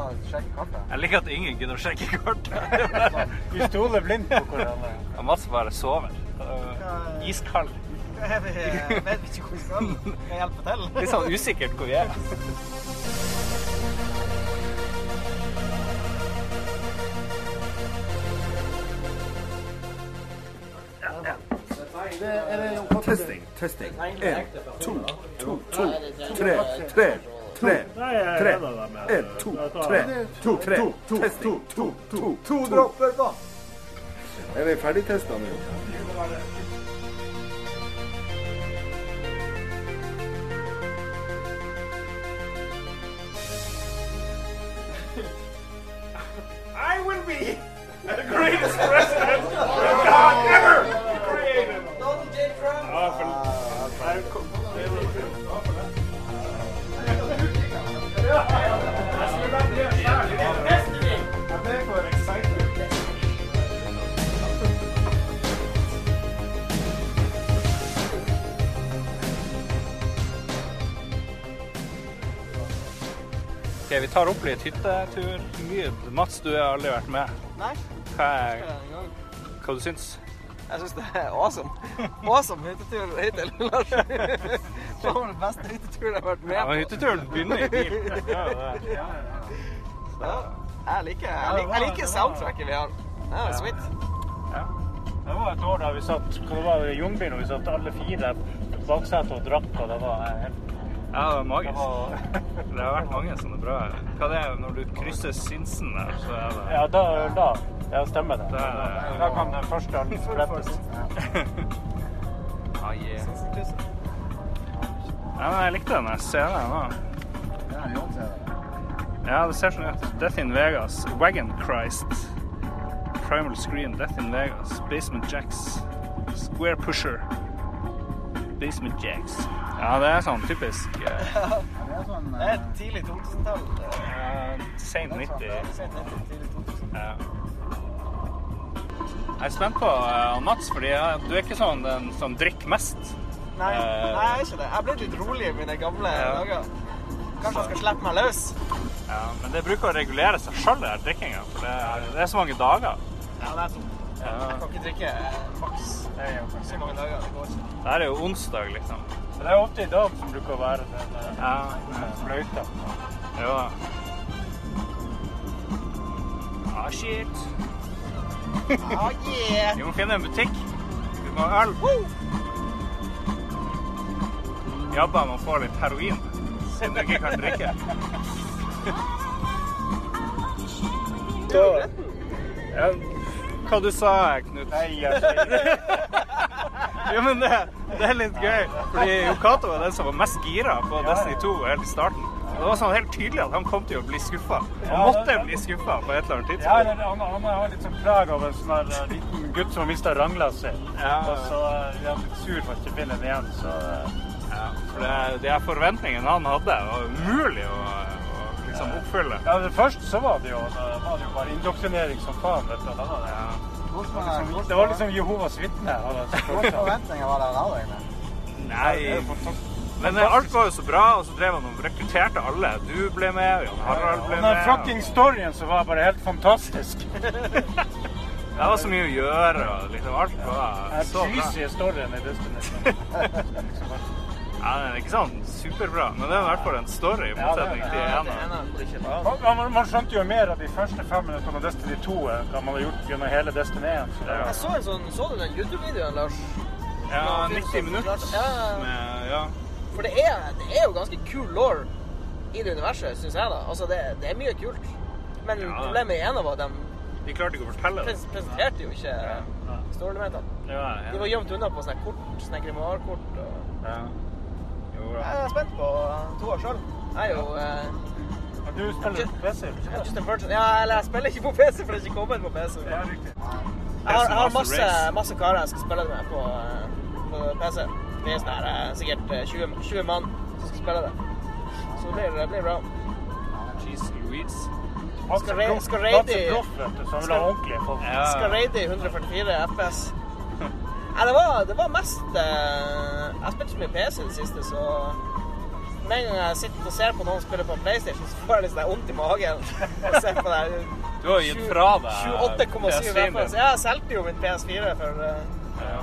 sånn sjekke kartet? Jeg liker at ingen gidder å sjekke kartet. Vi stoler blindt på hverandre. Og Mats bare sover. Iskald. Jeg vet ikke hvor vi skal. Kan jeg hjelpe til? Litt sånn usikkert hvor vi er. Testing, testing. En, to, to, to, tre, tre, tre, Nei, jeg tre. er enig En, to, tre, to, tre. Testing, to, to, to dropper vann. Er vi ferdigtesta nå? I will be the greatest president that God ever Ok, Vi tar opp litt hyttetur. Mye. Mats, du har aldri vært med. Nei, Hva, er, hva du syns Jeg syns det er awesome. Awesome hyttetur hittil, Lars. Det var den beste hytteturen jeg har vært ja, men med på. Hytteturen begynner i bil. Ja, ja, Ja, jeg liker, jeg liker, jeg liker soundtracket vi har. Det er sweet. Ja. Det var et år da vi satt hva det var i Jungbilen, og vi satt alle fire baksetet og drakk, og det var helt Ja, det var magisk. Det har vært mange sånne bra Hva det er når du krysser Sinsen der, så er det Ja, da, da ja, stemmer det. Da Da kan den første sprettes. ah, yeah. Ja, men jeg likte den scenen nå. Ja, det ser sånn ut. Death in Vegas, Wagon Christ, Primal Screen, Death in Vegas, Basement Jacks, Square Pusher, Basement Jacks. Ja, det er sånn typisk eh, Det er tidlig 2000-tall. eh, Sent 90. Sent 90, tidlig 2000. Ja. Jeg er spent på eh, Mats, fordi eh, du er ikke sånn den som drikker mest. Nei, Eh, nei, jeg er ikke det. Jeg ble litt rolig i mine gamle Ja. dager. Kanskje jeg skal slippe meg løs? Ja, men det bruker å regulere seg sjøl, den drikkinga. For det er, det er så mange dager. Ja, det er to. Ja. Jeg kan ikke drikke maks så mange dager. Det går ikke. Det her er jo onsdag, liksom. Men Det er ofte i dag som bruker å være den eh, Ja. fløyta. Jo da. Ah, shit. Ah, yeah! Vi må finne en butikk. Vi må ha øl. Jabba må få litt heroin, som du ikke kan drikke. Ja, hva du sa Knut? Jo, men det, det er litt gøy, fordi Yokato var den som var mest gira på Destiny 2 helt i starten. Og Det var sånn helt tydelig at han kom til å bli skuffa. Han måtte bli skuffa på et eller annet tidspunkt. Ja, han, han har litt sånn preg av en sånn eh, liten gutt som har mista ranglasset. Ja. Og så eh, er han litt sur for ikke finner den igjen, så eh, Ja, for det, de forventningene han hadde, var umulig å, å oppfyller. Ja, det Først så var det jo, da var det jo bare indoktrinering som faen. vet du. Da var det, Ja. liksom, det var liksom Jehovas vitne. Hvilke forventninger var det da, egentlig? Nei, men eh, alt var jo så bra, og så drev han og rekrutterte alle. Du ble med, Jan Harald ble med. den fucking storyen som var bare helt fantastisk. Det var så mye å gjøre, og liksom alt var Den så bra. cheesy storyen i Destiny. Ja, den er ikke sånn superbra, men det er i hvert fall en story i det motsetning til Ja, en det av ene man, man skjønte jo mer av de første fem minuttene av Destiny 2 enn man har gjort gjennom hele Destiny 1. Så ja. Jeg så en sånn, så du den YouTube-videoen, Lars? Ja, 90 minutter Ja. For det er, det er jo ganske kul law i det universet, syns jeg. da. Altså, det, det er mye kult. Men Ja. problemet i en av dem De klarte ikke å fortelle det. pres presenterte jo ikke ja. storyelementene. Ja, ja. De var gjemt unna på sånne kort, sånne grimoire-kort. Og... ja. Jo da. Jeg er spent på to år sjøl. Jeg er jo eh, Men du spiller på PC? ikke just a virgin. Ja, eller jeg spiller ikke på PC, for det er ikke kommet på PC. Ja, riktig. Jeg har, jeg har Masse masse, karer jeg skal spille med på, eh, på PC. Vi er sånn her, eh, sikkert eh, 20, 20 mann som skal spille det. Så det blir, det blir bra. Jeez Louise. Skal raide i 144 FPS. Nei, det var, det var mest eh, Jeg spilte så mye PC i det siste, så med en gang jeg sitter og ser på noen spille på PlayStation, så får jeg litt sånn vondt i magen. Og ser på det her Du har gitt fra deg 28,7 PS4-en FPS. din. Jeg solgte jo min PS4 for eh, Ja.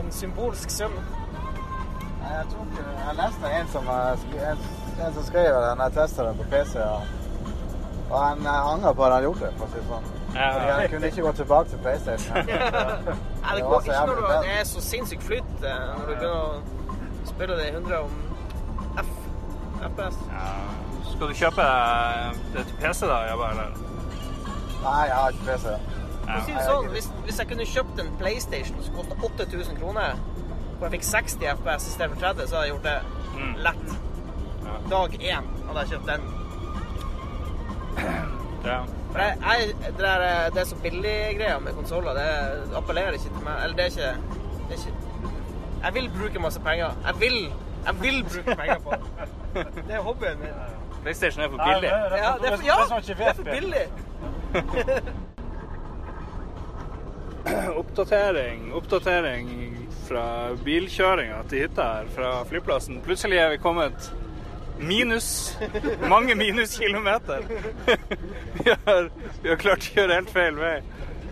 en symbolsk sum. Jeg, tror ikke, jeg leste en som, en, en som skrev det når jeg testa den på PC. Og, og han eh, angrer på at han gjorde det, for å si det sånn. Ja. Han kunne ikke gå tilbake til PlayStation. Nei, det går ikke når du, det er så sinnssykt flyt eh, når du begynner å spille det i 100 om F, FPS. Ja. Skal du kjøpe det til PC, da? Jeg bare, eller? Nei, jeg har ikke PC. Ja. si sånn, hvis, hvis jeg kunne kjøpt en PlayStation som kosta 8000 kroner, og jeg fikk 60 FPS i stedet for 30, så hadde jeg gjort det Mm. lett. Dag én hadde jeg kjøpt den. Ja. For jeg, jeg, det, der, eh, det er så billig-greia med konsoller, det appellerer ikke til meg. Eller det er ikke, det er ikke Jeg vil bruke masse penger. Jeg vil, jeg vil bruke penger på det. Det er hobbyen min. PlayStation er for Nei, billig. det- Ja, det er for, ja, det er for billig. Oppdatering, oppdatering fra bilkjøringa til hytta her fra flyplassen. Plutselig er vi kommet minus, mange minuskilometer. Vi har, vi har klart å kjøre helt feil vei.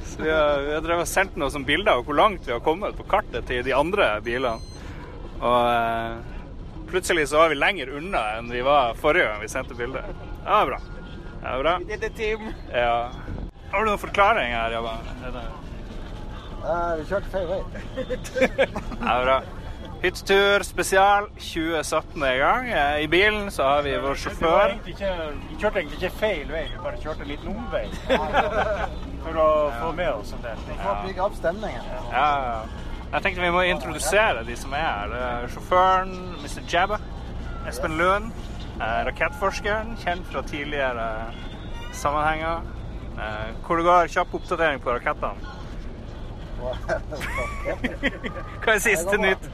Så vi har, vi har drevet sendt noen sånne bilder av hvor langt vi har kommet på kartet til de andre bilene. Og eh, plutselig så var vi lenger unna enn vi var forrige gang vi sendte bilde. Det var bra. Det var bra. Det er det team. Ja. Har du noen forklaring her, Jabba? Det- Eh, vi kjørte feil vei. det er bra. Hyttetur spesial 2017 er i gang. Eh, I bilen så har vi vår sjåfør. vi kjørte egentlig ikke feil vei, vi bare kjørte en liten omvei. For å få med oss en del. For å bygge opp stemningen. Ja, ja. jeg tenkte vi må introdusere de som er her. Det er sjåføren, Mr. Jabba. Espen Lund. eh, Rakettforskeren, kjent fra tidligere sammenhenger. Eh, Hvor det går kjapp oppdatering på rakettene. Hva er siste nytt?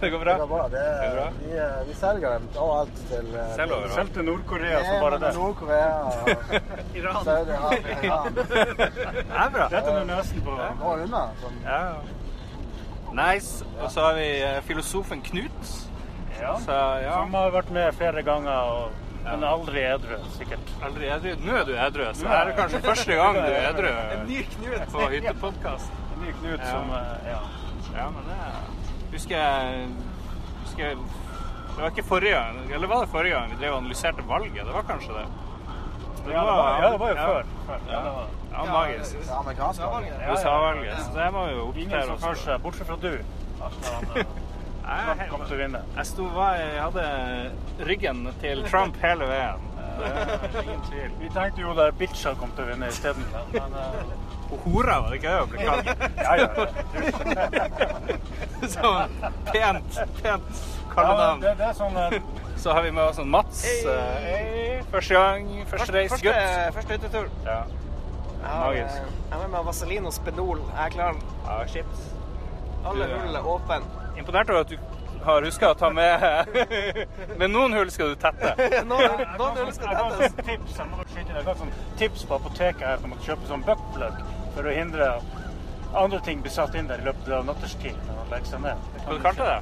Det går bra? Det går bra. Det, Det går bra. vi, vi selger dem overalt til eh, Selv Selv til Nord-Korea så bare det. Nord-Korea og Iran. Saudi-Arabia. Iran. Det er bra. Dette er nesen på Må unna. Sånn. Ja. Nice. Og så har vi eh, filosofen Knut. ja. Så ja, Som har vært med flere ganger, og, men aldri edru, sikkert. aldri edru. Nå er du edru, så her er kanskje første gang du er edru Ny Knut. på hyttepodkast. En ny Knut Ja. som eh, Ja. Ja, men det Husker jeg husker jeg, Det var ikke forrige gang, eller var det forrige gang vi drev og analyserte valget? Det var kanskje det. Ja, det var, ja, det var jo ja. før. før. Ja, Ja, det var. ja magisk. Det amerikanske valget. Ja, ja. USA-valget. Så det må vi jo oppdatere som oss. kanskje, bortsett fra du, eh, kom til å vinne. jeg, sto, jeg hadde ryggen til Trump hele veien. Det er ingen tvil. Vi tenkte jo der Bitcha kom til å vinne isteden. Men eh, hora, var det ikke det å bli kalt? ja, ja. Sånn pent, pent ja kallenavn. det, det er sånn eh, Så har vi med oss en Mats. eh. Første gang, første reis, gutt. første hyttetur. Ja. Jeg har, Magisk. eh, Jeg er med meg Vaselin og Spenol. Jeg er klar. ja, shit. Alle Du, eh, hull er åpne. Imponert over at du har huska å ta med Men noen hull skal du tette. Noen, noen hull Jeg skal Jeg tettes. sånn tips, jeg må skyte inn, jeg ga sånn tips på apoteket her at å kjøpe sånn buttplug for å hindre at andre ting blir satt inn der i løpet av natterstid når man legger seg ned. Hva kan du kalte det?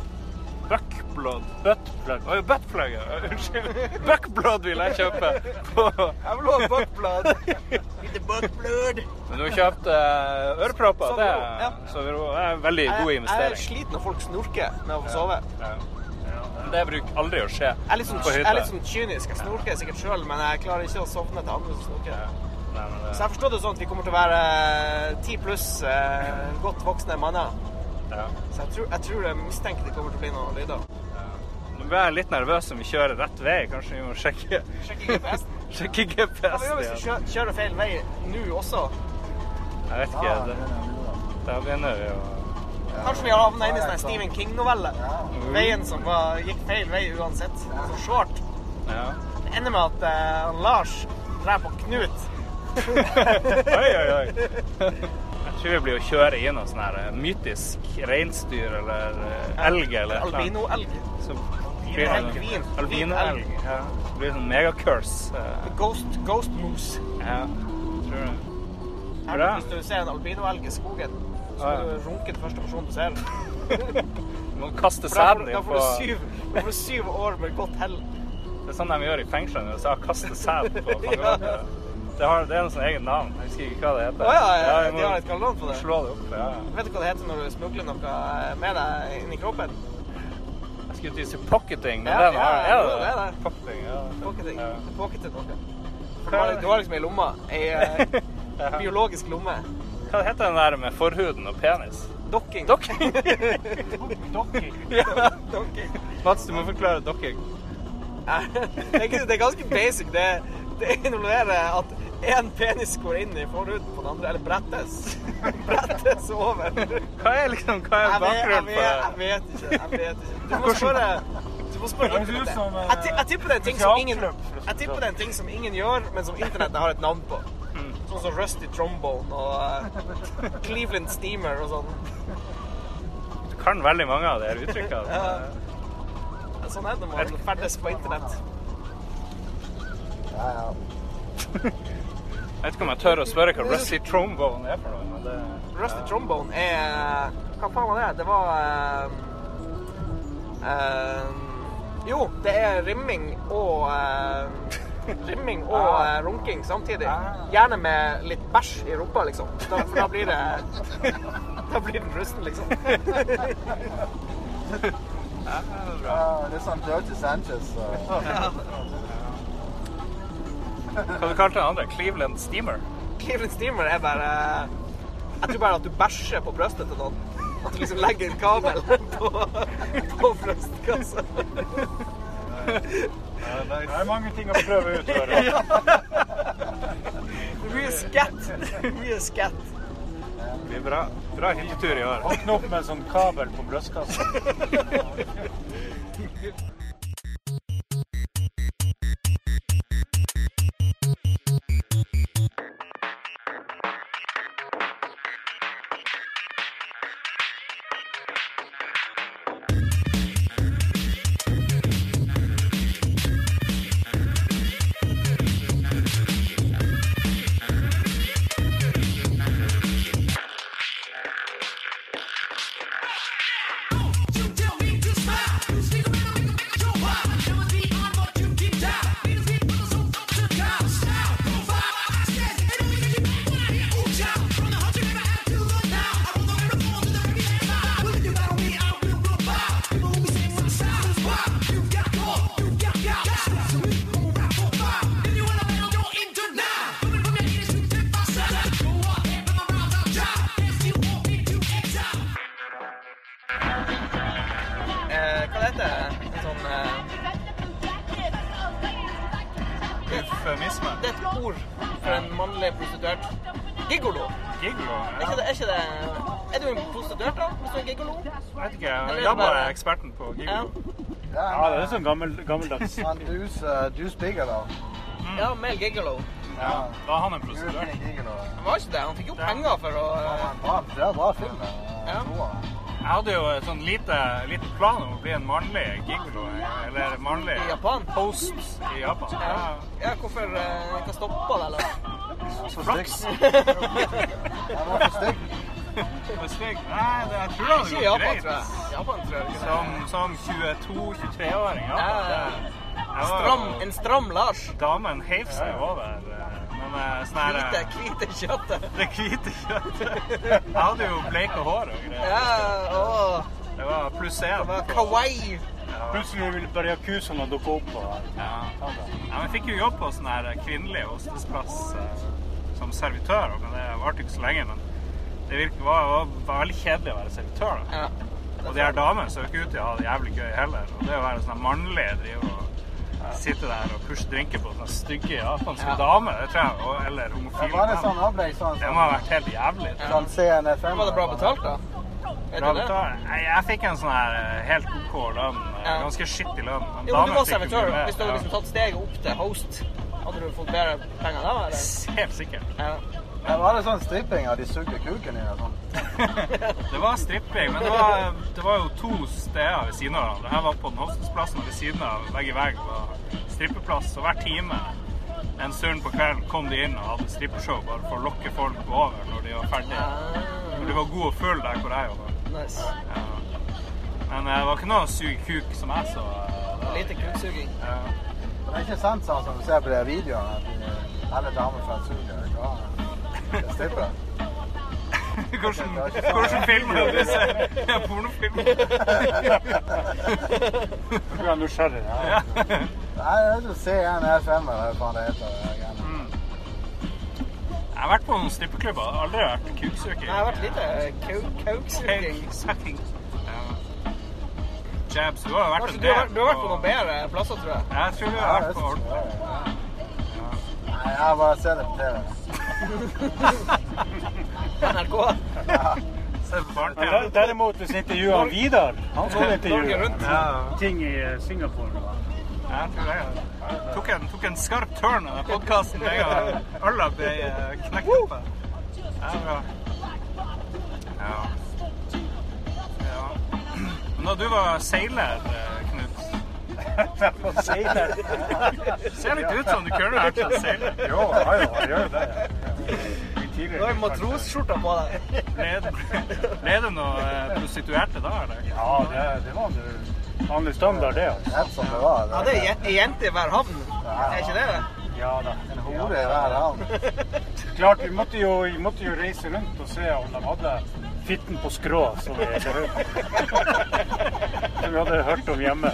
Buckblood. Buttplug. Oh, buttplug. ja. Unnskyld. Buckblood vil jeg kjøpe. På. Jeg vil ha buckblood. Lite buckblood. Men du har kjøpt uh, ørepropper. Det Ja. er, så det er en veldig Jeg, god jeg er sliten når folk snorker med å få sove. Ja. Men Det bruker aldri å skje Jeg er litt sånn, på jeg er litt sånn kynisk. Jeg snorker sikkert sjøl, men jeg klarer ikke å sovne til andre som snorker. Ja. Så jeg forstår det sånn at vi kommer til å være ti pluss eh, godt voksne manner. ja. Så jeg tror, jeg tror jeg mistenker det kommer til å bli noen lyder. Nå ble jeg litt nervøs om vi kjører rett vei. Kanskje vi må sjekke, Sjekke GPS. sjekke Hva vi gjør vi hvis vi kjører feil vei nå også? Jeg vet ikke. Det, da begynner vi å Kanskje vi har havna inn i sånn Stephen King-novelle? Veien som var, gikk feil vei uansett. Så short. Ja. Det ender med at eh, Lars på Knut. Oi, oi, oi. Jeg tror vi blir å kjøre i noe sånn her eh, mytisk reinsdyr eller eh, elg eller. Albino-elg. Så blir det noe- Albin. Albinoelg. Ja. Det blir sånn megacurse. eh, Ghost, ghost moose. Ja, tror det. Her, hvis du ser en albinoelg i skogen, så Ah, må du runke den første person du ser. Du må kaste sæden din på da får du syv år med godt hell. Det er sånn de gjør i fengslene i USA. Kaste sæd på fangevaktere. Det, har, det er noe sånn eget navn. Jeg husker ikke hva det heter. Oh, ja, ja, jeg de har et kallenavn på det. Slå det opp. Ja. Vet du hva det heter når du smugler noe med deg inn i kroppen? Jeg skulle til å si pocketing, men Ja, den har ja, det. det det. Pocketing, ja. Pocketing. Ja. Pocketing. Du har, du har liksom ei lomme. Ei eh, biologisk lomme. Hva heter den der med forhuden og penis? Dokking. Dokking. Dokking. ja. Dokking. Mats, du må forklare dokking. Ja, Det det er ganske basic. Det, det involverer at én penis går inn i forhuden på den andre, eller brettes. Brettes over. Hva er liksom, hva er bakgrunnen for det? jeg vet ikke. Jeg vet ikke. Du må spørre Du må spørre eh, Jeg, jeg tipper det er en ting som ingen Jeg det tipper sånn. det er en ting som ingen gjør, men som internettet har et navn på. Mm. Sånn som Rusty Trombone og uh, Cleveland Steamer og sånn. Du kan veldig mange av de her uttrykkene. Ja. Sånn er det når man ferdes på internett. Ja, ja. Jeg vet ikke om jeg tør å spørre hva Rusty Trombone er for noe. men det... Rusty Trombone er Hva faen var det? Det var eh, eh, Jo, det er rimming og eh, Rimming og eh, runking samtidig. Gjerne med litt bæsj i rumpa, liksom. Da, for da blir det Da blir den rusten, liksom. ja litt sånn Dirty Sanchez. Og... Hva du kalte den andre? Cleveland Steamer? Cleveland Steamer er bare Jeg tror bare at du bæsjer på brystet til noen. At du liksom legger en kabel på, på brystkassa. Det er mange ting å prøve ut. Det blir skatt. Mye skatt. Det blir bra, bra hyttetur i år. Våkne opp med en sånn kabel på brystkassa. うん。Ja. Ja, det er sånn gammel, gammeldags. Han dus, uh, dus Bigelow. ja Mel gigolo. Ja. Da er han en prostituert. Han var ikke det. Han fikk jo penger for å uh... Det er bra film. Ja. Jeg hadde jo et sånn lite, liten plan om å bli en mannlig gigolo, eller mannlig I Japan? host i Japan. Ja, ja hvorfor uh, Hva stoppa det, eller? Flaks. Han var for stygg. Stygg? Nei, det, jeg tror det hadde gått greit. Japan tror jeg. Som, som 22-23-åring, ja. Ja, ja. Jeg var Stram, en stram Lars. Damen heiv seg jo over. eh, Men eh, sånn her Hvite, eh, hvite kjøttet. Det hvite kjøttet. Jeg hadde jo bleika hår og greier. Ja, åh. Det var pluss én. Kawaii. Ja. Plutselig vil bare yakuzaene dukke opp. Og... Ja. ja, men fikk jo jobb på sånn her kvinnelig hostesplass eh, som servitør, men det varte ikke så lenge. Men det virker, var, var, veldig kjedelig å være servitør. da. Ja. Og de her damene ser jo ikke ut til å ha det jævlig gøy heller. Og det å være sånn mannlig drive og sitte der og pushe drinker på sånne stygge japanske Ja. damer, det tror jeg, og, eller Ja, homofile var det sånn opplegg? Sånn, det må ha vært helt jævlig. sånn CNFM? Var det bra betalt, da? Bra betalt. Jeg, Jeg fikk en sånn her eh, helt OK lønn. eh, Ja. Ganske skittig lønn. Men Jo, men du var fikk servitør. mye mer. Hvis du hadde liksom tatt steget opp til host, hadde du fått bedre penger da, eller? Helt sikkert. Ja. Ja, var det sånn stripping av de sugde kuken i og sånn? Det var stripping, men det var, det var jo to steder ved siden av hverandre. Her var på den hostelsplassen, og ved siden av vegg i vegg var strippeplass. Og hver time en stund på kvelden kom de inn og hadde strippeshow bare for å lokke folk over når de var ferdige. Når de var gode og fulle der hvor jeg jobba. Nice. Ja. Men eh, det var ikke noe å suge kuk som jeg så. eh. Lite kuksuging. Ja. Det er ikke sant sånn som du ser på de videoene, at alle damer fra Sudia på stripper. Hvordan, hvordan film er det du ser? Ja, pornofilm. Du er nysgjerrig. Ja. Nei, jeg vil se en FM eller hva faen det heter. Jeg har vært på noen strippeklubber. Aldri vært kuksøking. Jeg har vært lite kuksøking. Ja. Jabs. Du har vært en du har, del du har vært på noen bedre plasser, tror jeg. Jeg tror du har vært på ordentlig. Jeg. Nei, jeg har bare sett det på TV. NRK. Se på Men barne-TV. der- derimot, hvis intervjuet Vidar Han skulle intervjue Ja. ting i eh, Singapore. Ja, Jeg tror det. Tok en, tok en skarp turn av podkasten. alle ble eh, knekt opp. Ja, bra. Ja. ja. Men da du var seiler, eh, Knut Seiler. Ser litt ut som du kunne vært en seiler. Jo, ja, jo, jeg gjør det. Du har jo matrosskjorta på deg. Ble det noen eh, prostituerte da, eller? Ja, det, det var det. vanlig standard, det. altså. Det, var, det. Ja, det er je- jente i hver havn. Er ikke det det? Ja da. En hore i hver havn. Klart, vi måtte, jo, vi måtte jo reise rundt og se om de hadde fitten på skrå, som vi, som vi hadde hørt om hjemme.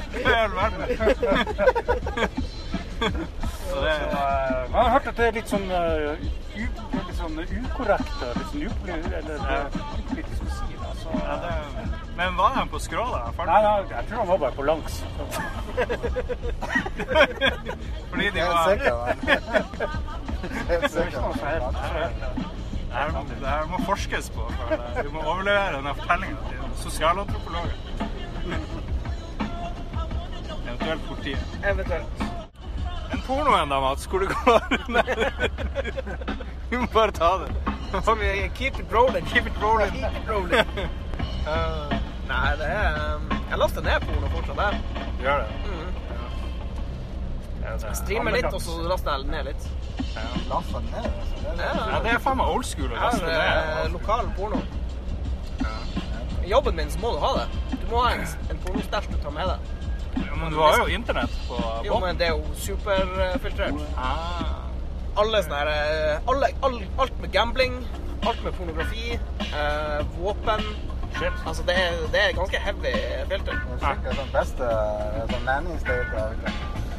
Så det, eh, man har hørt at det er litt sånn, eh, litt sånn ukorrekt litt sånn upolitisk å si. Da. Så, ja, det, men var han på skrå, da? Nei, nei, jeg tror han var bare på langs. Fordi de var. Helt Det er sikker. helt. Det her, må- det her må forskes på. for Vi må overlevere denne fortellingen til sosialantropologer. Eventuelt politiet. Eventuelt. En pornoen da, Mats, hvor det går. Vi må bare ta det. Keep it rolling, keep it rolling. Keep it rolling. Uh, nei, det er um, Jeg laster ned porno fortsatt der. Gjør det. Mm. Ja, det, Streamer litt, og så laster jeg ned litt. Lasta ned. Er Ja, det er faen meg old school å laste eh, ned. lokal porno. I jobben min så må du ha det. Du må ha en, en pornostæsj du tar med deg. Ja, Men du har jo internett på Jo, men det er jo superfiltrert. Ah. Alle sånne her eh, alle, all, Alt med gambling, alt med pornografi, eh, våpen Shit. Altså, det er, det er ganske heavy filter. Det er sikkert den beste sånn landingsstate der ute.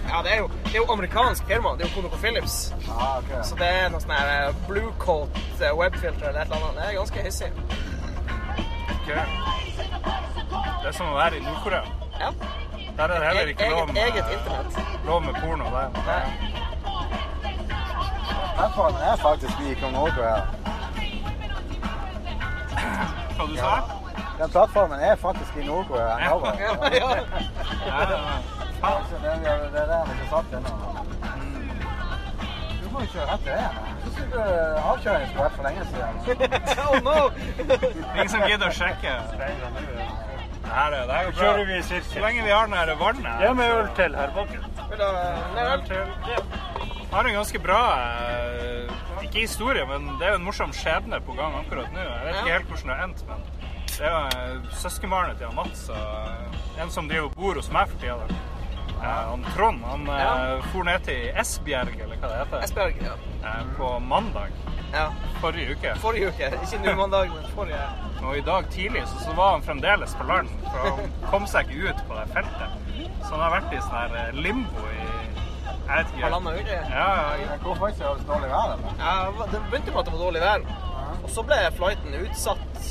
Ja, det er jo, det er jo amerikansk firma. Det er jo ConocoPhillips. Ah, okay. Så det er noe sånn her eh, blue coat eh, webfilter eller et eller annet. Det er ganske hissig. Ok. Det er som å være i Nord-Korea. Ja. Der er det heller ikke lov Eget, eget med, internett. lov med porno. Der. Nei. Er faktisk i Kong Nordkorea. Hva du sa Den plattformen er faktisk i Nord-Korea. Ja. Ja, ja. Du må jo kjøre rett til det. Jeg ikke avkjøringen skulle vært for lenge siden. Oh no! Ingen som gidder å sjekke. Det er, det går bra. Så lenge vi har den her vannet Ja, med øl til, her Bakken. Vil du ha øl? har en ganske bra eh, Ikke historie, men det er jo en morsom skjebne på gang akkurat nå. Jeg vet ikke helt hvordan det har endt, men det er jo eh, søskenbarnet til Mats. og En som driver og bor hos meg for tida. Eh, han Trond han eh, Ja. for ned til Esbjerg, eller hva det heter, Esbjerg, ja. eh, på mandag ja. forrige uke. Forrige uke. Ikke nå mandag, men forrige. Og i dag tidlig så, så var han fremdeles på land, for han kom seg ikke ut på det feltet. Så han har vært i sånn her limbo i jeg vet ikke. Halvannen uke. Ja, ja, Hvorfor ikke har det dårlig vær? eller? Ja, det begynte med at det var dårlig vær. Og så ble flighten utsatt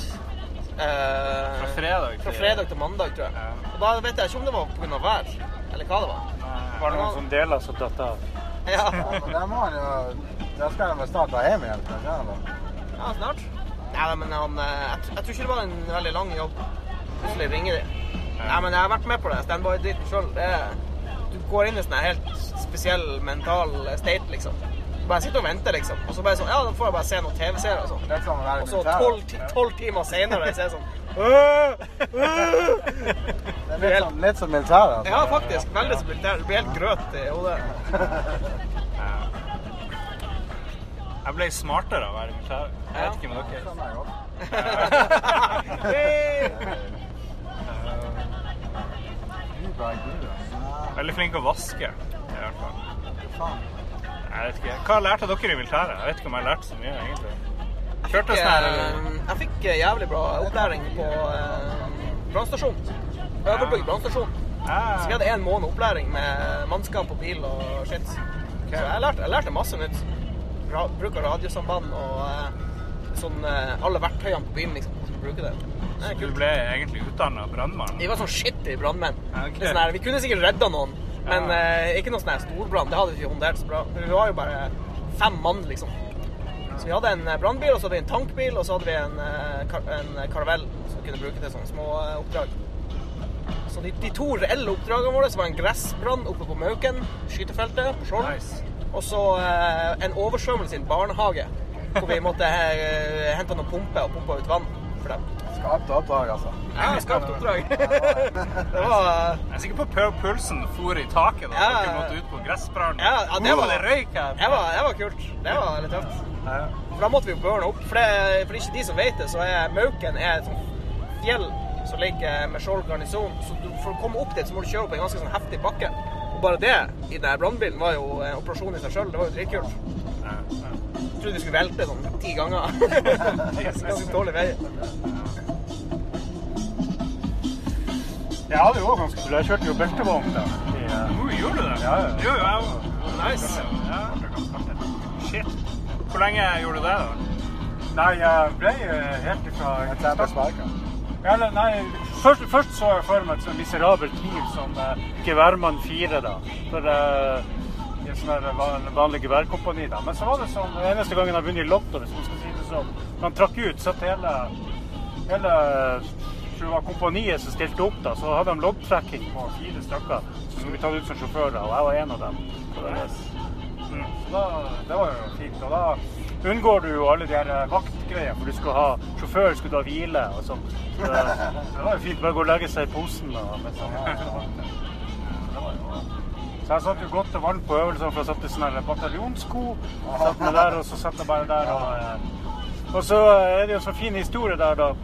eh, Fra fredag fra til- fredag til mandag, tror jeg. Ja. Og da vet jeg ikke om det var pga. vær, eller hva det var. Var det noen som deler som datt av? Ja, Ja, men der må han jo Der skal han vel snart være hjemme igjen. ja snart. Nei, men han, eh, jeg, jeg tror ikke det var en veldig lang jobb. Plutselig ringer de. Nei, men jeg har vært med på det. Standby-driten sjøl. Du går inn i sånn helt spesiell mental state, liksom. Du bare sitter og venter, liksom. Og så bare sånn Ja, da får jeg bare se noen TV-serier og sånn. Og så tolv timer senere så er det sånn! Det er litt som, litt som militær. Altså. Ja, faktisk. Veldig som militær. Du blir helt grøt i hodet. Jeg ble smartere av å være i militæret. Jeg vet ikke med dere. Skjønner jeg godt. Hey! Uber fra Gud. altså. Veldig flink å vaske, i hvert fall. Jeg vet ikke. Hva lærte dere i militæret? Jeg vet ikke om jeg lærte så mye, egentlig. Kjørte oss her Eh, Jeg fikk eh, jævlig bra opplæring på eh, brannstasjon. Øverbygg brannstasjon. Ah, Så vi hadde en måned opplæring med mannskap og bil og shit. Så jeg lærte, jeg lærte masse nytt. Ra bruk av radiosamband og eh, sånn eh, alle verktøyene på bilen, liksom. Som bruker det. Det er Du kult. ble egentlig utdanna brannmann? Vi var sånn shitty brannmenn. Ja, ok. Det er sånn her, vi kunne sikkert redda noen, men Ja. eh, ikke noe sånn her storbrann. Det hadde vi ikke håndtert så bra. Vi var jo bare fem mann, liksom. Så vi hadde en eh, brannbil, og så hadde vi en tankbil, og så hadde vi en, eh, kar en karavell som vi kunne bruke til sånne små eh, oppdrag. Så de, de to reelle oppdragene våre så var en gressbrann oppe på Mauken, skytefeltet på Skjold. Nice. Og så eh, en oversvømmelse i en barnehage, hvor vi måtte uh, hente noen pumper og pumpe ut vann for dem. Skarpt oppdrag, altså. Ja, skapte oppdrag. det var Jeg er sikker på at pulsen for i taket da Ja, dere måtte ut på gressbrannen. Ja, ja, det Uh, var- det røyk her. Det var, det var kult. Det var litt tøft. Ja. For da måtte vi jo burne opp. For, det, for ikke de som vet det, så er Mauken er et sånt fjell som ligger med Skjold garnison. Så du, for å komme opp dit, så må du kjøre opp en ganske sånn heftig bakke. Og bare det i den brannbilen var jo en operasjon i seg sjøl. Det var jo dritkult. Ja, ja. Jeg trodde vi skulle velte sånn ti ganger. Ganske dårlig vei. Jeg hadde jo også ganske kult. Jeg kjørte jo beltevogn eh, Uh, gjorde du det? Ja, ja. Jo, jo, jeg òg. Nice. Ja, det er ganske artig. Shit. Hvor lenge gjorde du det, da? Nei, jeg ble eh, helt ifra Jeg trente sparka. Eller, nei, først, først så jeg for meg et sånn miserabelt liv som uh, geværmann 4, da. For, uh, I et sånt vanlig geværkompani, da. Men så var det sånn, den eneste gangen jeg vunnet i Lotto, hvis man skal si det sånn, man trakk ut, satt hele, hele tror det var kompaniet som stilte opp, da, så hadde de loddtrekking på fire stykker som skulle bli tatt ut som sjåfører, og jeg var en av dem. Så det, så da, det var jo fint. Og da unngår du jo alle de her eh, vaktgreiene, for du skal ha sjåfør skulle da hvile og sånn. Så det, det var jo fint bare gå og legge seg i posen. Og, med sånn, så jeg satt jo godt og varmt på øvelsene, for jeg satt i sånne bataljonsko. Satt meg der, og så satt jeg bare der. Og, eh, og så er det jo så fin historie der, da.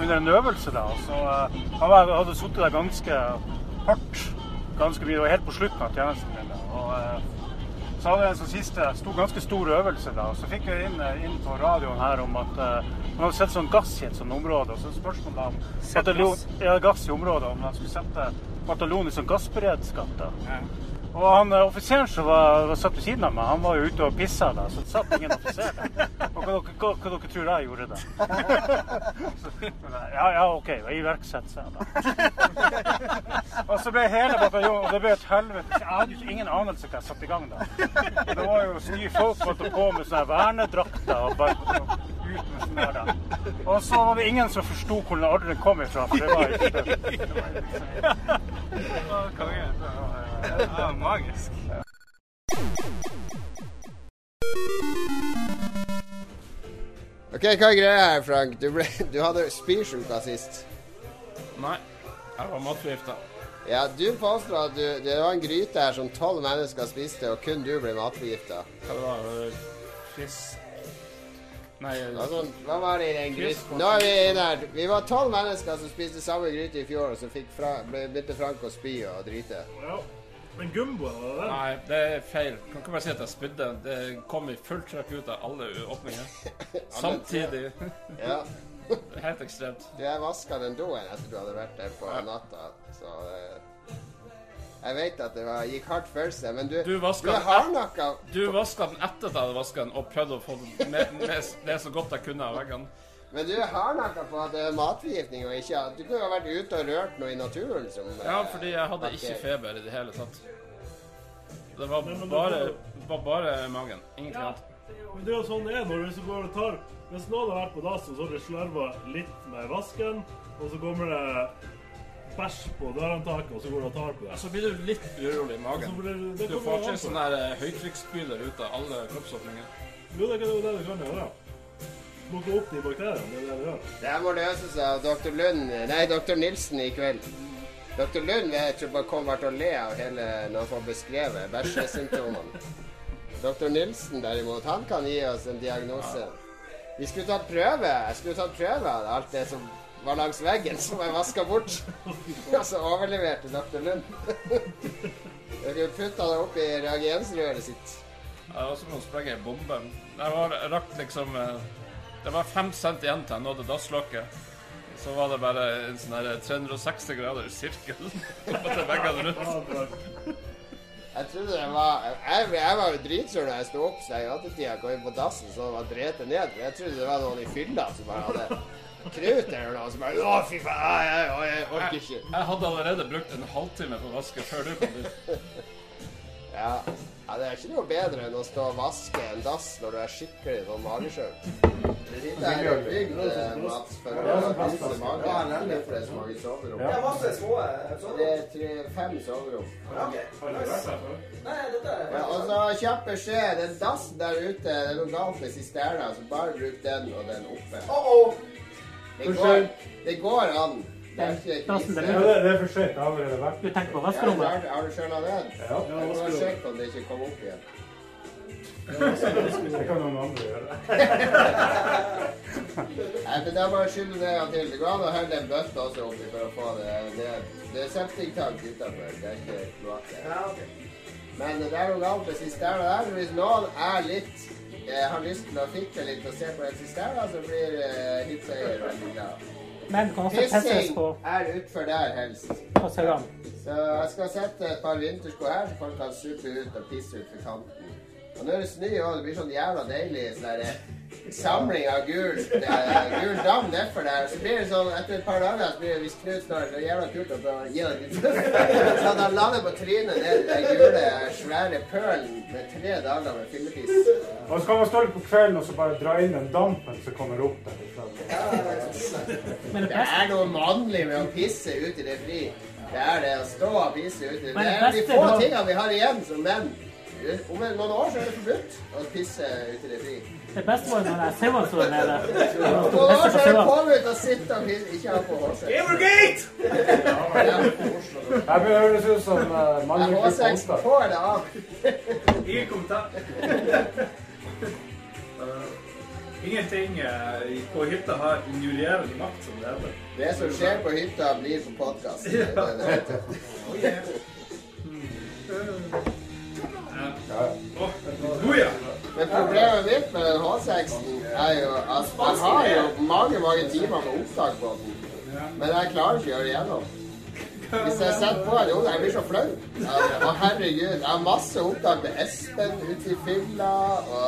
Under en øvelse, da. Så jeg hadde sittet der ganske hardt. Ganske mye. Det var helt på slutten av tjenesten min. Og, eh, så hadde jeg en sånn siste stor, ganske stor øvelse, da. Og så fikk jeg inn, eh, inn på radioen her om at uh, man hadde sett sånn gass i et sånt område. Og så spørsmålet da om bataljon, ja, gass i området, om man skulle sette bataljonen i sånn gassberedskap. da. Ja. Og han eh, offiseren som var, var satt ved siden av meg, han var jo ute og pissa da, så det satt ingen offiser der. Og hva, hva, hva dere tror jeg gjorde da? Ja, ja, OK, iverksett, sa jeg da. Og så ble hele bataljonen Og det ble et helvete. Jeg hadde jo ingen anelse hva jeg satte i gang da. Det var jo nye folk holdt på med sånne vernedrakter og bare ut med sånne der. da. Og så var det ingen som forsto hvor den ordren kom ifra, for det var ikke det. det var liksom, Konge. Ja, magisk. Ok, hva er greia her, Frank? Du, ble, du hadde spysjuka sist. Nei, jeg var matforgifta. Ja, du påstår at du, det var en gryte her som tolv mennesker spiste, og kun du ble matforgifta. Hva det var det? Fisk Nei, Altså, hva var det i den gryten? Nå er vi inne her. Vi var tolv mennesker som spiste samme gryte i fjor, og så fikk fra, ble, begynte Frank å spy og drite. Ja. Men gumbo, var det nei, det er feil. Kan ikke bare si at jeg spydde. Det kom i fullt trøkk ut av alle åpninger. Samtidig. Ja. Helt ekstremt. Du, jeg vaska den doen etter du hadde vært der på Ja. natta, så eh, Jeg vet at det var, gikk hardt for seg, men du, Du vaska du er den. hardnakka. Du vaska den etter at jeg hadde vaska den, og prøvde å få den med, med det så godt jeg kunne av veggene. Men du har hardnakka på at det er matforgiftning og ikke Du kunne jo ha vært ute og rørt noe i naturen som Ja, eh, fordi jeg hadde ikke feber i det hele tatt. Det var bare, var bare magen. Ingenting Ja, annet. men det er jo sånn det er når hvis du går og tar Hvis noen har vært på dass, og så har de slarva litt med vasken, og så kommer det bæsj på dørhåndtaket, og så går du og tar på det. Så blir du litt urolig i Så magen. blir det, det Du får ikke en sånn eh, høytrykksspyler ut av alle kroppsåpninger. Jo, det er jo det du kan gjøre. Plukke opp de bakteriene. Det er det du gjør. Det her må løses av dr. Lund Nei, dr. Nilsen i kveld. Dr. Lund jeg ikke bare kommer til å le av hele når han får beskrevet bæsjesymptomene. Dr. Nilsen derimot, han kan gi oss en diagnose. Vi skulle tatt prøve. Jeg skulle tatt prøve av alt det som var langs veggen, som jeg vaska bort. Og så overleverte dr. Lund. Jeg putta det oppi reagensrøret sitt. Ja, Det var som å sprenge en bombe. Jeg rakk liksom eh, Det var fem cent igjen til jeg nådde dasslokket. Så var det bare en sånn her 360 grader sirkel til veggene rundt. Jeg trodde det var Jeg, jeg var jo dritsur da jeg sto opp så jeg i attetida kom inn på dassen så det var drete ned. Jeg trodde det var noen i fylla som bare hadde krut eller noe. Som bare Å, fy faen, jeg, jeg, jeg orker ikke. Jeg hadde allerede brukt en halvtime på å vaske før du kom dit. Ja. Ja, det er ikke noe bedre enn å stå og vaske en dass når du er skikkelig sånn magesjuk. Dette er jo bygd, eh, Mats, for å vise mage. Ja, det for det er så mange soverom. Det er masse små Det er tre, fem soverom. Ok. Nei, dette er Ja, og så kjapp beskjed. Den dassen der ute, det er noe galt med sisterna, så bare bruk den og den oppe. Det går, det går an. Det er ikke Ja, det, det er for. Det har allerede vært. Du tenker på Ja, vaskerommet? har, du skjønna den? Ja, Jeg må sjekke om det ikke kom opp igjen. det kan noen andre gjøre. Nei, men da bare jeg skylle det til. Det går an å helle en bøtte også oppi for å få det Det, Det er septiktank utenfor, det er ikke kloakk. Ja, ok. Men det er noe galt med sisterna der. Hvis noen er litt Jeg har lyst til å fikle litt og se på en sisterna, så blir eh, hytteeier veldig glad. Men kan også pisses på er utfor der helst. på. Så jeg skal sette et par vintersko her, så folk kan supe ut og pisse ut for kanten. Og nå er det snø òg. Det blir sånn jævla deilig sånn der, eh, samling av gul, eh, gul dam nedfor der. Så blir det sånn etter et par dager så blir det hvis Knut snart det er jævla kult å gi han litt Så han lander på trynet ned den gule, svære pølen med tre dager med fyllepiss. Og så kan man stå litt på kvelden og så bare dra inn den dampen som kommer opp der. Det Det er noe mannlig med å pisse ut i det fri. Det er det å stå og pisse ut i Det det er de få tingene vi har igjen som menn. Om en- noen år så er det forbudt å pisse ut i det fri. Det beste var når jeg sauene sto der nede. Om noen år så er det påbudt å sitte og pisse, ikke ha på hårsekk. Gamergate! Jeg å høres ut som Er mannlig hårsekk på eller av? Ingen kommentar. Ingenting eh, på hytta har injurierende makt, som det heter. Det som skjer på hytta, blir på podkast. Oh, ja. Men problemet mitt med den H6-en er jo at jeg har jo mange mange timer med opptak på den. Men jeg klarer ikke å gjøre det gjennom. Hvis jeg setter på en ung, jeg blir så flau. Og Å, herregud. Jeg har masse opptak med Espen ute i filla og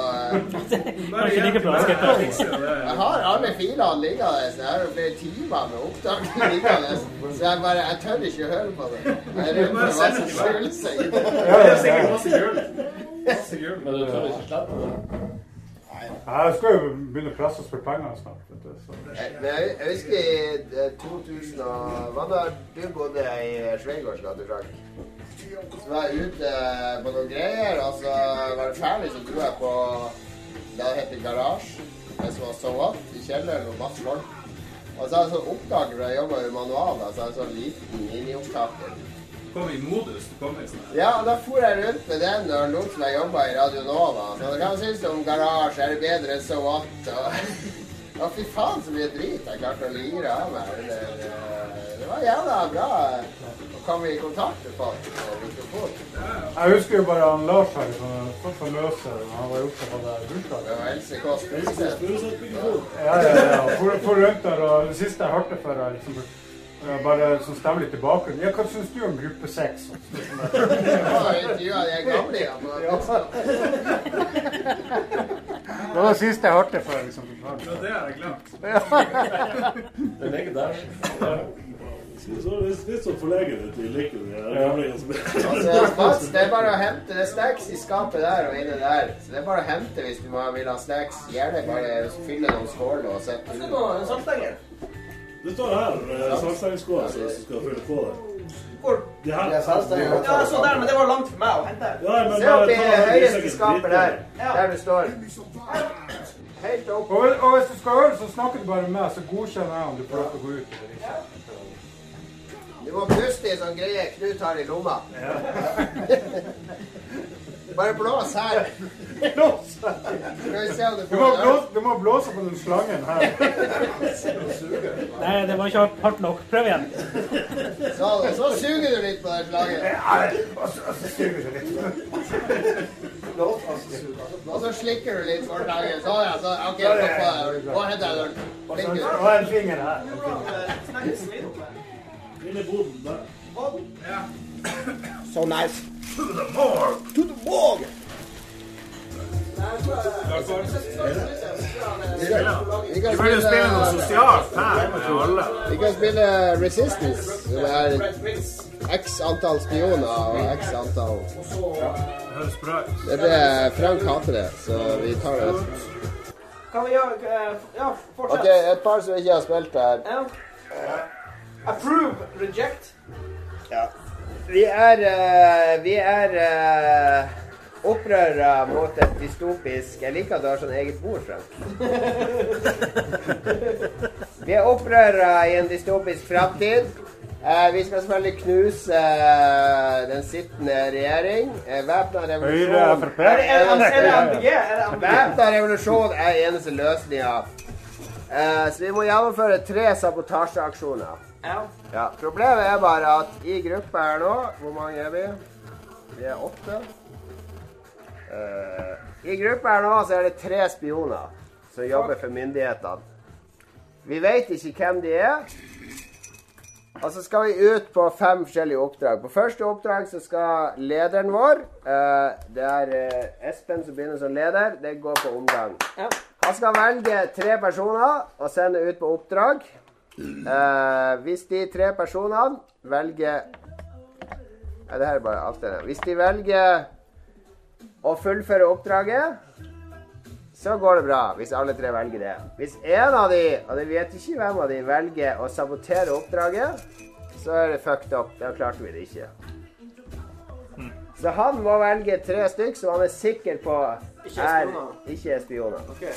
Kanskje like bra jeg har alle filene liggende. Jeg har jo flere timer med opptak liggende. Så jeg bare Jeg tør ikke høre på det. Jeg er redd for hva som skjuler seg i det. Men du tør ikke slippe det? Jeg skal jo begynne å presse oss for penger snart. så. Men jeg, jeg husker i eh, 2000 og Hva da du bodde i Sveigårds gate, Frank? Så var jeg ute på noen greier, og så var det ferdig, så dro jeg på det det heter Garasje. Det som var So What, i kjelleren og masse folk. Og så har jeg sånn opptaker, jeg jobba i manual, da, så jeg sånn liten miniopptaker. Kom i modus. Du kom sånn. Ja, da for jeg rundt med den og lot som jeg jobba i Radio Nova. Så hva syns du om garasje? Er det bedre enn So What? Og, og fy faen så mye drit jeg klarte å lire av meg. Det, det, det var jævla bra å komme i kontakt med folk. Jeg husker jo bare han Lars her, sånn sånn for løse, han var opptatt av det Det bursdagen. var Else Kåss Furuseth. Ja, ja, ja. For, for rundt der, og det siste jeg hørte før jeg liksom bare så stemmer litt tilbake. Ja, hva syns du om gruppe seks? Intervjua de gamle igjen. Det var det siste jeg hørte før. liksom. Ja, det har jeg glemt. Det ligger der. Så er det litt sånn forlegent ut i liket. de gamlingene som er- Altså, det er bare å hente det er snacks i skapet der og inne der. Så det er bare å hente hvis du vil ha snacks. Gjerne bare fylle noen skåler og sette Det. Det står her eh, salgstengskål som skal fylle på der. Hvor? De her. Ja. Ja, jeg så der, men det var langt for meg å hente. Ja, men Se opp i det, det høyeste skapet der. Der du står. Helt opp. Og, og hvis du skal høre, så snakker du bare med meg, så godkjenner jeg om du får lov til å gå ut eller ikke. Du må puste i sånn greie Knut har i lomma. Bare blås her. Skal vi se om du Du må, blåse, du må blåse på den slangen her. Nei, det var ikke hardt nok. Prøv igjen. Så, så suger du litt på den slangen. Og så slikker du litt på slangen. Så ja, så OK, stopp. Gå jeg du. Og en finger her. Lille boden der. So nice. To the morgue. To the morgue. Vi kan spille noe sosialt her med alle. vi kan spille Resistance, som er x antall spioner og x antall. Det er Frank hater det, så vi tar det. Kan vi gjøre Ja, fortsett. Ok, et par som ikke har spilt her. Approve, reject. Vi er eh, Vi er uh, opprørere mot et dystopisk Jeg liker at du har sånn eget bord, Frank. Vi er opprøra i en dystopisk framtid. Eh, vi skal selvfølgelig knuse eh, den sittende regjering. Væpna revolusjon? Væpna revolusjon er eneste løsninga. Eh, så vi må gjennomføre tre sabotasjeaksjoner. Ja. Ja, Problemet er bare at i gruppa her nå Hvor mange er vi? Vi er åtte. Uh, I gruppa her nå så er det tre spioner som jobber for myndighetene. Vi vet ikke hvem de er. Og så skal vi ut på fem forskjellige oppdrag. På første oppdrag så skal lederen vår uh, Det er uh, Espen som begynner som leder. Det går på omgang. Ja. Han skal velge tre personer og sende ut på oppdrag. Eh, hvis de tre personene velger Nei, det her er bare det. Hvis de velger å fullføre oppdraget, så går det bra. Hvis alle tre velger det. Hvis en av de, og det vet ikke hvem av de, velger å sabotere oppdraget, så er det fucked up. Da klarte vi det ikke. Så han må velge tre stykk som han er sikker på er ikke er spioner. Okay.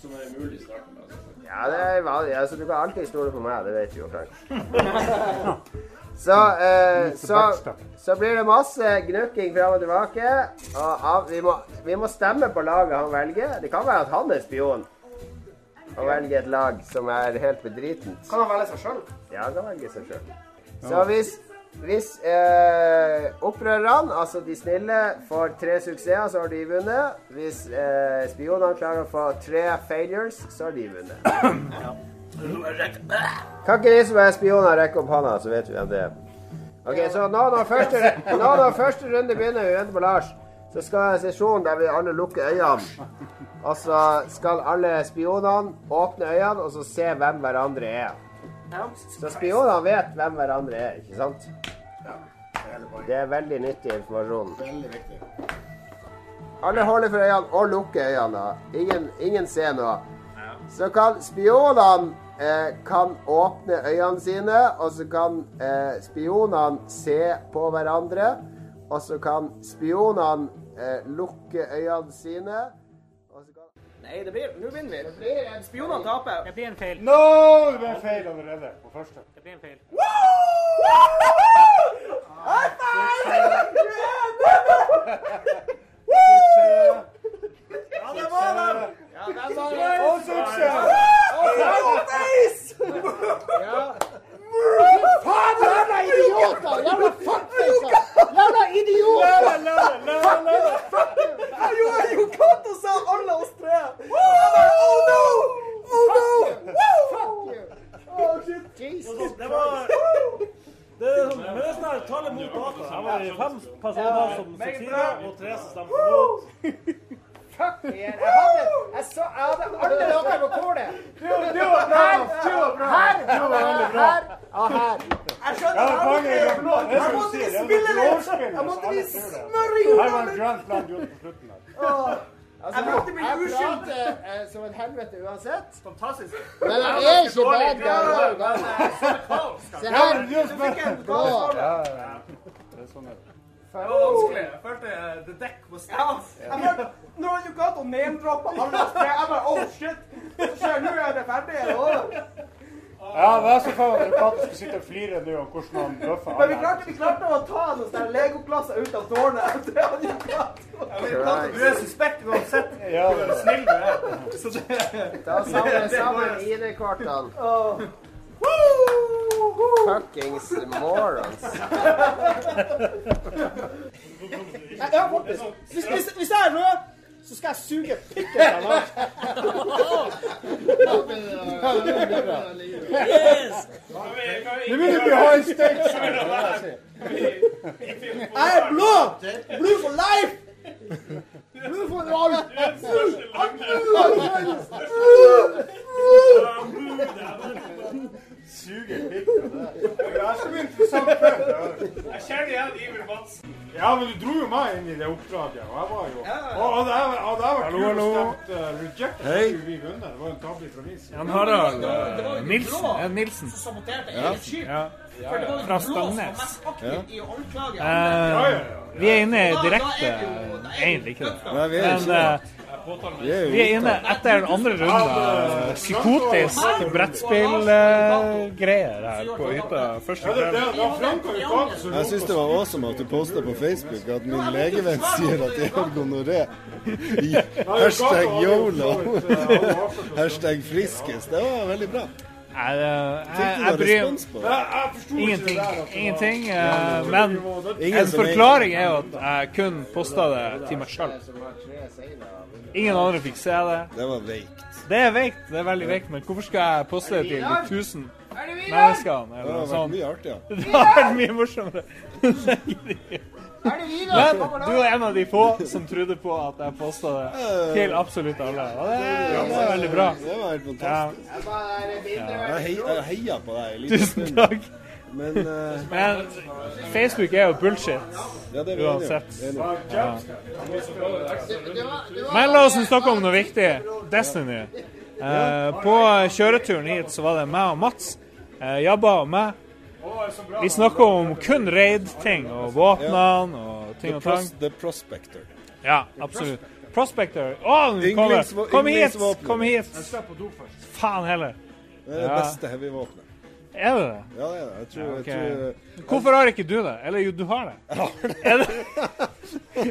Som er mulig i starten. Altså. Ja, det er. Altså, du kan alltid stole på meg, det vet du jo, Frank. Så, eh, så, så blir det masse gnukking fram og tilbake. Og av, vi, må, vi må stemme på laget han velger. Det kan være at han er spion. Og velger et lag som er helt bedritent. Kan han velge seg sjøl? Ja, han kan velge seg sjøl. Så hvis, hvis eh, opprørerne, altså de snille, får tre suksesser, så har de vunnet. Hvis eh, spionene klarer å få tre failures, så har de vunnet. Kan ikke de som er spioner, rekke opp hånda, så vet vi hvem det er. Ok, så nå når første, nå når første runde begynner, vi venter på Lars, så skal en sesjon der vi alle lukker øynene. Og så skal alle spionene åpne øynene og så se hvem hverandre er. Ja. Så spionene vet hvem hverandre er, ikke sant? Det er veldig nyttig informasjon. Veldig viktig. Alle holder for øynene og lukker øynene. da. Ingen, ingen ser noe. Så kan spionene eh, kan åpne øynene sine, og så kan eh, spionene se på hverandre. Og så kan spionene eh, lukke øynene sine. Nei, det blir Nå vinner vi. Spionene taper. Det blir en feil. No! Det ble feil allerede på første. Det blir en feil. Suksess. Ja, det var dem! Ja, den var det. Og suksess! Ja. Faen, jævla idioter! Jævla fuckfacer! Jævla idioter! La, la, la, la, la. Jeg gjorde jo godt og sa alle oss tre. Jeg bare, Oh no! Oh no! Fuck you! Oh, shit. Jesus Det var det er sånn, men det er sånn her tale mot data. Her var det fem personer som suksesser, og tre som stemte mot. Fuck you! Jeg hadde, jeg så, jeg hadde alle dere på kornet. Du, du var bra! Du var bra! Her, Du var veldig bra. her og her. Jeg Ja, skjønner. men poenget er Jeg måtte, det jeg som du måtte sier, vi det er spille litt. vårspill, Jeg måtte så vi alle tror det. smøre Her var jorda en litt. grand plan gjort på slutten. der. Altså, Jeg måtte bli jeg uskyldig. prater eh, som en helvete uansett. Fantastisk. Men jeg er ikke bad guy. hver gang. Se her. du fikk en. Ja, ja. Det er sånn det er. Det var vanskelig. Jeg følte uh, the deck was Ja, jeg hørte når du gadd å name-droppe alle tre, jeg bare Oh shit! Så nå er det ferdig. eller? Ja, det er så faen at Patrick skal sitte og flire nå om hvordan han bløffer. Men vi klarte, vi klarte å ta noen legoklasser ut av tårnet. Det hadde jo klart. Du er suspekt uansett. Ja, Hvor snill du er. Så det Ta sammen, sammen ID-kortene. Åh. Fuckings morons. Nei, Ja, faktisk. Hvis, hvis, hvis jeg er rød, så skal jeg suge pikken av han. Yes! Nå vil du ha en steak! Jeg er blå! Blue for life! Blue for all! Suger pikken. Det er så interessant før. Jeg kjenner igjen Iver Madsen. Ja, men du dro jo meg inn i det oppdraget, og jeg var jo Og hadde jeg var Hallo, kul stemt uh, reject, så Hei. vi vunnet. Det var jo en tabbe fra min side. Jan Harald uh, Nilsen. Ja, Nilsen. Som saboterte Ja. hele skip. Ja. For det var jo Fra de blå som var Stangnes. mest aktiv i å anklage Eh, andre. vi er inne Og direkte Egentlig ikke det. Men det. eh, Vi er vi er inne etter den andre runde psykotisk brettspillgreier her på hytta første kveld. Jeg syns det var awesome at du posta på Facebook at min legevenn sier at jeg har gonoré. Hashtag yolo. Hashtag friskest. Det var veldig bra. Jeg, jeg, jeg bryr Ingenting. var- Ingenting. eh, Men en forklaring er jo at jeg kun posta det til meg sjøl. Ingen andre fikk se det. Det var veikt. Det er veikt. Det er veldig veikt. Men hvorfor skal jeg poste det til de tusen menneskene? Det har vært mye mye ja. Det har vært mye morsommere. Men du er en av de få som trodde på at jeg posta det til absolutt alle. Og det, det er veldig bra. Det var helt fantastisk. Jeg hei- jeg heia på deg en Tusen takk. Men uh, Men Facebook er jo bullshit. ja, det er. Uansett. Ja. Men la oss snakke om noe viktig. Destiny. Uh, på kjøreturen hit så var det meg og Mats, uh, Jabba og meg. Vi snakka om kun raid-ting og våpnene og ting og tang. the Prospector. Ja, absolutt. Prospector. Å, den kommer! Kom hit! Kom hit! Faen heller. Det er det beste heavyvåpenet. Er det det? Ja, det er det. Jeg tror, Ja, okay. jeg tror Hvorfor har ikke du det? Eller jo, du har det. Er det,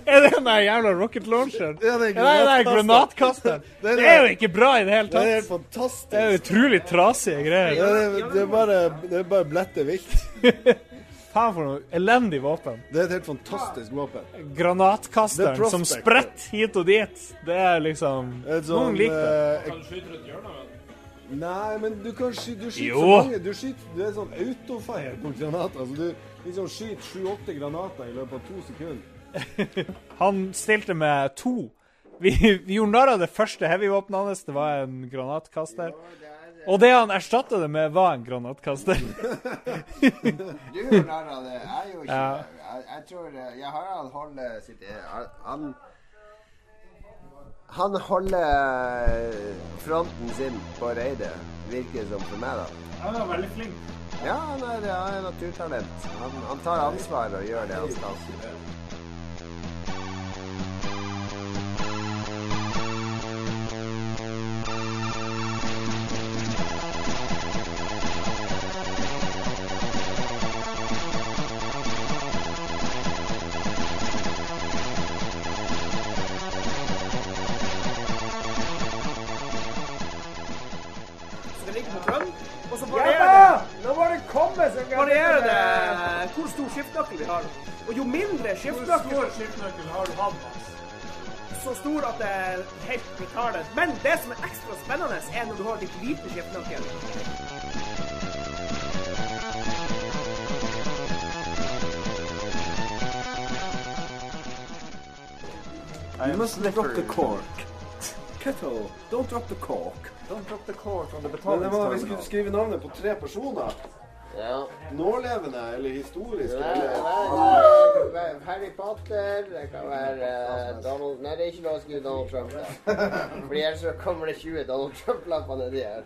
er det den jævla rocket launcheren? Ja, det er Er det den granatkasteren? Det er Det er jo ikke bra i det hele tatt. Det er helt fantastisk. Det er utrolig trasige Ja, greier. det, er, det er bare, det er bare blette vilt. Faen for noe elendig våpen. Det er et helt fantastisk våpen. Granatkasteren som spretter hit og dit. Det er liksom Et Noen sånn, liker det. Uh, Kan du skyte rundt hjørnet? vel? Nei, men du kan skyte Du skyter Jo. så mange Du skyter Det er sånn autofire på granater. Altså, du liksom skyter sju-åtte granater i løpet av to sekunder. Han stilte med to. Vi, vi gjorde narr av det første heavyvåpenet hans. Det var en granatkaster. Og det han erstatta det med, var en granatkaster. Du gjør narr av det. Jeg gjorde ikke Ja. det. Jeg, jeg tror eh, Harald holder sitt han, han holder fronten sin på reidet, virker det som for meg, da. Han er veldig flink. Ja, han er, han er naturtalent. Han, han tar ansvar og gjør det han skal. Jo skiftenøkkel. Hvor Stor skiftenøkkel har du hatt, Mats. så stor at det er helt retardet. Men det som er ekstra spennende, er når du har litt hvite skiftenøkkel. You must drop the cork. Kettle, don't drop the cork. Don't drop the cork on the Men det var, vi skulle skrive navnet på tre personer. Ja. Nålevende eller historisk? Nei, Eller, nei, være Harry Potter, det kan være uh, Donald Nei, det er ikke lov å skrive Donald Trump. Da. Fordi ellers så kommer det 20 Donald Trump-lapper nedi her.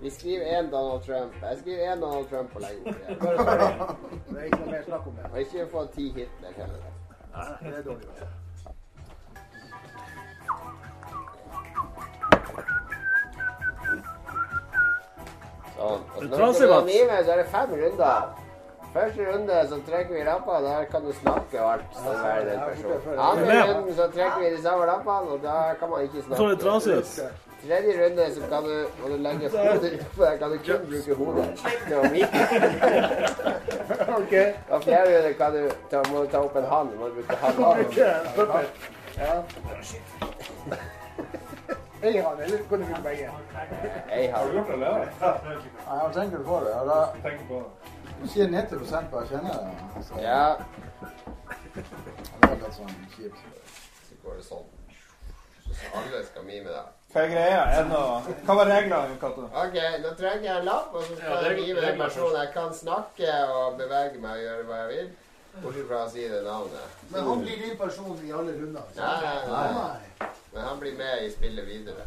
Vi skriver én Donald Trump. Jeg skriver én Donald Trump og legger. Det er ikke noe mer snakk om det. Og ikke få ti Hitler heller. Det er dårlig. Og det Når du mime, så er det fem runder. Første runde så trekker vi lappene, der kan du snakke og alt. som er det den personen. Andre Ja. runden så trekker vi de samme lappene, og da kan man ikke snakke. Så er det trasig ut. Tredje runde så kan du, må du legge hodet utpå der, kan du kun bruke hodet. Det var mitt. Og fjerde runde kan du ta, må du ta opp en hand, må du bruke hånden. Ja. Hand, eller kan du bruke begge? Ei hand. Ja, jeg tenker på det. Og da, du sier 90 på jeg kjenner det. Så, Ja. Det er litt sånn kjipt. Så går det sånn. Så alle skal mime da. Hva er greia? Er noe... Hva var reglene, Cato? Ok, nå trenger jeg en lapp, og så skal det- jeg rive den personen. Jeg kan snakke og bevege meg og gjøre hva jeg vil. Bortsett fra å si det navnet. Men han blir din person i alle runder. Nei, nei, nei. Men han blir med i spillet videre.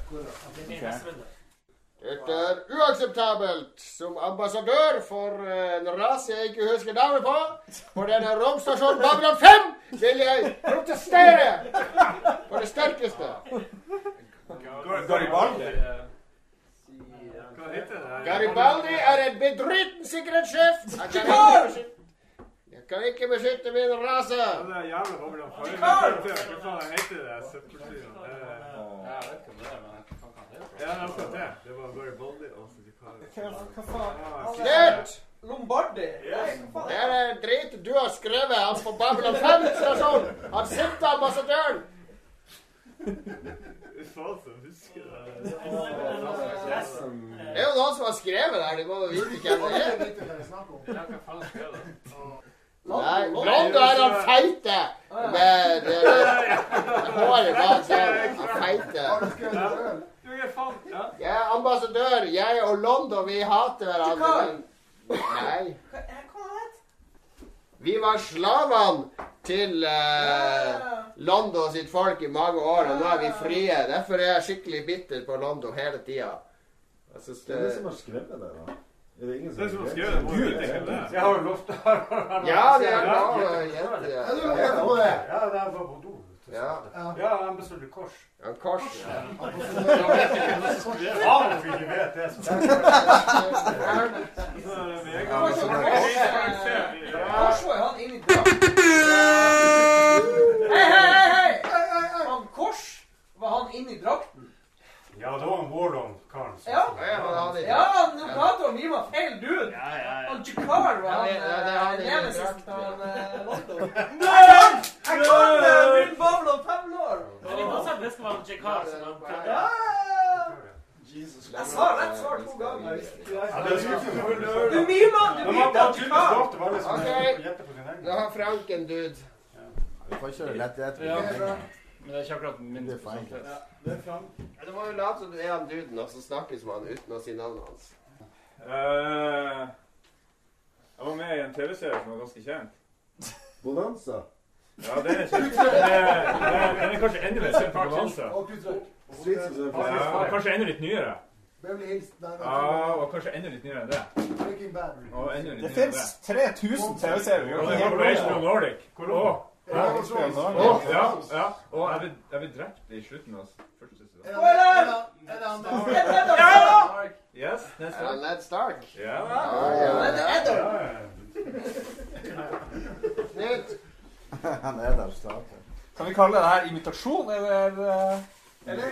Dette er uakseptabelt. Som ambassadør for eh, en rase jeg ikke husker navnet på, på denne romstasjonen Babylon 5, vil jeg protestere på det sterkeste. Garibaldi? Garibaldi er en bedriten sikkerhetssjef. Jeg kan ikke beskytte, jeg min rase. Det er jævla Babylon 5. Hva faen heter det? Jeg vet ikke om det er, men hva kan det? Ja, det er akkurat det. Det var Garibaldi og. Hva faen? Slutt! Lombardi. Det er drit du har skrevet. Han på Babylon 5-stasjon. Han sinte ambassadøren. Faen som husker det. Det er jo noen som har skrevet det her. De må jo vite hvem det er. Nei, Rondo er han feite med det det håret bak seg. Han feite. Jeg er ambassadør. Jeg og Londo, vi hater hverandre. Nei. Vi var slavene til eh, London sitt folk i mange år, og nå er vi frie. Derfor er jeg skikkelig bitter på Londo hele tida. Det er det som har skrevet det, da. Er det ingen Det er som som skrevet det. må jo det er. Jeg har jo lovt det. Ja, det er bra Ja, det. du er med på det. Ja, det er på do. Ja. Ja, han bestilte kors. Ja, kors. Ja. Faen om vi vet det. Kors var jo han inni drakten. Hei, hei, hei! Han Kors, var han inni drakten? Ja, det var en Warlong-karen. som- Ja. Ja, han er- prater han mye med feil dude. Ja, ja, ja. Han Jakar var han det- ja, det er han eh, inni nemesis til han eh, Jeg kan det! Min Babylon 5 år! Det er var en Jakar som var ja, ja. Jeg sa rett svar to ganger. Er Du mima! Du mima! liksom Ok. Da har Frank en dude. Vi får kjøre lett. Ja, men det er ikke akkurat min Det er for enkelt. Ja, Du må jo late som du er han duden, og så snakkes man uten å si navnet hans. Eh, jeg var med i en TV-serie som var ganske kjent. Bonanza. Ja, den er kjent. Den er, den er, er kanskje enda mer kjent på Bonanza. Og Kutrøk. Streets of Ja, og kanskje enda litt nyere. Beverly Hills. Nei, Ja, og kanskje enda litt nyere enn det. Breaking Bad. Og enda litt Det nyere enn fins det. 3000 TV-serier. Og det er Corporation of Nordic. Ja, og, det og, ja, ja, og jeg ble, drept i slutten av første Ja! Yes, Ned Stark. Ja, Ja, ja. Men det er Ja, ja, ja. Nytt. Han er der starter. Kan vi kalle det her imitasjon, eller eh, Eller er?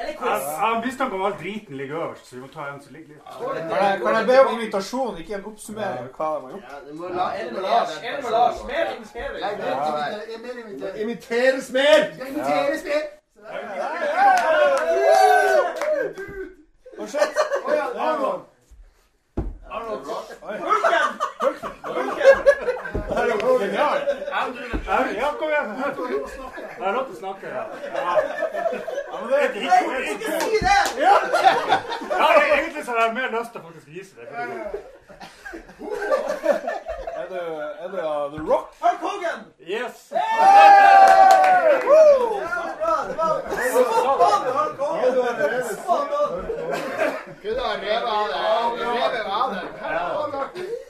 Eller Jeg quiz. jeg har mistanke om all driten ligger øverst, så vi må ta en som ligger litt kan, jeg, kan jeg be om invitasjon, ikke en oppsummering av hva de har gjort? Ja, må la Enig med Lars. Mer deg. er mer inviteres mer! Å, shit! Arnold. Arnold. Arnold. Det her er jo genialt. Ja, kom igjen! Det er lov til å snakke. Ja. Ja. Ja, men det er Nei, ikke si det! Ja, egentlig så har jeg mer lyst til å faktisk vise det. Er det, er det uh, The Rock? Hulk Hogan! Yes! Ja, bra, det var Spot on, Hulk Hogan! Kunne ha revet av det. Revet av det.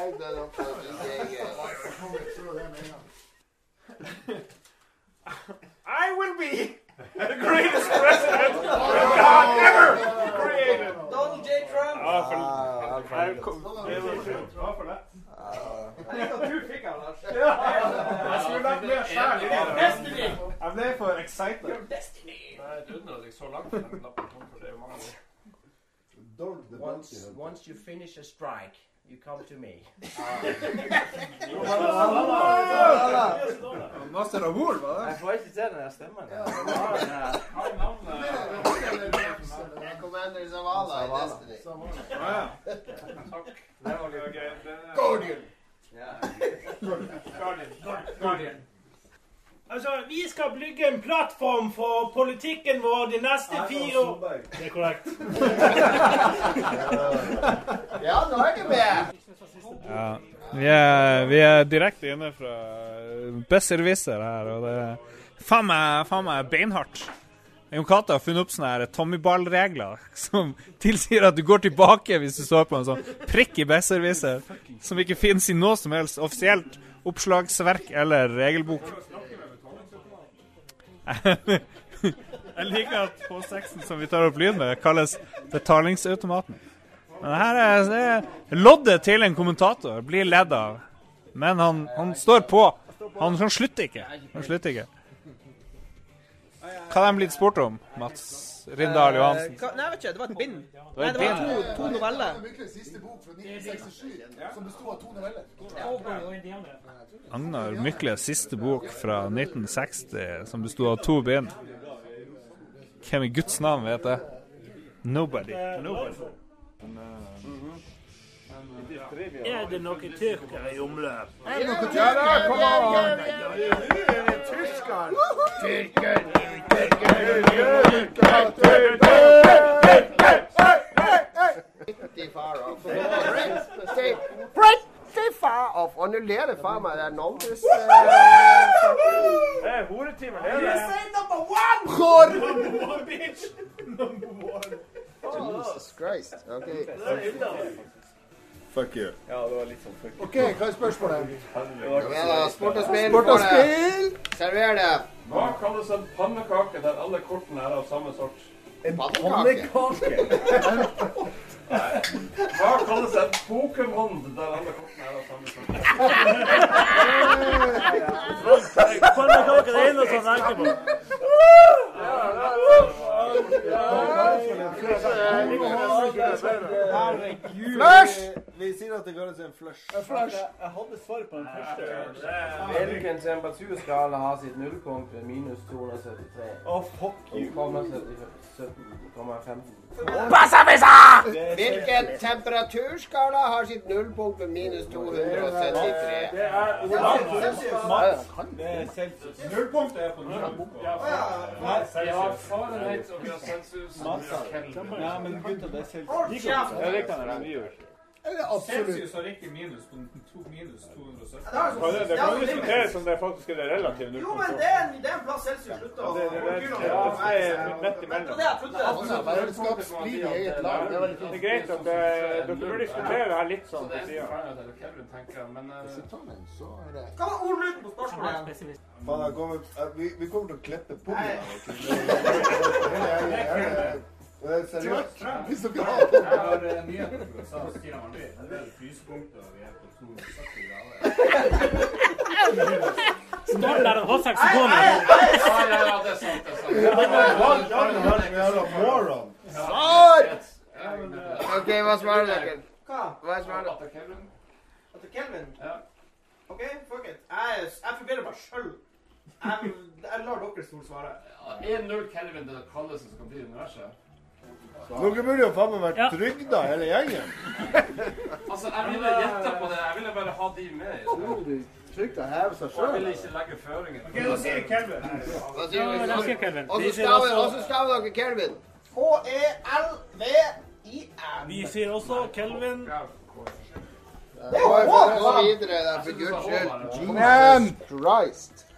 I. I will be the greatest president God ever created. Donald J. Trump. Oh, uh, I'm for that. I'm there for excitement. Your destiny. Nei, du nådde så langt den lappen kom for det. Once, once you finish a strike you come to me. Master of War, var det? Jeg får ikke til den der stemmen. Commander er er er Zavala i Destiny. Det var gøy. Guardian! Guardian. Altså, vi skal bygge en plattform for politikken vår de neste fire år. Det er korrekt. Ja, nå er du med! Ja. Vi er, vi er direkte inne fra Besserwisser her, og det er faen meg, beinhardt. Jon Cato har funnet opp sånne tommyballregler som tilsier at du går tilbake hvis du står på en sånn prikk i Besserwisser, som ikke finnes i noe som helst offisielt oppslagsverk eller regelbok. Jeg liker at H6-en som vi tar opp lyd med, kalles betalingsautomaten. Men her er, er loddet til en kommentator blir ledd av. Men han, han står på. Han, han slutter ikke. Han slutter ikke. Hva har de blitt spurt om, Mats Rindal Johansen? Eh, hva- Nei, jeg vet ikke. Det var et bind. var Nei, det var to, to noveller. Mykles siste bok fra 1967, som besto av to noveller. Agnar Mykles siste bok fra 1960 som besto av to bind. Hvem i Guds navn vet det? Nobody. Nobody. Er det noen tyrkere i omløp? Er det noe Ja da, tyrker? kom Ja, an! ja, ja, ja, ja. Nå er det tysker! Tyrker, Pretty far off. Pretty, pretty far off. Og nå ler det faen meg det er Noldus Det er horetimer, det er You det. say number one! Hvor? Number one, bitch! Number one. Jesus Christ. OK. Fuck you. Ja, det var litt sånn fuck you. OK, hva er spørsmålet? Ja, sport og spill. Sport og spill. Server det. Hva kalles en pannekake der alle kortene er av samme sort? En pannekake? Hva kalles en Pokémon der alle kortene er av samme sort? Pannekake er det eneste tenker på. Flush! Vi sier at det kalles en flush. Jeg hadde svar på den første. Hvilken temperaturskala har sitt nullpunkt ved minus 273? Å, fuck you. 17,15. Hvilken temperaturskala har sitt nullpunkt ved minus 273? Det er Celsius. Det Celsius. Nullpunktet er på null. Ja, Fahrenheit og Celsius. Ja, men gutta, det er Celsius. Ja, det kan jeg gjøre. Celsius har ikke minus på to, minus 270. Ja, det, det kan jo diskuteres om det faktisk er det relative Jo, men det er en, det er en plass Celsius slutter Ja, Det, det, det, er midt imellom. Det er det. Altså. Det er Det er greit at eh, dere burde diskutere det her litt sånn på er sida. Eh, Hva var ordlyden på spørsmålet? Faen, vi, vi kommer til å klippe på det. Det er seriøst. Hvis dere har det. Jeg har eh, nyheter fra USA. så sier de det er frysepunktet, og vi er på 270 grader. Står der en H6-ikon Ja, ja, ja, det er sant. Det er sant. Jævla moron. Svar! OK, hva svarer dere? Hva? Hva svarer dere? At det er Kelvin? At det er Kelvin? Ja. OK, fuck it. Jeg, jeg forvirrer meg sjøl. Jeg, jeg lar dere stort svare. Er null Kelvin det kaldeste som kan bli i universet? Dere burde jo faen meg vært trygda, hele gjengen. Altså, jeg ville gjette på det. Jeg ville bare ha de med. Trygt å heve seg Jeg ville ikke legge føringer. Ok, da sier Kelvin. Ja, vi? da sier Kelvin. Og så skriver så dere Kelvin. H-E-L-V-I-N. Vi sier også Kelvin. Gå gå videre, da, for guds skyld. Men Christ.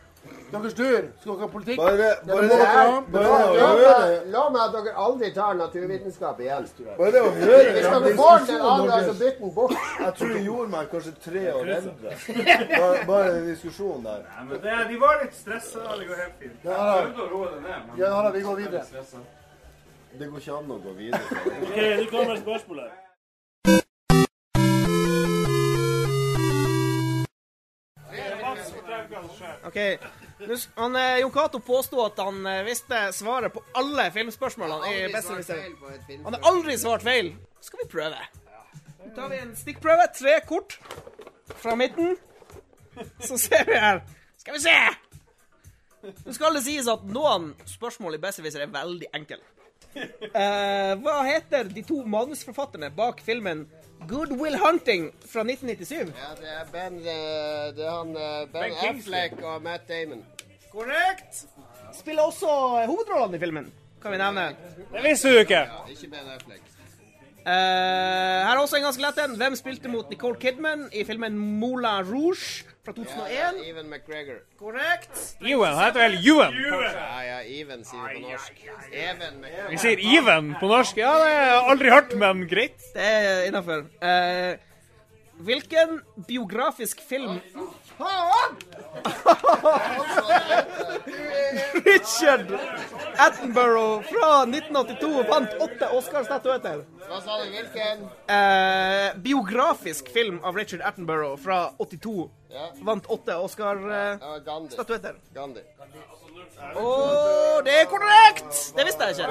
Deres tur. Skal dere ha politikk? Bare, det, bare det her. Bare det å La meg at dere aldri tar naturvitenskap i igjen. Bare det å høre Hvis dere får den en annen så bytt den bort. Jeg tror jeg gjorde meg kanskje tre år eldre. Bare, bare den diskusjonen der. Nei, men det, de var litt stressa. Det går helt fint. Ja, da. Ja, da, vi går videre. Det går ikke an å gå videre. OK, nå kommer spørsmålet. Okay. Han, eh, Jon Cato påsto at han eh, visste svaret på alle filmspørsmålene i Aldri svart Besserwisser. feil Han har aldri svart feil. Skal vi prøve? Nå tar vi en stikkprøve. Tre kort fra midten. Så ser vi her. Skal vi se! Nå skal det sies at noen spørsmål i Besserwisser er veldig enkle. Uh, hva heter de to manusforfatterne bak filmen Good Will Hunting fra 1997? Ja, det er Ben, det er han, ben, Ben Affleck og Matt Damon. Korrekt. Spiller også eh, hovedrollene i filmen, kan vi nevne. Det visste du ikke. Ikke Ben Affleck. Eh, her er også en ganske lett en. Hvem spilte mot Nicole Kidman i filmen Moulin Rouge fra 2001? Ja, Even McGregor. Korrekt. Ewan. Han heter vel Ewan. Ja, ja, Even sier vi på norsk. Even McGregor. Vi sier Even på norsk. Ja, det har jeg aldri hørt, men greit. Det er innafor. hvilken biografisk film Faen! Richard Attenborough fra 1982 vant åtte Oscar-statuetter? Hva sa du, hvilken? Eh, biografisk film av Richard Attenborough fra 82 Ja. vant åtte Oscar-statuetter. Gandhi. Og det er korrekt! Det visste jeg ikke.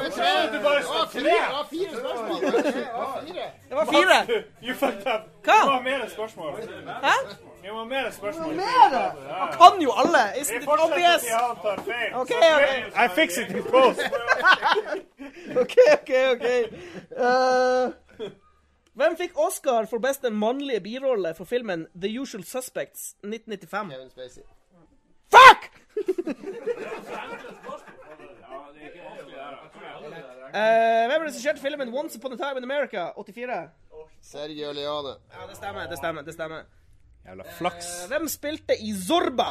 Du bare sa tre! Det var fire spørsmål. Det var fire. Det var fire. You fucked up. Hva? Det var mer spørsmål. Hæ? Vi må ha mer spørsmål. Mer? Han kan jo alle! Vi it fortsetter obvious? til han tar feil. OK, OK. I fix it in post. OK, OK. ok. Uh, hvem fikk Oscar for beste mannlige birolle for filmen The Usual Suspects 1995? Kevin Spacey. Fuck! Uh, hvem regisserte filmen Once Upon a Time in America 84? Sergio Leone. Ja, det stemmer. det stemmer, det stemmer. Jævla flaks. Eh, hvem spilte i Zorba?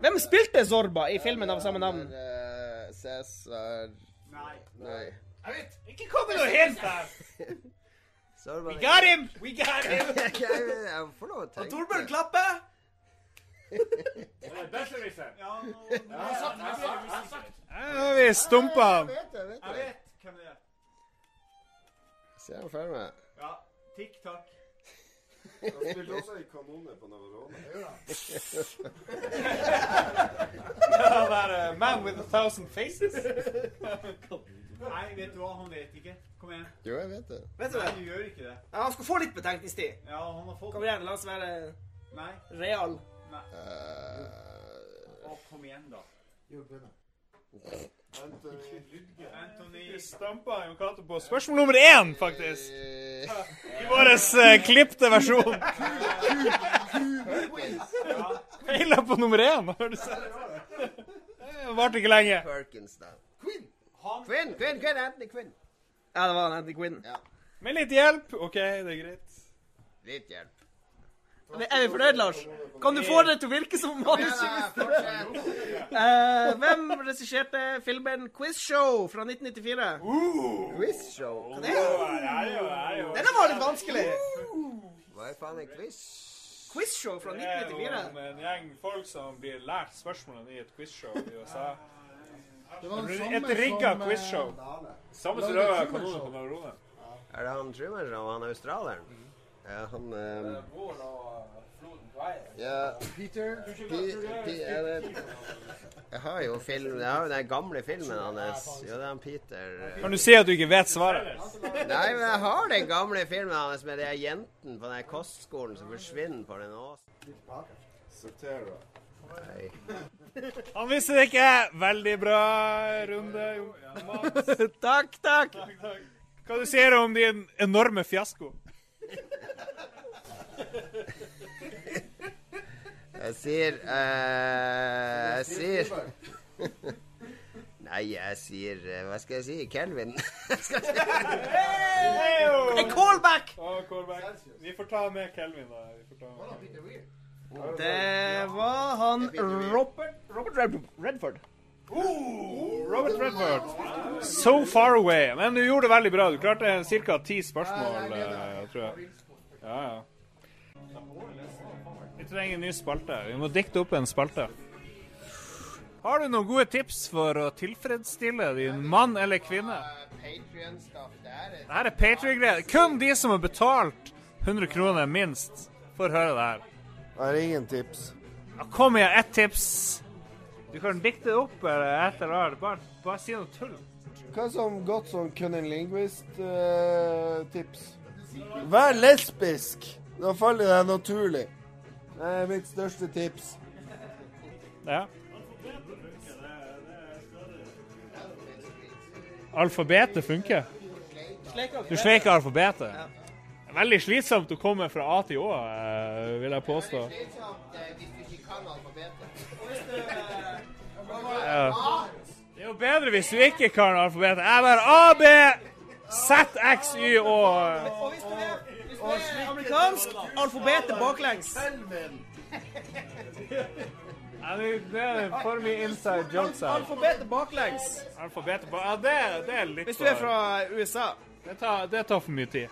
Hvem spilte Zorba i filmen av samme navn? Eh, Cæsar Nei. Nei. Jeg vet. Ikke kom med noe hint der! We got him! We got him! Jeg, jeg, jeg får lov å tenke. Torbjørn klapper. Ja, nå, har jeg. Jeg vi stumpa Jeg vet jeg vet Jeg det. vet hvem det er. Ser han for meg. Ja. Tikk-takk. Han spilte også i Kanone på Navarone. det er uh, man with a thousand faces. Nei, vet du hva? Han vet ikke. Kom igjen. Jo, jeg vet det. Vet du Nei, det? du gjør ikke det. Ja, han skal få litt betenkningstid. Ja, han har fått Kom igjen, la oss være Nei. real. Nei. Uh... Å, kom igjen, da. Anthony stampa jo Cato på spørsmål nummer én, faktisk. I vår uh, klipte versjon. Feila på nummer én. Har du sett? Det varte ikke lenge. Perkins, da. Quinn! Quinn, Quinn, Quinn, Anthony Quinn. Ja, det var Anthony Quinn. Ja. Med litt hjelp. OK, det er greit. Litt hjelp. Er vi fornøyd, Lars? Kan du få det til å virke som Ja, fortsett. Eh, Hvem regisserte filmen Quizshow fra 1994? Quizshow. Denne var litt vanskelig. Hva er faen en quiz? Quizshow fra 1994. Det er 1994. om en gjeng folk som blir lært spørsmålene i et quizshow i USA. Det var Et rigga eh, quizshow. Samme som Truman kanoner på Navarone. Er det han Truman han australieren? Ja, han eh, Ja Peter. Er det- Jeg har jo film Jeg har jo den gamle filmen hans. Jo, det er han Peter Kan du si at du ikke vet svaret? Nei, men jeg har den gamle filmen hans med de jentene på den kostskolen som forsvinner på den åsen. Sortera. Nei. Han visste det ikke. Veldig bra runde. Mats. Takk, takk. Hva du sier om din enorme fiasko? Jeg sier uh, Jeg sier Nei, jeg sier eh, Hva skal jeg si? Kelvin? En callback! Vi får ta med Kelvin, da. Vi får ta med. Det var han Robert, Robert Redford. Robert Redford. So far away. Men du gjorde det veldig bra. Du klarte ca. ti spørsmål, eh, tror jeg. Ja, ja. Vi trenger en ny spalte. Vi må dikte opp en spalte. Har du noen gode tips for å tilfredsstille din mann eller kvinne? Patreon-stuff. Det her er Det her er Patrion-greier. Kun de som har betalt 100 kroner minst, får høre det her. Jeg har ingen tips. Ja, Kom igjen, ett tips. Du kan dikte det opp eller et eller annet. Bare, bare si noe tull. Hva som godt som cunning-linguist-tips? Vær lesbisk! Da faller det naturlig. Det er mitt største tips. Ja. Alfabetet funker. Du sleiker alfabetet. Det er Veldig slitsomt å komme fra A til Å, eh, vil jeg påstå. Hvis du ikke kan alfabetet. Ja. Det er jo bedre hvis du ikke kan alfabetet. Jeg bare A, B, Z, X, Y og Og hvis du er, hvis du er amerikansk, alfabetet baklengs. Ja, det, det er for mye inside jokes her. Alfabetet baklengs. Alfabetet ba- Ja, det, det er litt Hvis du er fra USA. Det tar, det tar for mye tid.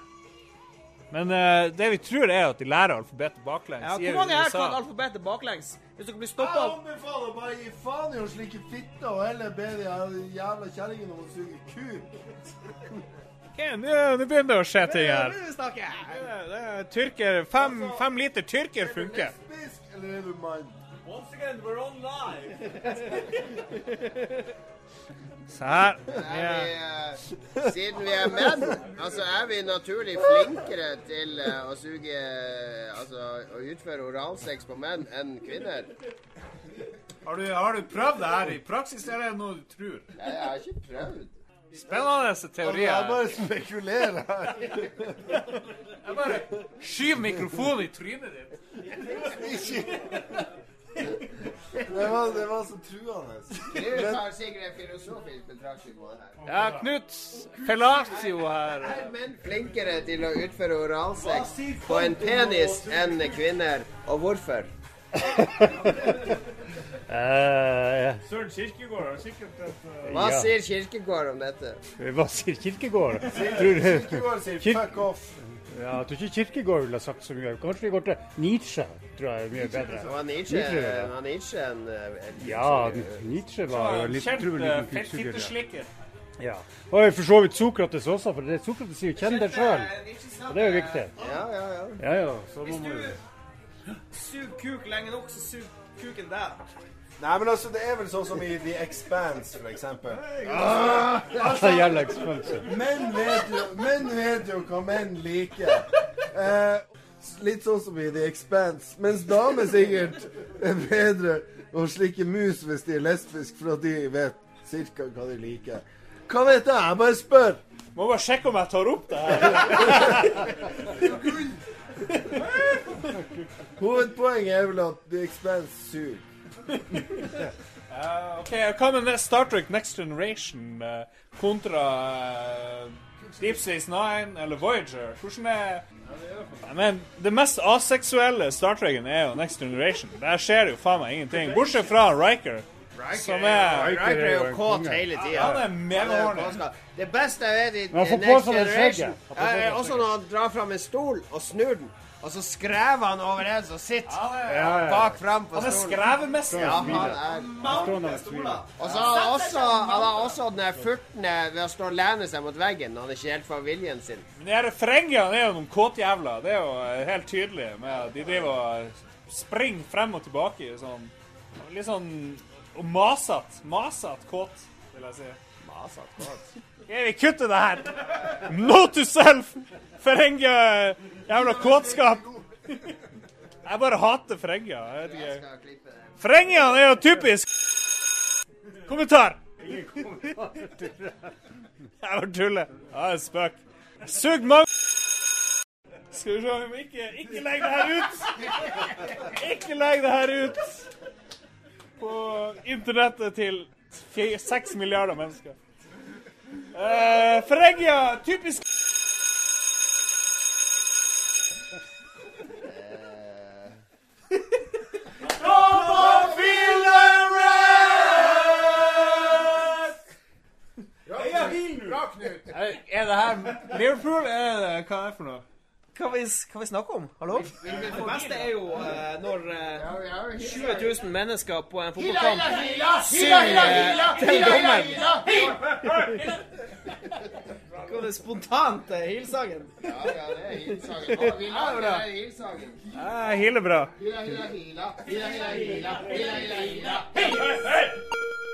Men uh, det vi tror er at de lærer alfabetet baklengs. Ja, hvor mange her kan alfabetet baklengs? Hvis dere blir Jeg stoppa anbefaler bare gi faen i å slike fitte og heller be de jævla kjerringene om å suge kuk. Ok, Nå begynner det å skje ting her. Jeg. Det er- det er Tyrker, fem, fem liter tyrker funker. Lesbisk, eller er du mann? Once again, we're on live. Se her. Er vi, er, siden vi er menn, altså er vi naturlig flinkere til eh, å suge eh, Altså å utføre oralsex på menn enn kvinner? Har du, har du prøvd det her i praksis, eller er det noe du tror? Nei, jeg har ikke prøvd. Spennende Altså, teori jeg bare spekulerer her. Jeg bare skyver mikrofonen i trynet ditt. Det var, det var så truende. Knut har sikkert en filosofisk betraktning på det her. Ja, Knut Felatio her. Er menn flinkere til å utføre oralsex på en penis enn kvinner, og hvorfor? Eh, Søren Kirkegård har sikkert et eh, Hva sier Kirkegård om dette? Hva sier Kirkegård? Kirkegård sier fuck off. Ja, jeg tror ikke Kirkegård ville ha sagt så mye. Kanskje vi går til Nietzsche, tror jeg er mye bedre. Var Nietzsche, Nietzsche, Nietzsche en, eh, en Ja, Nietzsche var jo litt Kjent fitteslikker. ja. Og for så vidt Sokrates også, for det Sokrates sier jo 'kjenn deg sjøl'. Og det er jo viktig. Ja, ja, ja. Ja, ja. Så Hvis du suger kuk lenge nok, så suger kuken deg. Nei, men altså, det er vel sånn som i The Expanse, for eksempel. Altså, gjelder Expanse. Menn vet jo, menn vet jo hva menn liker. Eh, litt sånn som i The Expanse. Mens damer sikkert er bedre å slikke mus hvis de er lesbiske, for at de vet cirka hva de liker. Hva vet jeg? Jeg bare spør. Må bare sjekke om jeg tar opp det her. Hovedpoenget er vel at The Expanse suger. Eh, ok, Hva med Star Trek Next Generation uh, kontra uh, Deep Space Nine eller Voyager? Hvordan er Men Det mest aseksuelle Star Treken er jo Next Generation. Der skjer det jo faen meg ingenting. Bortsett fra Riker, som er Riker er jo kåt hele tida. Han er. Det beste jeg vet i Next Generation, er også når han drar fram en stol og snur den, og så skrev han over en som sitter Ja, ja. bak fram på Han er stolen. skrevemester. Ja, han er. Og så har han også, han har også den furtne ved å stå og lene seg mot veggen når han ikke helt får viljen sin. Men de her Ferengiene er jo noen kåtjævler. Det er jo eh, helt tydelig. med at De driver og springer frem og tilbake i sånn Litt sånn og masete. Masete kåt, vil jeg si. Masete kåt. Jeg vi kutte det her. Note to self! Ferengia Jævla kåtskap. Jeg bare hater Frenja. Det. Er jo typisk Kommentar! Jeg bare tuller. Ja, det er spøk. Sug mange Skal vi se om vi ikke Ikke legg det her ut! Ikke legg det her ut på internettet til seks milliarder mennesker. Uh, Ferengia, typisk Bra, Knut. Er det her Liverpool? Er det, hva er det for noe? Hva vi, hva vi snakker om? Hallo? Det beste er jo eh, når eh, 20 000 mennesker på en fotballkamp synger eh, til dommeren. Kom det spontant eh, hilsangen? Ja, ja, det er hilsangen. Å, Det er den her hilsangen. Ja, hele bra. Hila, hila, hila. Hila, hila, hila. Hila, hila, hila.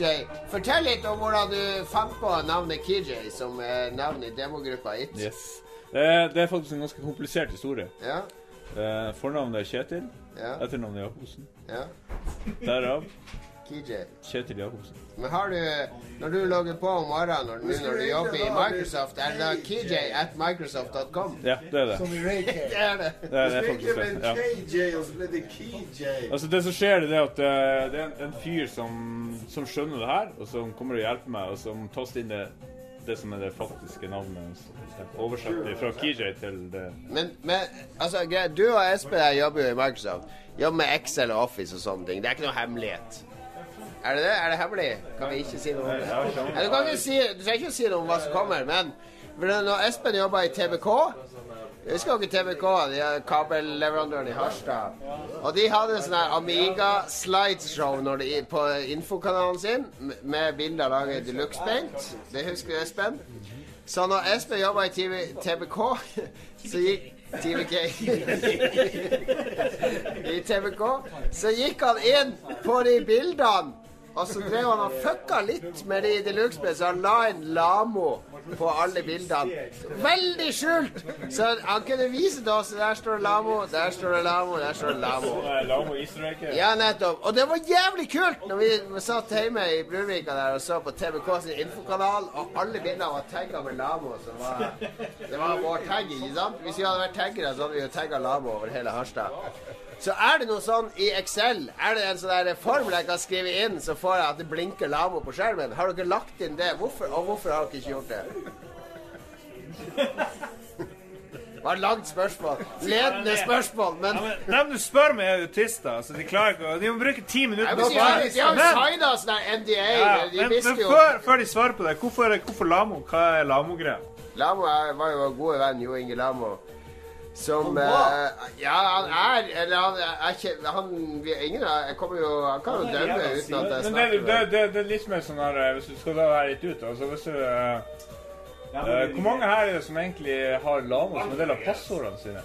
KJ. Fortell litt om hvordan du fant på navnet KJ som eh, navn i demogruppa It. Yes. Det er, faktisk en ganske komplisert historie. Ja. Eh, fornavnet er Kjetil. Ja. Etternavnet er Jacobsen. Ja. Derav KJ. Kjetil Jacobsen. Men har du Når du logger på om morgenen når, når du jobber i Microsoft, er det da KJ at microsoft.com? Ja, det er det. Som i Ray K. Det er det. Det er, det er faktisk det. Ja. KJ, og så ble det KJ. Altså Det som skjer, det er at eh, det er en, en fyr som, som skjønner det her, og som kommer og hjelper meg, og som taster inn det, det som er det faktiske navnet. Oversatt fra KJ til det Men, men altså, greit, du og Espen jobber jo i Microsoft. Jobber med Excel og Office og sånne ting. Det er ikke noe hemmelighet. Er det det? Er det hemmelig? Kan vi ikke si noe om det? Ja, du, kan ikke si, du trenger ikke si noe om hva som kommer, men når Espen jobba i TBK husker ikke TBK, de er kabelleverandøren i Harstad. Og de hadde sånn her Amiga-slideshow når de, på infokanalen sin med bilder laget i deluxe-paint. Det husker Espen? Så når Espen jobba i TV, TBK, så gikk TVK I TBK, så gikk han inn på de bildene. Og så drev han og fucka litt med de deluxe så han la inn Lamo på alle bildene. Veldig skjult! Så han kunne vise til oss der står det Lamo, der står det Lamo, der står det Lamo. Ja, nettopp. Og det var jævlig kult når vi satt hjemme i Brunvika der og så på TBK sin infokanal, og alle bildene var tagga med Lamo. Som var, det var vår tagg, ikke sant? Hvis vi hadde vært taggere, så hadde vi jo tagga Lamo over hele Harstad. Så er det noe sånn i Excel, er det en sånn formel jeg kan skrive inn, så får jeg at det blinker Lamo på skjermen? Har dere lagt inn det? Hvorfor, og hvorfor har dere ikke gjort det? Det var et langt spørsmål. Ledende spørsmål, men Dem du spør meg, er autister. Så de klarer ikke De må bruke ti minutter på svare. De har jo Men- signa sånn NDA. Ja, de men, men før, før de svarer på det, hvorfor, hvorfor Lamo? Hva er Lamo-greia? Lamo var jo vår gode venn Jo Inge Lamo. Som eh, Ja, han er Eller han er ikke han, vi, Ingen av Jeg kommer jo Han kan jo dømme uten at jeg Men det, snakker det, med det, det, det er litt mer sånn her eh, Hvis du skal da være litt ut altså hvis du, eh, eh, Hvor mange her er det som egentlig har Lamo som en del av passordene sine?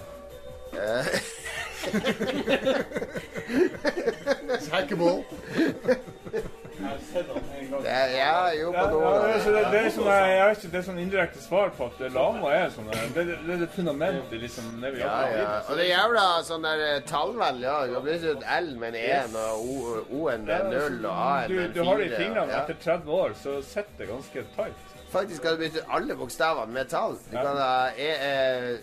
Hackable. Det er, ja, jo, på Ja, ja, det, er, så det, det er sånn, jeg vet ikke, det er sånn indirekte svar på at lama er sånn Det, er det fundamentet liksom det vi Ja, jobber ja. Og det er jævla sånn der eh, tallvel, ja. Det blir sånn L med en 1 og O- O-en med 0 og A-en Du, med du har det i fingrene. Ja. Etter 30 år så sitter det ganske tight. Faktisk kan du bytte alle bokstavene med tall. Du kan ha e, e,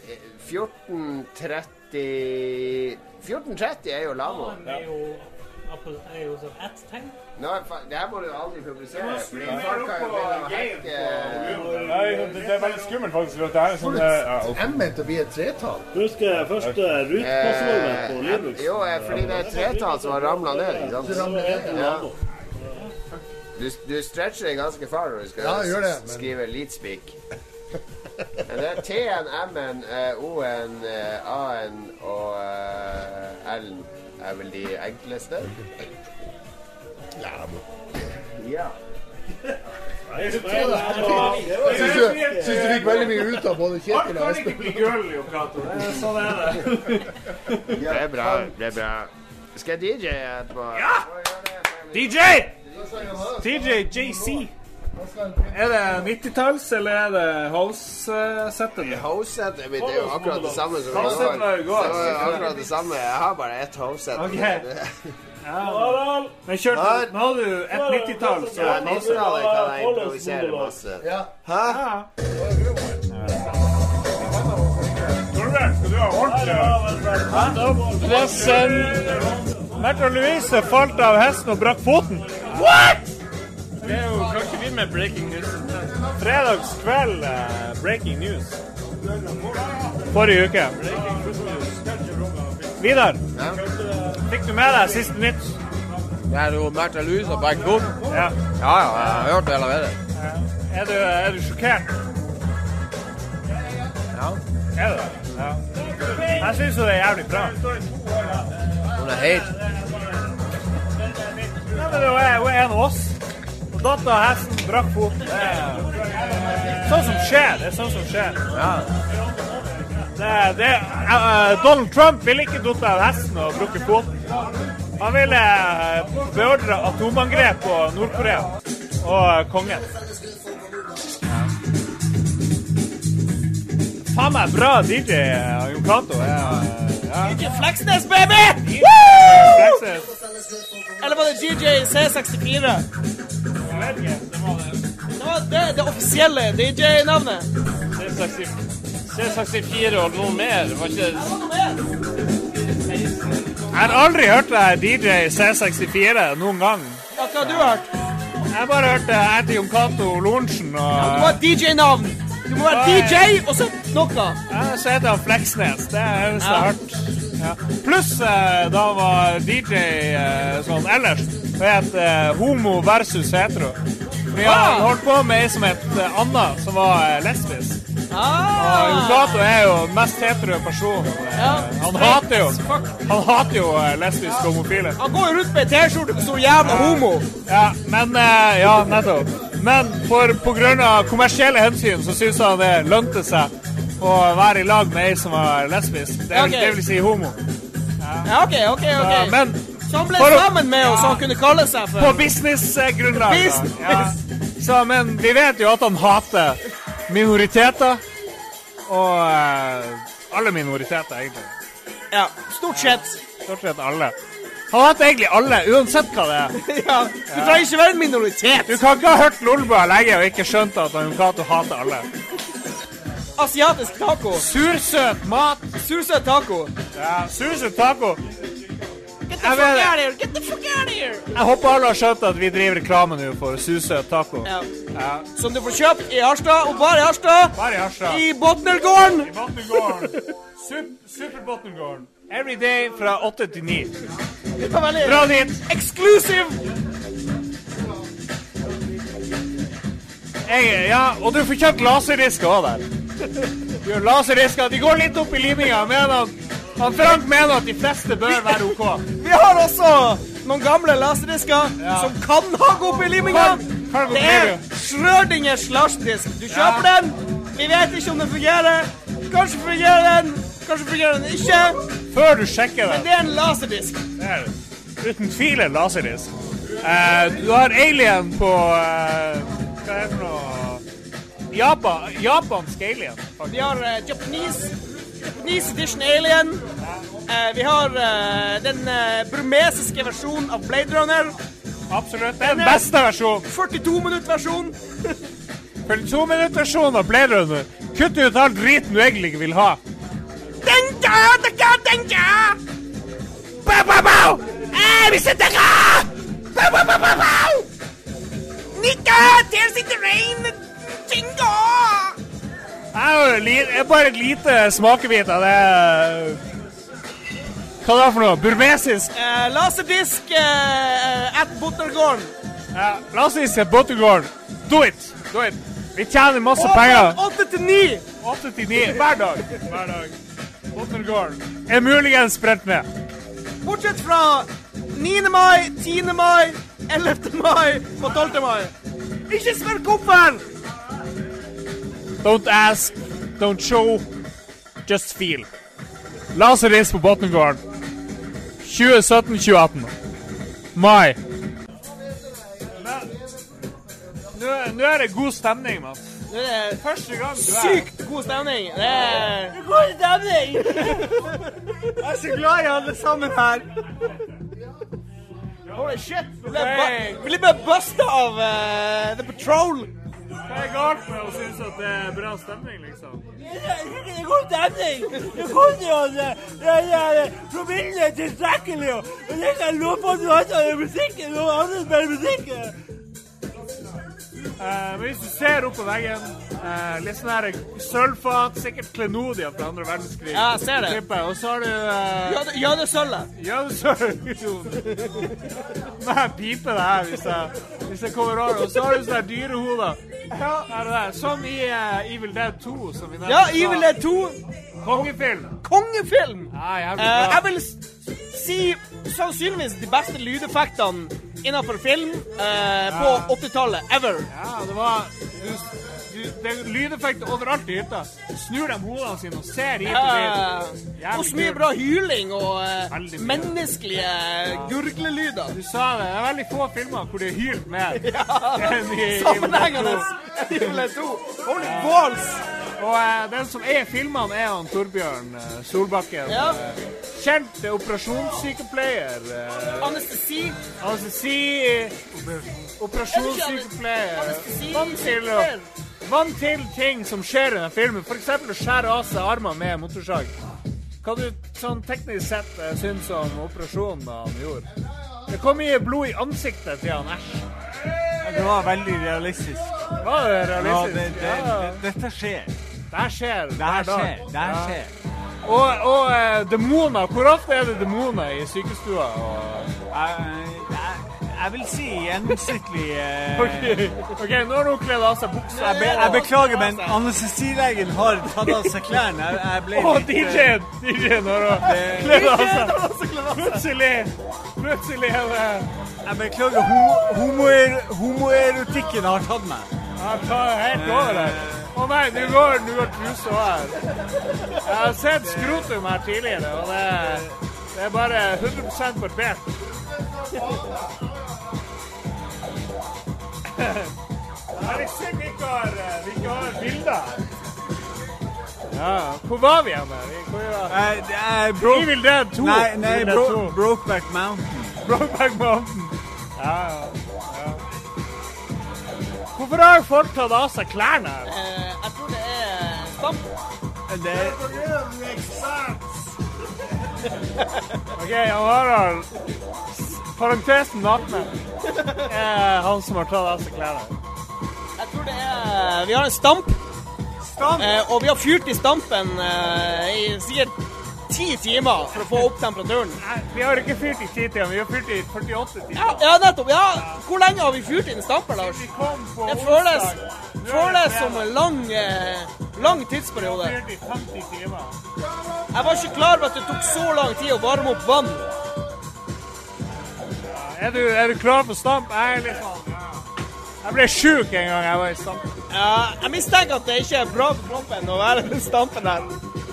1430 1430 er jo Lamo. Ja. er jo, er jo sånn ett tegn. Nå, det her må du aldri publisere. Fordi folk har jo begynt å Nei, det, det er veldig skummelt faktisk. For det er sånn eh, ja. M-en til å bli et tretall. Husker første rutepassordet på Eh, Linux. Jo, eh, fordi det er et tretall som har ramla ned. ikke sant? Du, du stretcher deg ganske far når du skal Ja, gjør det, s- men- skrive leadspeak. Men det er T-en, M-en, eh, O-en, eh, A-en og eh, L-en er vel de enkleste. Ja. Syns du, syns du fikk veldig mye ut av både Kjetil og Espen? Sånn er det. Det er bra. Det er bra. Skal jeg DJ etterpå? Ja! DJ! DJ JC. Er det 90-talls, eller er det house-settet? House-settet mitt er jo akkurat det samme som i går. Det var akkurat det samme. Jeg har bare ett house-sett. Ok. Ja. Men kjørte. Nå har du et 90-tall, så Ja, 90-tallet kan jeg improvisere masse. Hæ? Torbjørn, skal du ha ordentlig Pressen Märtha Louise falt av hesten og brakk foten. What?! Det er jo kanskje vi med breaking news. Fredagskveld, uh, breaking news. Forrige uke. Vidar, fikk du med deg siste nytt? Det er jo Märtha Louise og Berg Blom. Ja. ja, ja, jeg har hørt det allerede. Er du, er du sjokkert? Ja. Er du det? Ja. Jeg syns jo det er jævlig bra. Hun er helt Ja, men hun er, hun er en av oss. Og datter av hesten, brakk foten. Sånn som skjer. Det er sånn som skjer. Det, det, uh, Donald Trump ville ikke falt av hesten og brukket foten. Han ville eh, beordre atomangrep på Nord-Korea og kongen. Faen meg bra DJ Jon Cato. Ja. DJ Fleksnes, baby! Eller var det DJ C64? Det var det, det offisielle DJ-navnet. C64 og noe mer. Var ikke Jeg har aldri hørt deg DJ C64 noen gang. Hva har du hørt? Jeg har bare hørt jeg heter Jon Cato Lorentzen og Du må ha DJ-navn. Du må være DJ og så noe. Ja, så heter han Fleksnes. Det er det eneste jeg har hørt. Ja. Pluss eh, da var DJ eh, sånn ellers, det het eh, Homo versus hetero. Vi har Ah! holdt på med ei som het Anna, som var lesbisk. Ah! Og Jon Cato er jo den mest hetero personen. Eh, Ja. Han hater jo Han hater jo lesbiske ja. homofile. Han går jo rundt med T-skjorte som stor jævla homo. Ja, men eh, Ja, nettopp. Men for av kommersielle hensyn så syns han det lønte seg å være i lag med ei som var lesbisk. Det, vil- det vil si homo. Ja, OK, OK. ok. Så, men så han ble for sammen med henne, så han kunne kalle seg for På businessgrunnlag. Business. Ja. Så, men vi vet jo at han hater minoriteter. Og eh, alle minoriteter, egentlig. Ja, stort sett. Stort sett alle. Han hater egentlig alle, uansett hva det er. Ja, Du trenger ikke være en minoritet. Du kan ikke ha hørt Lolbua lenge og ikke skjønt at Jon Cato hater alle. Asiatisk taco. Sursøt mat. Sursøt taco. Ja, sursøt taco. The fuck out of here! Get the fuck out of here! Jeg håper alle har skjønt at vi driver reklame nå for susøt taco. Ja. Ja. Som du får kjøpt i Harstad, og bare i Harstad. Bare i Harstad. I Botnergården. I Botnergården. Superbotnergården. Every day fra åtte til ni. Dra dit. Exclusive. Jeg, ja, og du får kjøpt laserdisker òg der. Du laserdisker. De går litt opp i liminga. Men han, han Frank mener at de fleste bør være OK. Vi har også noen gamle laserdisker som kan ha opp i liminga. Det er. Schrødingers laserdisk. Du kjøper den. Vi vet ikke om den fungerer. Kanskje fungerer den, kanskje fungerer den ikke. Før du sjekker den. Men det er en laserdisk. Det er. Uten tvil en laserdisk. Uh, du har Alien på uh, Hva er det for noe? Japan, japansk Alien. Vi har uh, Japanese, Japanese edition Alien. Eh, vi har eh, den uh, burmesiske versjonen av Blade Runner. Absolutt. Det er den beste versjonen. 42 minutt-versjon. 42 minutter versjonen av Blade Runner. Kutt ut all driten du egentlig ikke vil ha. Denja, denja, denja! Ba, ba, ba. Eh, vi sitter her. Ba, ba, ba, ba, bow! Nika, there's in the rain! Jingo! Jeg bare et lite smakebit av det Hva er det for noe? Burmesisk? Eh, laserdisk eh, at Buttergården. Ja, Laserdisk at Buttergården. Do it! Do it. Vi tjener masse penger. Åtte til ni! Åtte til ni hver dag. Hver dag. Buttergården er muligens brent ned. Bortsett fra 9. mai, 10. mai, 11. mai og 12. mai. Ikke spør hvorfor! Don't ask, don't show, just feel. La oss reise på Botnergården. 2017-2018. Mai. Nå, er det god stemning, mann. Nå er det Første gang du er sykt god stemning. Det er god stemning! Jeg er så glad i alle sammen her. Holy shit! Vi ble, bare busta av uh, The Patrol. Hva er galt med å synes at det er bra stemning, liksom? Det er god stemning! Det kommer jo det er promillen er tilstrekkelig, og det er love på at du har musikken, og andre spiller musikken. Eh, men hvis du ser opp på veggen, uh, litt sånn her sølvfat, sikkert klenodier fra andre verdenskrig. Ja, jeg ser det. Og så har du uh, Jødesølvet. Jødesølvet. Må Nei, pipe det her hvis jeg, hvis jeg kommer over. Og så har du sånne dyrehoder. Ja, er det der. Som i uh, Evil Dead 2, som vi nevnte. Ja, Evil Dead 2. Kongefilm. Kongefilm! Ja, jævlig Eh, bra. jeg vil si sannsynligvis de beste lydeffektene innenfor film eh, på 80-tallet ever. Ja, det var Det er lydeffekter overalt i hytta. Snur dem hodene sine og ser hit og dit. Eh, og så mye bra hyling og eh, menneskelige gurglelyder. Du sa det. Det er veldig få filmer hvor det er hylt mer. i Sammenhengende. Evil 2. Evil Dead 2. Holy balls! Og eh, den som er i filmene, er han Torbjørn eh, Solbakken. Ja. Eh, kjent eh, operasjonssykepleier. Eh, Anestesi. Anestesi Operasjonssykepleier. Anestesi. Vant til, ting som skjer i den filmen. F.eks. å skjære av seg armer med motorsag. Hva du sånn teknisk sett eh, syns om operasjonen han gjorde? Det kom mye blod i ansiktet til han Æsj. Det var veldig realistisk. Var det Ja, realistisk? det, det, Ja. det, dette skjer. Det skjer. Det skjer. dag. Det Ja. skjer. Og, og eh, demoner. Hvor ofte er det demoner i sykestua? Og... Jeg, jeg, vil si gjennomsnittlig eh, OK, ok, nå har hun kledd av seg buksa. jeg, be, jeg beklager, men anestesilegen har tatt av seg klærne. Jeg, jeg ble litt, eh, DJ-en! DJ-en har kledd av seg. Plutselig Plutselig er det Jeg beklager, homoer, homoerotikken har tatt meg. Jeg tar helt over her. Å nei, nå går, nå går trusa her. Jeg har sett skrotum her tidligere, og det, det er bare 100% barbert. Er vi ikke har, vi ikke har bilder. Ja, hvor var vi igjen? Eh, er bro Evil Dead 2. Nei, nei bro 2. Brokeback Mountain. Brokeback Mountain. Ja, ja. Hvorfor har folk tatt av seg klærne? Eh, jeg tror det er stamp. Det, er OK, Harald Parentesen nakne. Er han som har tatt av seg klærne. Jeg tror det er Vi har en stamp. Eh, og vi har fyrt i stampen eh, i sikkert ti timer for å få opp temperaturen. Nei, vi har ikke fyrt i 10 timer, vi har fyrt i 48 timer. Ja, ja, nettopp. Ja. Hvor lenge har vi fyrt inn stampen, Lars? Vi kom på Det føles, føles som en lang, eh, lang Vi tidsperiode. har fyrt i 50 timer. Jeg var ikke klar over at det tok så lang tid å varme opp vann. Er du, er du klar for stamp? Jeg er litt sånn Jeg ble sjuk en gang jeg var i stamp. Ja, jeg mistenker at det ikke er bra for kroppen å være i stampen her.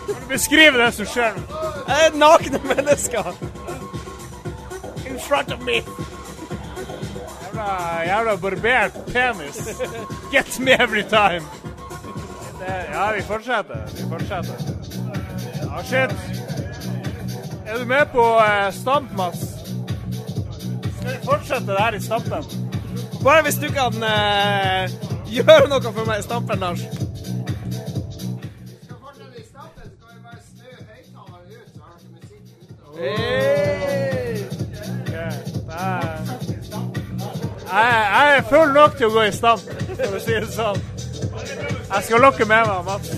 Kan du beskrive det som skjer? Jeg er nakne mennesker. In front of me. Jævla, jævla barbert penis. Gets me every time. Det, ja, vi fortsetter. Vi fortsetter. Ja, shit. Er du med på eh, stamp, Mats? Skal fortsette det her i stampen? Bare hvis du kan eh, gjøre noe for meg i stampen, Lars. Hey. Ok, er- Jeg, jeg er full nok til å gå i stamp, for å si det sånn. Jeg skal lokke med meg Mats.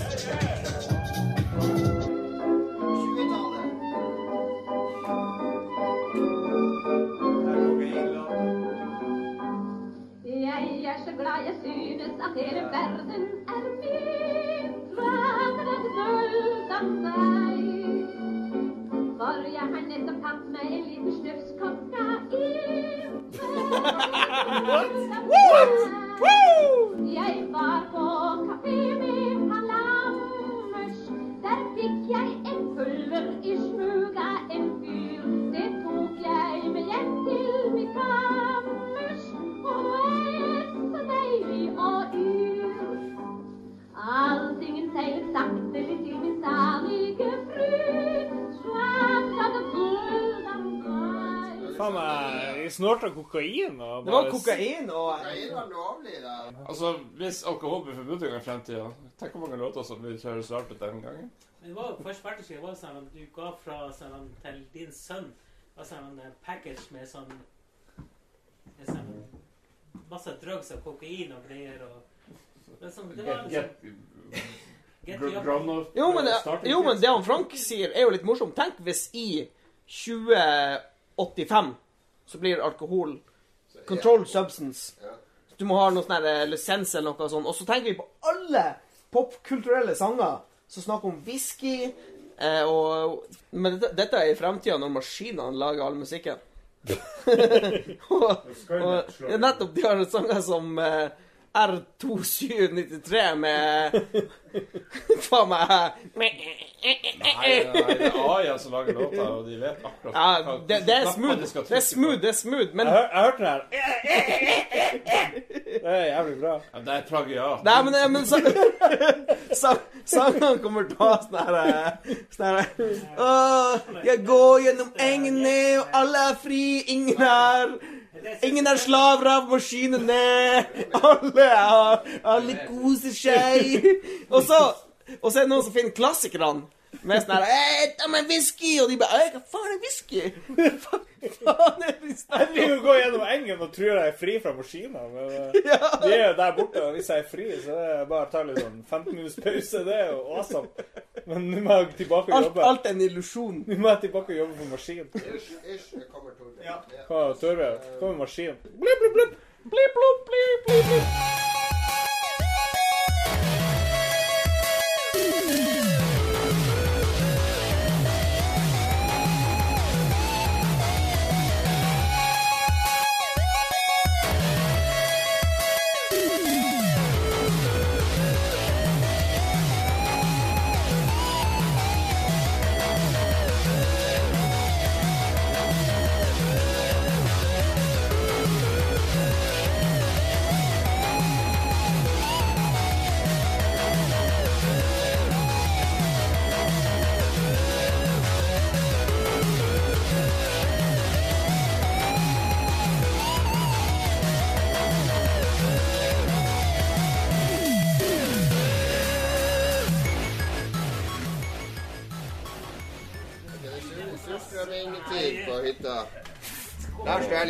Er liten snufs kokain. Jeg var på kafé med han Lammers. Der fikk jeg en pulver i smuga en fyr. Det tok jeg med hjem til mitt kammers. Og og ur. Alltingen seiler saktelig til min salige brud. Faen meg, snorta kokain og Det var kokain og Kokain var lovlig, da. Altså, hvis alkohol blir forbudt en gang i fremtida, tenk hvor mange låter som vil kjøre svart ut den gangen. Det var jo først verdenskrig, var sånn du ga fra sånn, til din sønn sånn en package med sånn, sånn masse drugs og kokain og greier. Og, sånn, det var liksom Get up. Jo, men, det- jo, men det han Frank sier, er jo litt morsomt. Tenk hvis i 2085 så blir alkohol controlled substance. Du må ha noe sånn eh, lisens eller noe sånt. Og så tenker vi på alle popkulturelle sanger som snakker om whisky. Eh, og, men dette, dette er i fremtida, når maskinene lager all musikken. og, og det er nettopp de har sanger som eh, R2793 med Faen meg Nei, nei, det er Aya som lager låter, og de vet akkurat Ja, hva- det, det er smooth. de Det er smooth, det er smooth, men Jeg, hør, jeg hørte den her. Det er jævlig bra. Ja, det er plagiat. Nei, men, men så, så, Sangene kommer til å ha sånn her eh, Sånn her jeg går gjennom engene, og alle er fri, ingen er Ingen er slaver av maskinene. Alle, alle koser seg. Og så, og så er det noen som finner klassikerne. Med sånn her «Eh, Ta meg whisky! Og de bare «Eh, Hva faen er whisky? Hva faen er det Jeg driver og går gjennom engen og tror jeg er fri fra maskiner. Men ja. de er jo der borte, og hvis jeg er fri, så er det bare å ta litt sånn 15 minutts pause. Det er jo awesome. Men nå må jeg tilbake og Alt, jobbe. alt er en illusjon. Nå må jeg tilbake og jobbe på maskin. Ish, ish, kommer Torbjørn. Ja. Hva, Torve? Kommer maskin. Blipp, blipp, blipp. Blipp, blipp, blipp, blipp,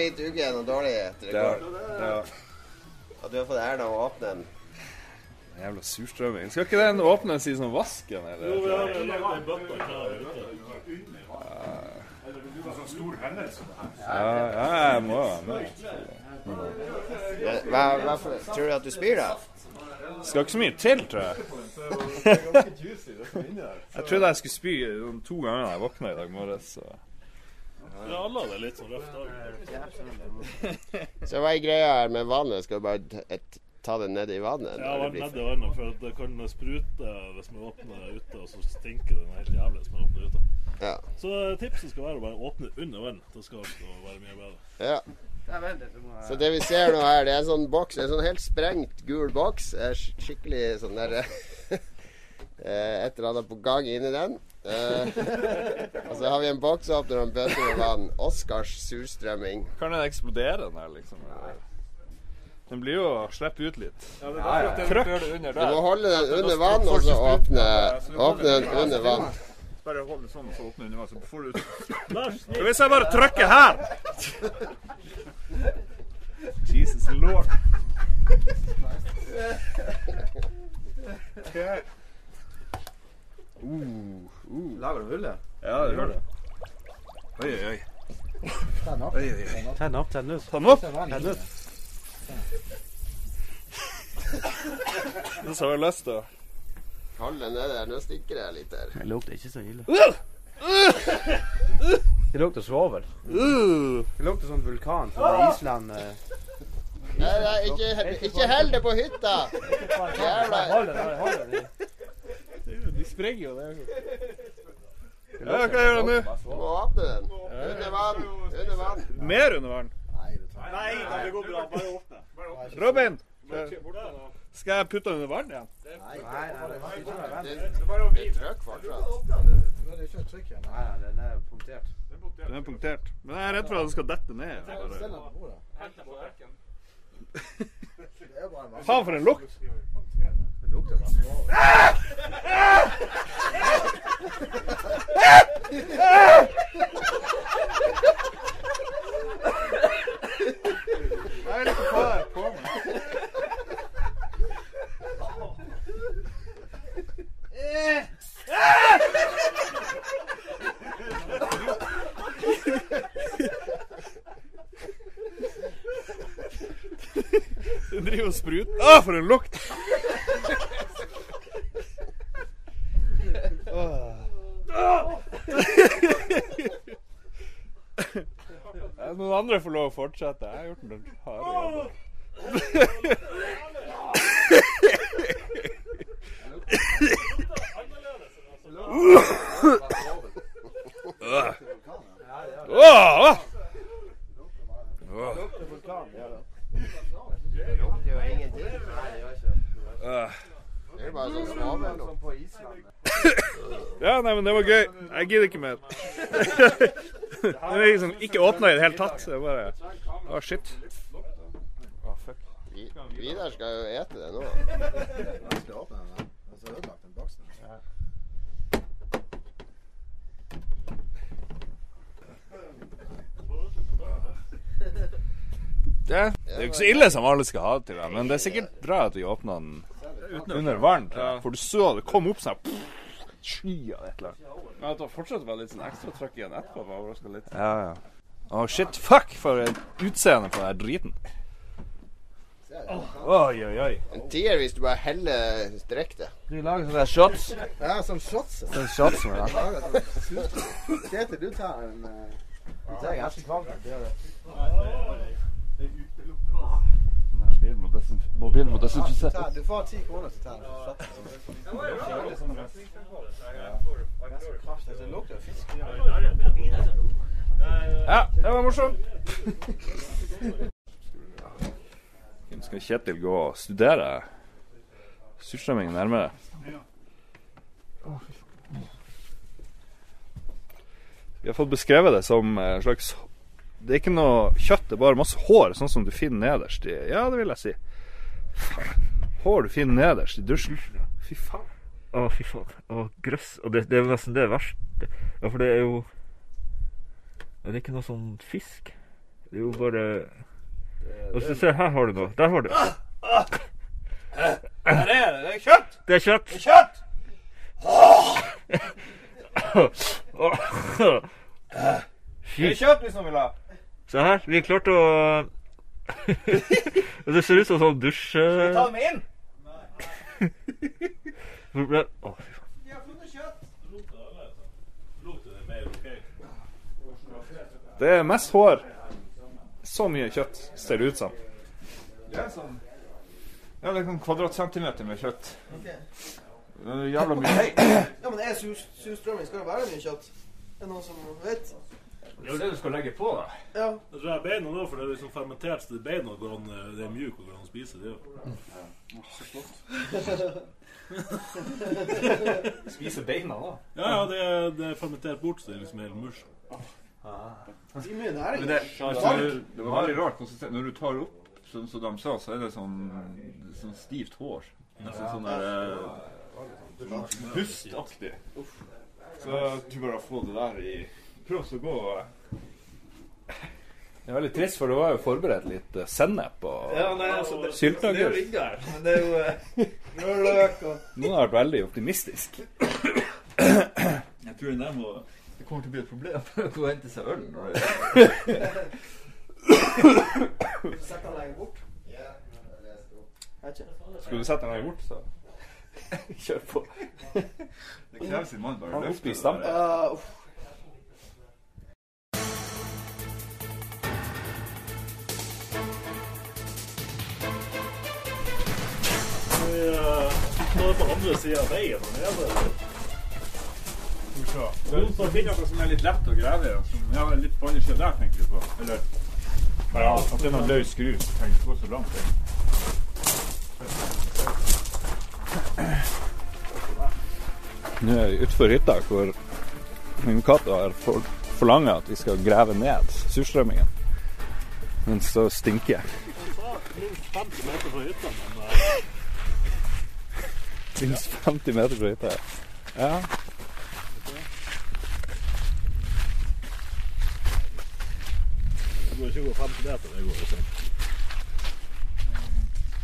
litt uggen og dårlig etter i Ja, går. ja. Og du har fått æren av å åpne den. Jævla surstrømming. Skal ikke den åpnes i sånn vasken, eller? Jo, vi har en bøtte klar ute. Sånn stor hendelse. Ja, ja, jeg må være med. Hva, hva tror du at du spyr, da? Skal ikke så mye til, tror jeg. Jeg trodde jeg skulle spy to ganger da jeg våkna i dag morges. Så. Ja, alle hadde litt sånn røft dag. Så hva er greia her med vannet? Skal du bare et, ta det ned i vannet? Ja, har det nedi vannet, for det kan sprute hvis vi åpner ute, og så stinker det noe helt jævlig hvis man åpner ute. Ja. Så eh, tipset skal være å bare åpne under vann. Det skal også være mye bedre. Ja. Så det vi ser nå her, det er en sånn boks, en sånn helt sprengt gul boks. Er Skikkelig sånn der eh, Et eller annet på gang inni den. Eh, og så har vi en boksåpner og en bøtte med vann. Oscars surstrømming. Kan den eksplodere, den her, liksom? Den blir jo slipper ut litt. Ja, det er under der. Du må holde den under vann, og så åpne, åpne den under vann. Bare hold sånn, så åpner den under vann, så får du ut hvis jeg bare trykker her Jesus lord. Okay. Uh, uh. Lager du hullet? Ja, det gjør det. Oi, oi, oi. Tenn opp. Oi, oi, oi. Ta den opp, tenn ut. Ta opp. Tenn ut. Det så har jeg lyst til å Hold den der. Nå stikker jeg litt der. Det lukter ikke så ille. Det lukter svovel. Det lukter sånn vulkan fra Island. eh. Nei, nei, ikke, ikke hell det på hytta! Jævla Hold den, hold den. De sprenger jo, det Ja, hva gjør du nå? Må åpne den. Under vann. Under vann. Mer under vann? Nei, det går bra. Bare åpne. Robin! Skal jeg putte den under vann igjen? Nei, nei, det er ikke så Det er trøkk fortsatt. Nei, nei, den er punktert. Den er punktert. Men jeg er redd for at den skal dette ned. Faen, for en lukt! Det lukter bare svovel. Jeg vil ikke det på. Den driver og spruter. Å, for en lukt! Ja, Noen andre får lov å fortsette. Jeg har gjort den harde sånn. Ja, nei, men det var gøy. Jeg gidder ikke mer. Det ikke åpna i det hele tatt. Det er bare Å, shit. Oh, fuck. Vi- Vidar skal jo ete det nå. Jeg skal åpne den. Og så ødelagt den boksen. Det, det er jo ikke så ille som alle skal ha det til, da, men det er sikkert bra at vi åpna den under vann. For du så det kom opp sånn sky av et eller annet. Men at det fortsatt var litt sånn ekstra trøkk igjen etterpå, var overraska litt. Ja, ja. Å, shit. Fuck, for et utseende på den driten. Oi, oi, oi. En tier hvis du bare heller direkte. Du lager sånne shots? Ja, sånn shots. Sånn shots med det. Sånn- Kjetil, du tar en eh, Du tar ganske kvalitet. Det gjør det. Mobilen må desinfisere. Du får ti kroner til å ta en shot. Det lukter fisk. Ja, det var morsomt. Nå skal Kjetil gå og studere surstrømming nærmere. Vi har fått beskrevet det som en slags Det er ikke noe kjøtt, det er bare masse hår, sånn som du finner nederst i Ja, det vil jeg si. Hår du finner nederst i dusjen. Fy faen. Å, fy faen. Å, grøss. Og det, det er nesten det verste. Ja, for det er jo Det er ikke noe sånn fisk. Det er jo bare Og så se, her har du noe. Der har du. Her er det. Det er kjøtt! Det er kjøtt. Det er kjøtt! Det er kjøtt hvis noen vil ha. Se her. Vi klarte å Det ser ut som sånn dusj... Skal vi ta dem inn? Problem- Å, fy faen. Det er mest hår. Så mye kjøtt, ser det ut som. Det er sånn Ja, det er sånn kvadratcentimeter med kjøtt. Det er jævla mye hei. Ja, men er sus- surstrømming Skal det være mye kjøtt? Er det noen som vet? Det er jo det du skal legge på, da. Ja. Jeg tror jeg er beina nå, for det er liksom fermentert, så det beina går an, eh, det er mjuk og går an å spise. det jo. Spise beina, da? Ja, ja, det er, det er fermentert bort, så det er liksom helt mush. Det er. Det, altså, det var veldig rart konsistens. Når du tar opp, sånn som de sa, så er det sånn, sånn stivt hår. Nesten sånn der Pustaktig. Hustaktig. Så du bare har fått det der i Prøv å gå Det er veldig trist, for det var jo forberedt litt eh, sennep og Ja, nei, altså, det- sylteagurk. det er jo men det er jo, eh, rødløk og- Noen har vært veldig optimistisk. Jeg tror den der må Det kommer til å bli et problem å gå og hente seg øl. Når det... Sett den lenger bort. Skulle du sette den lenger bort, så kjør på. Det krever sin mann bare å løfte den. Nå er det på andre siden av veien. Som er litt lett å grave i. Ja, litt på andre der, tenker du på. Eller det er noen løs skru. Trenger ikke gå så langt. egentlig. Nå er vi utenfor hytta hvor Cato har for, forlanger at vi skal grave ned surstrømmingen. Men så stinker jeg. Minst 50 meter fra hytta, Minst 50 meter fra hytta. Ja. Det går ikke å gå 50 meter. Det går ikke.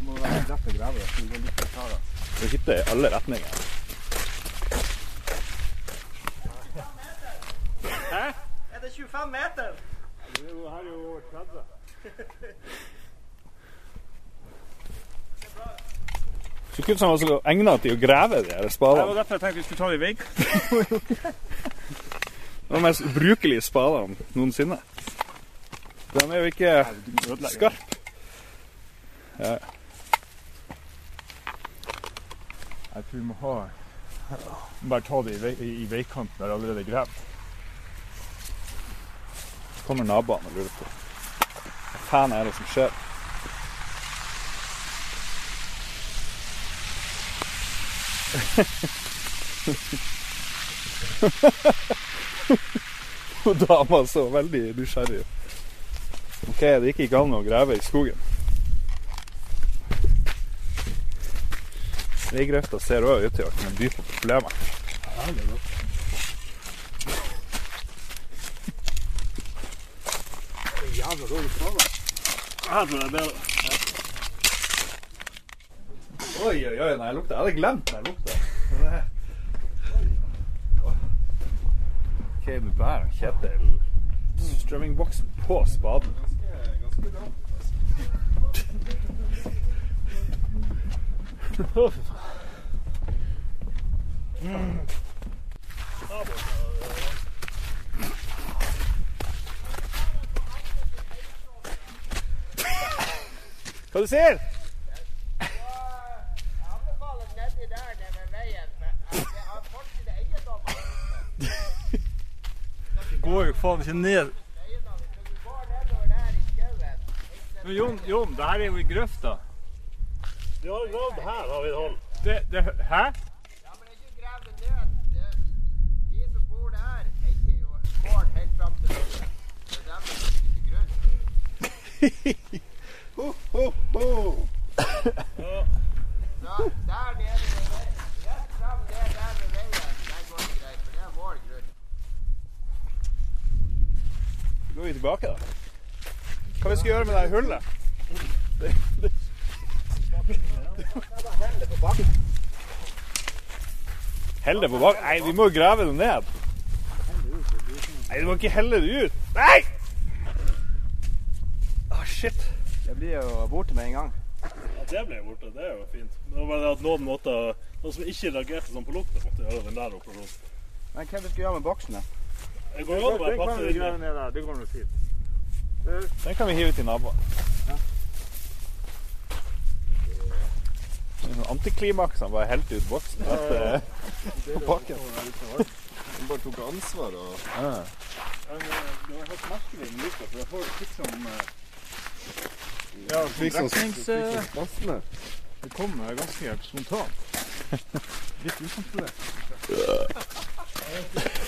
Må være rett å grave. så det går litt litt her da. Det hytter i alle retninger. Hæ? Er det 25 meter? Det er jo- Her er jo over 30. Så ut som han var så egnet til å grave de her Det var derfor jeg tenkte vi skulle ta dem i vegg. Det var de mest ubrukelige spadene noensinne. De er jo ikke skarp. Ja. Jeg tror vi må ha Bare ta det i, vei, i veikanten der er allerede gravd. Så kommer naboene og lurer på hva faen er det som skjer. Og dama så veldig nysgjerrig ut. OK, det gikk ikke an å grave i skogen. Veigrøfta ser òg ut til å kunne by på problemer. Ja, det er godt. Det er Jævla dårlig skade. Her tror det er bedre. Oi, oi, oi, nei, jeg lukter. Jeg hadde glemt jeg lukta. OK, med bærer Kjetil strømmingboksen på spaden. Å, fy faen. Mm. Ta bort det. Hva du ser du? går jo faen ikke ned. Men Jon, Jon, det her er jo i grøfta. Vi har gravd her, har vi hold. Det, det, hæ? Ho, ho, ho. Så, der nede ved veien. Rett fram der, der ved veien. Der går det greit, for det er vår grunn. Går vi tilbake, da? Hva vi skal gjøre med det hullet? Det, det. Hell det på bakken? Nei, vi må jo grave det ned. Nei, du må ikke helle det ut. Nei! Å, shit. Det blir jo borte med en gang. Ja, det ble borte. Det er jo fint. Det var bare det at noen måtte Noen som ikke reagerte sånn på lukta, måtte gjøre den der operasjonen. Men hva skal skal gjøre med boksene? Det går jo an å bare passe det inn. Det går nok fint. Den kan vi hive til naboen. Det er sånn Antiklimaks han bare helte ut boksen etter på bakken. Han bare tok ansvar og Ja. Eh, Det var helt merkelig med lykta, for jeg får litt som eh, Ja, slik som- dressings, slik eh, som spasme. Det kom eh, ganske helt spontant. Litt ukontrollert.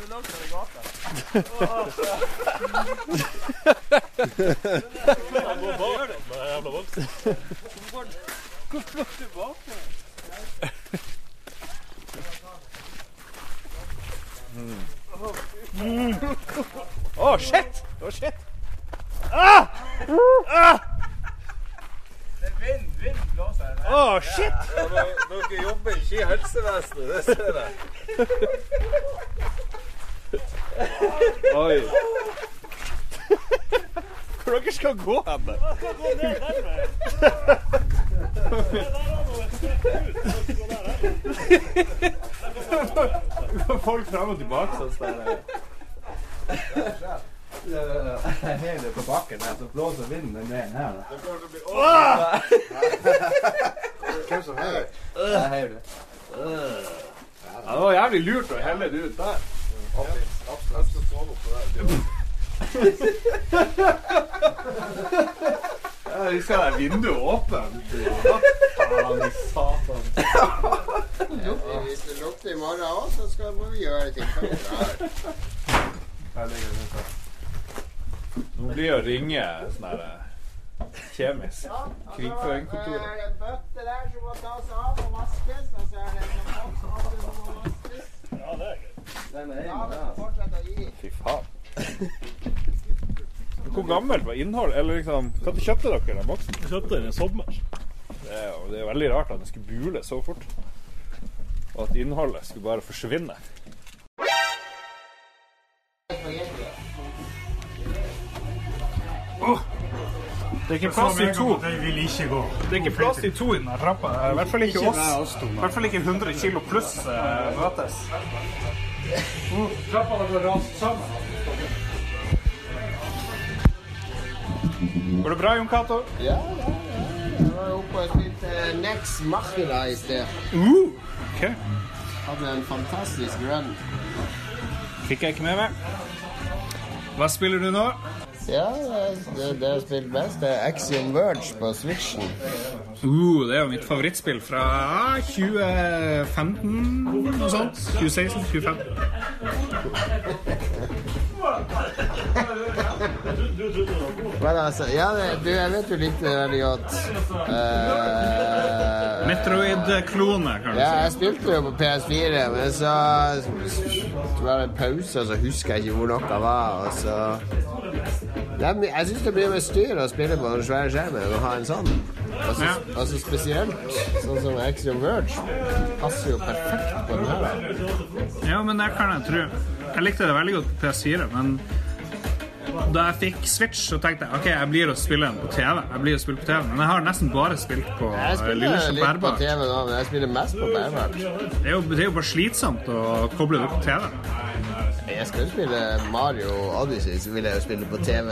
Jeg må bak den med jævla boksen. Hvorfor tilbake? Å, shit! Å, shit! Ah! Ah! Det er vind, vind blåser her. Å, shit! Ja, dere jobber ikke i helsevesenet, det ser jeg. Oi. Hvor dere skal gå hen? da? Jeg skal gå ned den veien. Det der har noe støtt ut. Jeg skal gå der, jeg. Folk frem og tilbake sånn sted. Jeg hever det på bakken, så blåser vinden den veien her. Da. Hvem som er? Jeg hever det. Ja, det var jævlig lurt å helle det ut der. Jeg skal sove oppå det. Ja, vi skal ha vinduet åpent. Faen i satan. Hvis det lukter i morgen òg, så skal, må vi gjøre ting. ringer sånn her eh, kjemisk krigføringskontor. Det er en bøtte der som må tas av og vaskes, og så er det en boks som må vaskes. Ja, det er greit. Den er ja, å. Fy faen. Hvor gammelt var innholdet? Eller liksom, Når kjøpte dere den boksen? Vi kjøpte den i sommer. Det er jo det er veldig rart at den skulle bule så fort. Og at innholdet skulle bare forsvinne. Det er ikke plass til to. Det vil ikke gå. Det er ikke plass til to i denne trappa. I hvert fall ikke oss. I hvert fall ikke 100 kilo pluss eh, møtes. Trappa har rast sammen. Går det bra, Jon Cato? Ja, ja, ja. Jeg var oppe og uh, Nex Machina i sted. Uh, ok. Hadde en fantastisk run. Fikk jeg ikke med meg. Hva spiller du nå? Ja, det, det, jeg spilte best, det er Axiom Verge på Switchen. Uh, det er jo mitt favorittspill fra 2015, noe sånt. 2016, 2015. Men altså, ja, det, du, jeg vet du likte det veldig godt. Uh, Metroid-klone, kan du Ja, si. jeg spilte jo på PS4, men så Det var en pause, og så husker jeg ikke hvor noe var, og så er, Jeg syns det blir mye styr å spille på den svære skjermen og ha en sånn. Og ja. altså spesielt sånn som Axiom Verge passer jo perfekt på den her. Ja, men det kan jeg tro. Jeg likte det veldig godt på PS4, men da jeg fikk Switch, så tenkte jeg ok, jeg blir å spille den på TV. Jeg blir å spille på TV, Men jeg har nesten bare spilt på Jeg eh, spiller lille litt på. TV nå, men jeg spiller mest på bærbart. Det det er jo bare slitsomt å koble det opp på TV. Jeg skal jo spille Mario Odyssey, så vil jeg jo spille på TV.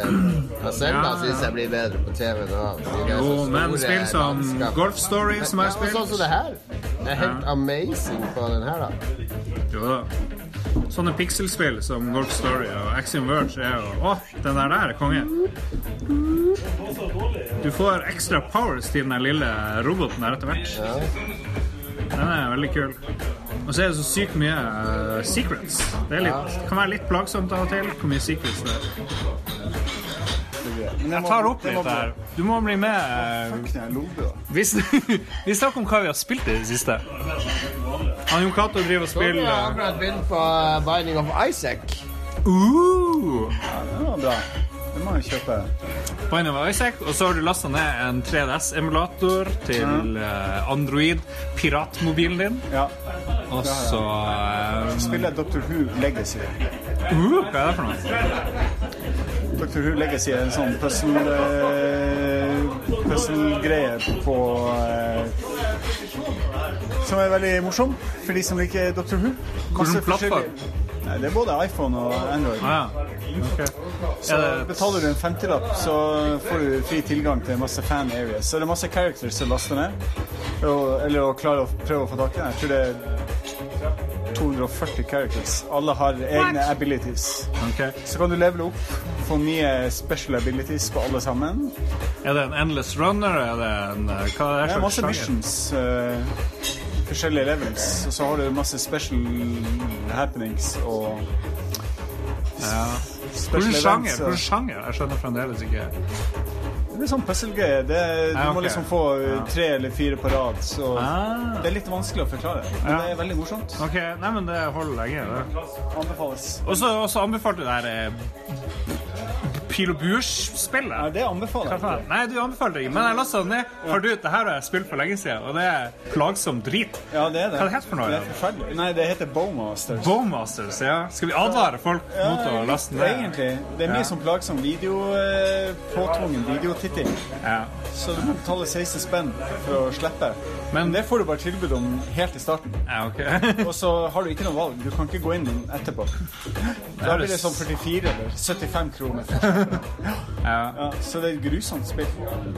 Og Selda Ja. syns jeg blir bedre på TV nå. fordi det er så Jo, men spill som. Golf Story, som jeg har Ja, spilt. Sånn som det her. Det er helt amazing på den her, da. Jo da. Sånne pikselspill som Golf Story og Axiom Verge er jo Å, den der der er konge. Du får ekstra powers til den lille roboten der etter hvert. Den er veldig kul. Og så er det så sykt mye uh, secrets. Det, er litt, kan være litt plagsomt av og til hvor mye secrets det er. Jeg tar opp litt der. Du må bli med. Vi, vi snakker om hva vi har spilt i det siste. Han Jon Cato driver og har spiller jeg akkurat begynt på uh, Binding of Isaac. Uh! Ja, det var bra. Det må jeg kjøpe. Binding of Isaac, og så har du lasta ned en 3DS-emulator til eh, Android-piratmobilen din. Ja. Og så um... Spiller Dr. Who Legacy. uh, Hva er det for noe? Dr. Who Legacy er en sånn eh, puzzle-greie på uh, Som er veldig morsom for de som liker Dr. Who. Hvilken plattform? Nei, det er både iPhone og Android. Ah, ja. Så betaler du en femtilapp, så får du fri tilgang til masse fan areas. Så det er masse characters som laster ned. Og, eller å klare å prøve å få tak i. Jeg tror det er 240 characters. Alle har egne abilities. Så kan du levele opp, få nye special abilities på alle sammen. Er det en endless runner? Er det en eh, Hva er Det er masse sjanger? missions. eh, forskjellige levels. Og så har du masse special happenings og Ja. Hvilken sjanger? Hvilken sjanger? Jeg skjønner fremdeles ikke. Det er sånn puzzle-greie. Du Du okay. må liksom få Ja. tre eller fire på rad. Så Ah. det er litt vanskelig å forklare. Men Ja. det er veldig morsomt. Ok, nei, men det holder lenge. det. Anbefales. Og så anbefalte du det her eh, Pil og burs-spillet. Ja, det anbefaler jeg ikke. Nei, du anbefaler det ikke, men jeg lasta det ned. For du, det her har jeg spilt for lenge siden, og det er plagsom drit. Ja, det er det. Hva det heter for noe? Det er forferdelig. Nei, det heter Bowmasters. Bowmasters, ja. Skal vi advare folk Ja, mot å laste ned? Egentlig. Det er mye Ja. som plagsom video, eh, påtvungen videotitting. Ja. Så du må betale 16 spenn for å slippe. Men det får du bare tilbud om helt i starten. Ja, ok. Og så har du ikke noe valg. Du kan ikke gå inn etterpå. Da blir det sånn 44 eller 75 kroner. Ja. Ja, så det er et grusomt spill.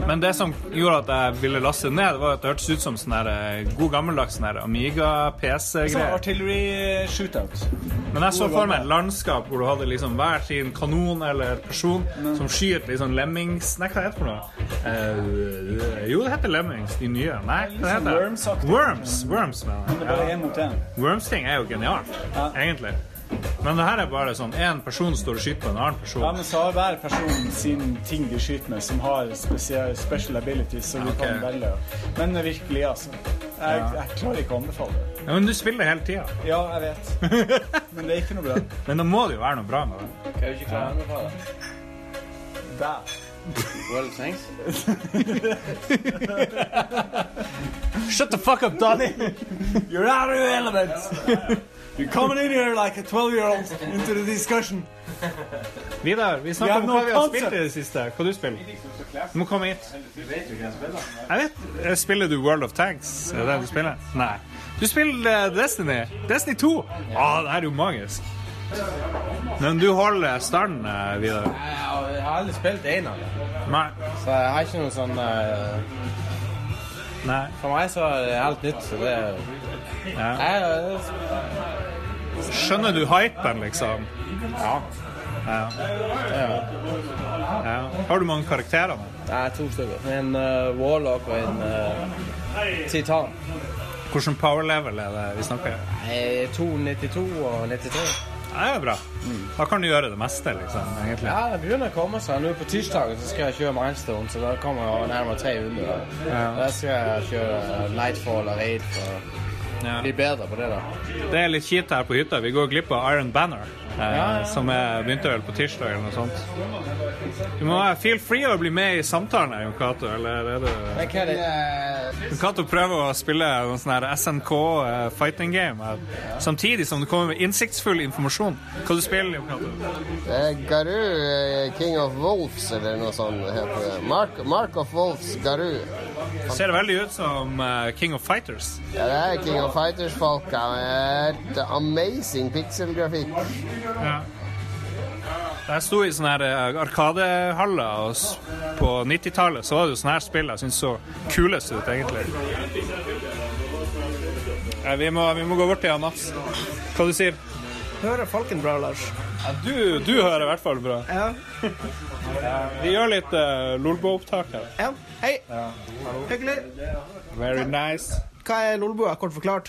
Men det som gjorde at jeg ville laste det ned, var at det hørtes ut som sånn eh, god gammeldags sånn Amiga-PC-greier. artillery shootout. Men jeg så for meg et landskap hvor du hadde liksom hver sin kanon eller person som skyter liksom lemmings... Nei, hva heter det for noe? Uh, jo, det heter lemmings, de nye. Nei, hva sånn heter det? Worms, Worms bare jeg. én mot én. Worms-ting er jo genialt, egentlig. Men det her er bare sånn én person står og skyter på en annen person. Ja, men så har hver person sin ting de skyter med, som har special abilities, så du Ok. kan velge. Men virkelig, altså. Jeg, Ja. jeg klarer ikke å anbefale det. Ja, men du spiller hele tida. Ja, jeg vet. Men det er ikke noe bra. Men da må det jo være noe bra med det. Kan du ikke klare å anbefale det? Der. Well, thanks. Shut the fuck up, Donnie! You're out of your element! You're coming in here like a 12 year old into the discussion. Vidar, vi snakker om hva vi har spilt i det siste. Hva du spiller Du må komme hit. Jeg vet. Spiller du World of Tanks? Er det det du spiller? Nei. Du spiller eh, Destiny. Destiny 2. Å, det her er jo magisk. Men du holder stand, eh, Vidar. Jeg har aldri spilt en av dem. Nei. Så jeg har ikke noe sånn eh, Nei. For meg så er det helt nytt, så det er Ja. Jeg, Skjønner du hypen, liksom? Ja. Ja. ja. Har du mange karakterer nå? Er to stykker. En uh, Warlock og en uh, Titan. Hvilken power level er det vi snakker? om? 292 og 93. Ja, det er bra. Da kan du gjøre det meste, liksom, egentlig. Ja, det begynner å komme seg. Nå på tirsdag så skal jeg kjøre Milestone, så da kommer jeg nærmere 300. Ja. Da skal jeg kjøre Nightfall og Raid for å bli bedre på det, da. Det er litt kjipt her på hytta. Vi går glipp av Iron Banner, ja. som jeg begynte vel på tirsdag eller noe sånt. Du må være feel free å bli med i samtalen, her, Jon Cato, eller er du det? Jon Cato prøver å spille noen sånn her SNK eh, fighting game, her, samtidig som det kommer med innsiktsfull informasjon. Hva du spiller Jon Cato? Garu, eh, King of Wolves, eller noe sånt heter det. Mark, Mark of Wolves, Garu. Ser veldig ut som King of Fighters. Ja, det er King of Fighters-folka amazing pixelgrafikk. Ja. Jeg sto i sånne her eh, arkadehaller og på 90-tallet, så var det jo sånne her spill jeg syntes så kulest ut, egentlig. Ja, Vi må, vi må gå bort til han Mats. Hva du sier Hører Falken bra, Lars? Ja, du, du hører i hvert fall bra. Ja. Vi gjør litt uh, Lolbo-opptak her. ja. Hei. Hyggelig. Very nice. Hva er Lolbua, kort forklart?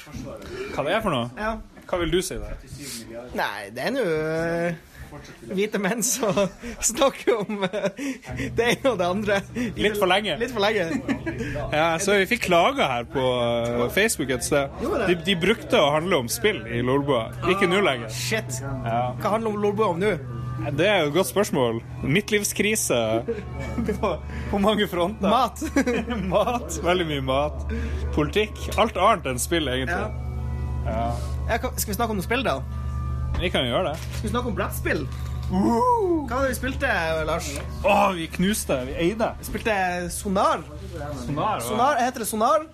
Hva det er for noe? Ja. Hva vil du si der? Nei, det er nå eh, hvite menn som snakker om eh, det ene og det andre. Litt for lenge. Litt for lenge. Ja, så vi fikk klager her på eh, Facebook et sted. De, de brukte å handle om spill i Lolbua. Ikke nå lenger. Shit. Ja. Hva handler Lolbua om nå? Det er jo et godt spørsmål. Midtlivskrise på, på mange fronter. Mat. mat. Veldig mye mat. Politikk. Alt annet enn spill, egentlig. Ja. Ja, hva- skal vi snakke om noe spill, da? Vi kan jo gjøre det. Skal vi snakke om brettspill? Hva hadde vi spilte, Lars? Å, vi knuste. Vi eide. Vi spilte Sonar. Sonar. Sonar Heter det Sonar?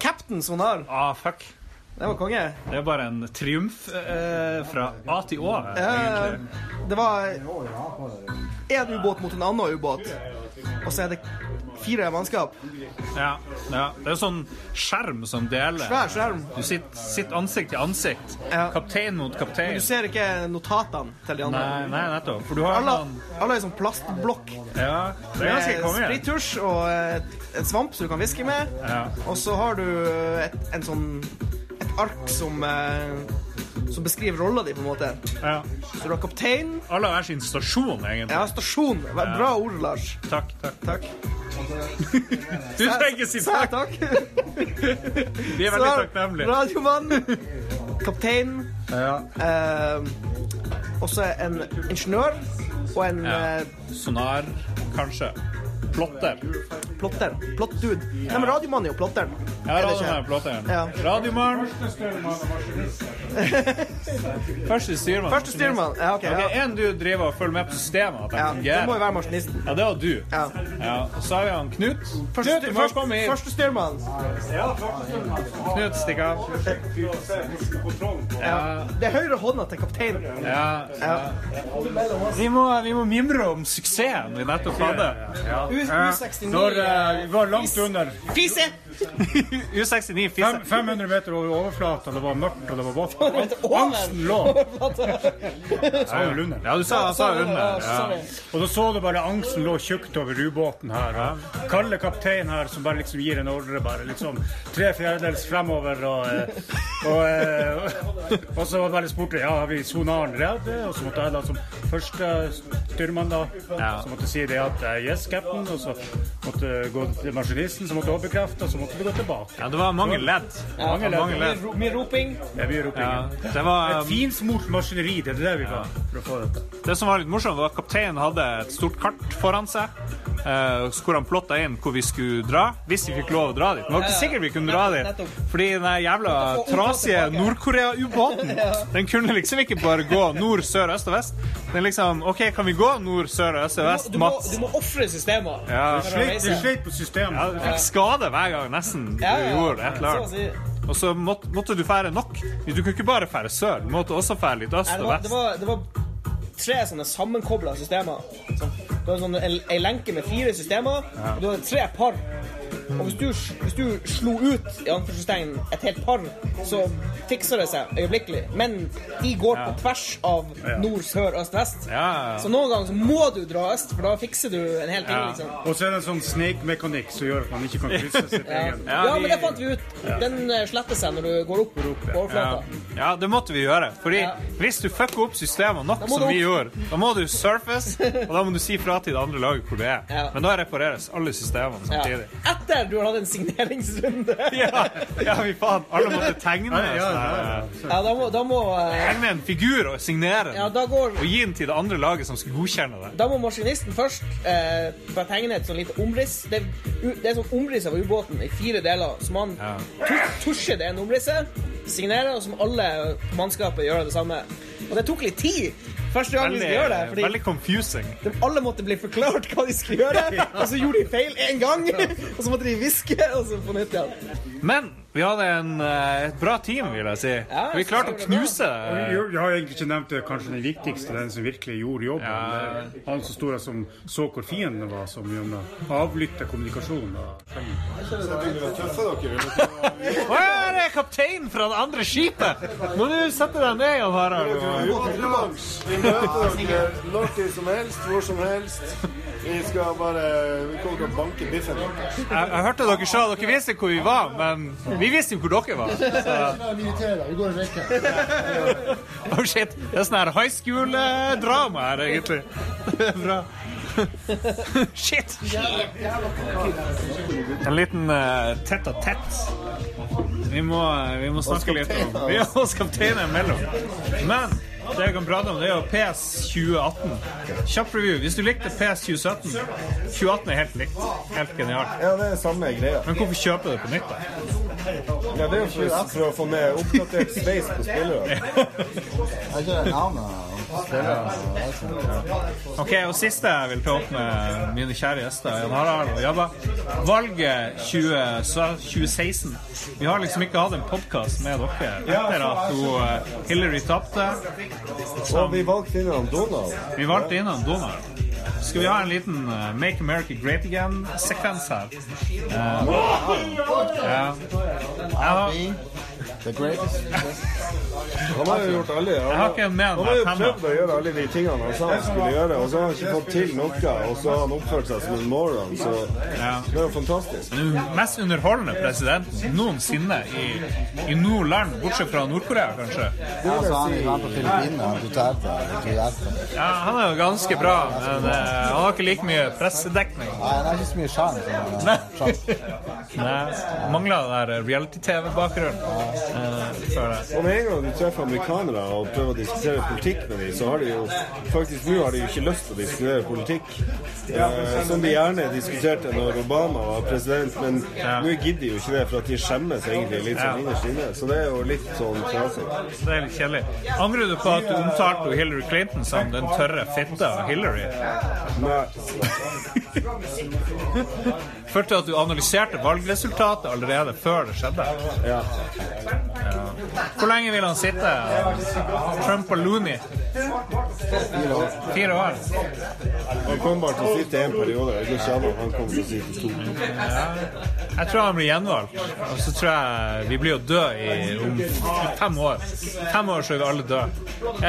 Captain Sonar. Ah, fuck. Det var konge. Det er bare en triumf eh, fra A til Å. Eh, det var én ubåt mot en annen ubåt. Og så er det fire mannskap. Ja, ja. Det er sånn skjerm som deler. Svær skjerm. Du sitter, sitter ansikt til ansikt. Kaptein mot kaptein. Men du ser ikke notatene til de andre. Nei, nei, nettopp. For du har alle, sånn alle er sånn plastblokk. Ja, det er ganske konge. sprittusj og et, et svamp som du kan viske med. Ja. Og så har du et, en sånn ark som eh, som beskriver rolla di, på en måte. Ja. Så du har kaptein. Alle har hver sin stasjon, egentlig. Ja, stasjon. Bra Ja. ord, Lars. Takk, takk. Takk. Du trenger ikke si takk. takk. Vi er veldig takknemlige. Radiomann, kaptein, Ja. eh, også en ingeniør og en Ja. eh, Sonar, kanskje. Plotter. plotter. Plottdude. Nei, men Radiomannen er jo plotteren. Ja, Er det radiomann er plotteren. Ja. Radiomann. Første styrmann. Første styrmann. Ja, ok. Ja. En du driver og følger med på systemet, Ja, det må jo være maskinisten. Ja, det var du. Ja. Ja, og så har vi han Knut. Første, Knut, du må første, komme hit. første styrmann. Knut, stikk av. Ja. Det er høyre hånda til kapteinen. Ja, ja. Vi må, vi må mimre om suksessen vi nettopp hadde. Ja, Når eh, vi var langt under Fise! U69 Fem, 500 meter over overflata, det var mørkt og det var vått. Angsten lå Sa vel under? Ja, du sa, sa under. Ja. Og da så du bare angsten lå tjukt over ubåten her. Ja. kalde kaptein her som bare liksom gir en ordre, bare liksom tre fjerdedels fremover. Og, og, og, eh, og så bare spurt, ja, har vi sonaren redd, og så måtte jeg da som første styrmann da, så måtte si det at eh, yes, cap'n, og så måtte gå til maskinisten, som måtte overbekrefte, bekrefte, og så måtte vi gå tilbake. Ja, det var mange ledd. Ja, mange ledd. Mange ledd. Mye roping. Ja, mye roping. Ja, det var- Et finsmurt maskineri, det er det vi var for å få dette. Det som var litt morsomt, var at kapteinen hadde et stort kart foran seg. Uh, hvor han plotta inn hvor vi skulle dra, hvis vi fikk lov å dra dit. Men det var ikke sikkert vi kunne dra dit, fordi den jævla trasige Nord-Korea-ubåten, den kunne liksom ikke bare gå nord, sør, øst og vest. Den liksom OK, kan vi gå nord, sør, øst og vest, Du må, Mats? du må ofre systemet. Ja. Du sleit på systemet. Ja, du fikk skade hver gang, nesten, du Ja, ja. gjorde et eller annet. Og så måtte, måtte du fære nok. Du kunne ikke bare fære sør, du måtte også fære litt øst og var, det, vest. var, det var tre sånne sammenkobla systemer. Så, du har sånn en, en lenke med fire systemer, og du hadde tre par. Og hvis du, hvis du slo ut i anførselstegn et helt par, så fikser det seg øyeblikkelig. Men de går på tvers av nord, sør, øst, vest. Så noen ganger så må du dra øst, for da fikser du en hel ting. Liksom. Og så er det en sånn snake-mekanikk som gjør at man ikke kan krysse sitt Ja. egen. ja, men det fant vi ut. Den eh, sletter seg når du går opp på overflata. ja, det måtte vi gjøre. Fordi hvis du fucker opp systemene nok, som vi gjorde, da må du surface, og da må du si fra til det andre laget hvor du er. Ja. Men da repareres alle systemene Ja. samtidig. Etter du har hatt en signeringsrunde. Ja, ja fy faen. Alle måtte tegne. Ja, ja, ja, Ja, da må, da må uh... Tegne en figur og signere den. Ja, da går Og gi den til det andre laget som skal godkjenne det. Da må maskinisten først uh, bare tegne et sånn lite omriss. Det, det er sånn omriss av ubåten i fire deler. Så man ja. tusjer det en omrisset, signerer, og så må alle mannskapet gjøre det samme. Og det tok litt tid første gang vi skulle gjøre det. Fordi veldig confusing. de, alle måtte bli forklart hva de skulle gjøre, og så gjorde de feil én gang. Og så måtte de hviske, og så på nytt igjen. Men vi hadde en, eh, et bra team, vil jeg si. vi klarte å knuse Jeg har egentlig ikke nevnt det, kanskje den viktigste, den som virkelig gjorde jobben. Det er Han som sto der som så hvor fienden var, som gjennom avlytta kommunikasjon. Å ja, det er kapteinen fra det andre skipet! Må du sette deg ned, Jan Harald. Vi møter dere når tid som helst, hvor som helst. Vi skal bare Vi kommer til å banke biffen. Jeg, jeg hørte dere sa dere visste hvor vi var, men vi visste jo hvor dere var. Så. Vi. Oh shit, det er sånn her high school-drama her, egentlig. Det er bra. Shit! En liten uh, tett og tett. Vi må, vi må snakke litt om Vi har oss kapteiner imellom. Men det jeg kan prate om, det er jo PS 2018. Kjapp review. Hvis du likte PS 2017 2018 er helt likt. Helt genialt. Ja, det er samme greia. Men hvorfor kjøper du det på nytt, da? Ja, det er jo for, å få med oppdatert sveis på spillerne. Er ikke det navnet? Ok, og siste jeg vil ta opp med mine kjære gjester, Jan Harald og Jabba. Valget 20, 2016. Vi har liksom ikke hatt en podkast med dere etter at hun, eh, Hillary tapte. Og vi valgte inn en Donald. Vi valgte inn en Donald. Skal vi ha en liten uh, Make America Great Again-sekvens her? Uh, ja. Har, The greatest. Han har jo gjort alle har med Han har jo prøvd å gjøre alle de tingene han sa han skulle gjøre, og så har han ikke fått til noe, og så har han oppført seg som en moron, så det er jo fantastisk. Den mest underholdende presidenten noensinne i, i noe land, bortsett fra Nord-Korea, kanskje. Ja, så han han på Filippinene, han. Ja, han er jo ganske bra, men uh, han har ikke like mye pressedekning. Nei, han har ikke så mye sjarm Mangler den der reality-TV-bakgrunnen. Eh. Og med en gang du treffer amerikanere og prøver å diskutere politikk med dem, så har de jo faktisk nå har de jo ikke lyst til å diskutere politikk. Eh, som de gjerne diskuterte når Obama var president, men nå gidder de jo ikke det, for at de skjemmes egentlig litt sånn innerst inne. Så det er jo litt sånn trasig. Det er litt kjedelig. Angrer du på at du omtalte Hillary Clinton som den tørre fitta Hillary? Nei. Følte du at du analyserte valgresultatet allerede før det skjedde? Ja. Hvor lenge vil han sitte? Trump og Looney? Fire år. Han kommer bare til å sitte en periode. Jeg går ikke han kommer til å sitte to. Jeg tror han blir gjenvalgt. Og så tror jeg vi blir å dø i om fem år. Fem år så er vi alle døde.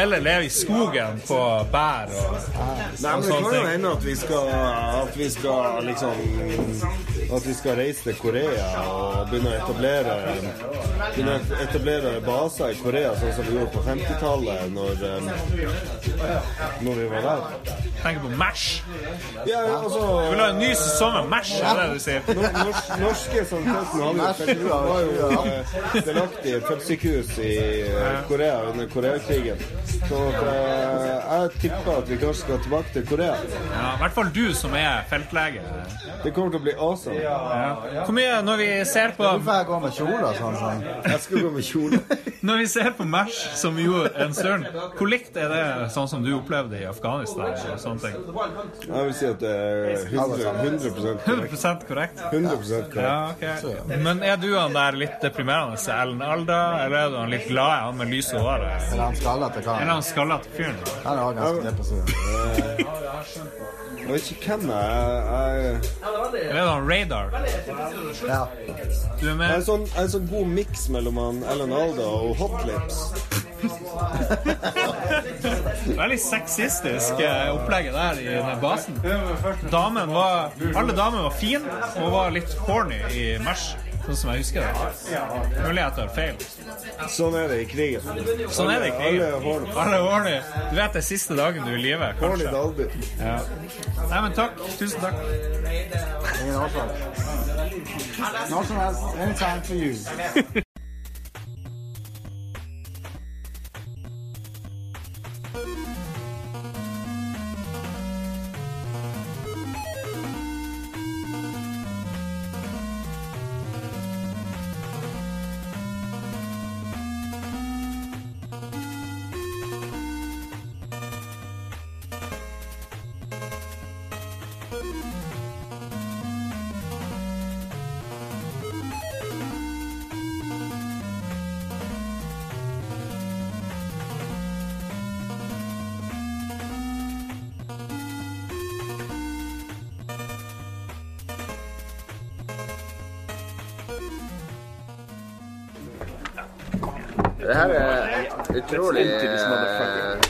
Eller leve i skogen på bær og, Nei, og men Det sånne kan jo ting. hende at vi skal At vi skal liksom At vi skal reise til Korea og begynne å etablere Begynne å etablere baser i Korea, sånn som vi gjorde på 50-tallet, når, eh, når vi var der. Tenker på MASH. Ja, altså Du vil ha en ny sesong av MASH, er det du sier? Nor- nors- norske sånn hadde jo var jo eh, delaktig i et feltsykehus i eh, Korea under Koreakrigen. Så eh, jeg tipper at vi kanskje skal tilbake til Korea. Ja, I hvert fall du som er feltlege. Det kommer til å bli awesome. Ja. Hvor mye når vi ser på Hvorfor jeg går med kjole sånn? sånn? Jeg skal gå med kjole. Når vi ser på MASH, som jo en stund, hvor likt er det sånn som du opplevde i Afghanistan? og sånne ting? Jeg vil si at det er 100, 100 korrekt. 100% korrekt? 100 korrekt. Ja, okay. Men er du han der litt deprimerende Ellen Alda, eller er du han litt glade, han med lyse hår? Eller han skallete karen? Eller han skallete fyren? Han er også ganske depressiv. Jeg vet ikke hvem jeg er. Jeg er han Radar? Ja. Du er med? en sånn, en sånn god miks mellom han Ellen Alda og Hotlips. Veldig sexistisk eh, opplegget der i den basen. Damen var, alle damene var fine og var litt horny i MASH, sånn som jeg husker det. Mulig jeg tar feil. Sånn er det i krigen. Sånn er det i Alle er. Alle er horny. Du vet det er siste dagen du er i live, Horny kanskje. Dalby. Ja. Nei, men takk. Tusen takk. Når som helst. Anytime for you. Utrolig eh,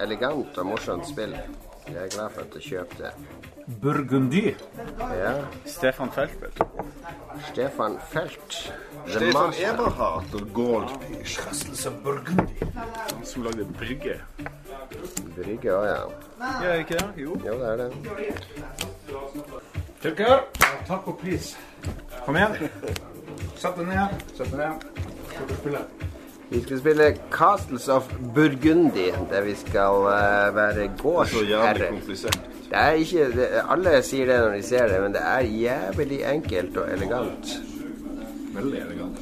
elegant og morsomt spill. Jeg er glad for at du kjøpte det. Burgundy. Ja. Stefan Feltbelt. Stefan Felt. The Stefan Master. Eberhardt og Goldfish, Schresselser Burgundy. Han som lagde Brygge. Brygge òg, ja. Ja, ikke det? Jo. Jo, det er det. Tyrker. Takk og pris. Kom igjen. Sett deg ned. Sett deg ned. Du? Vi skal spille Castles of Burgundy, der vi skal uh, være gårdsherre. Det er ikke, det, alle sier det når de ser det, men det er jævlig enkelt og elegant. Veldig elegant.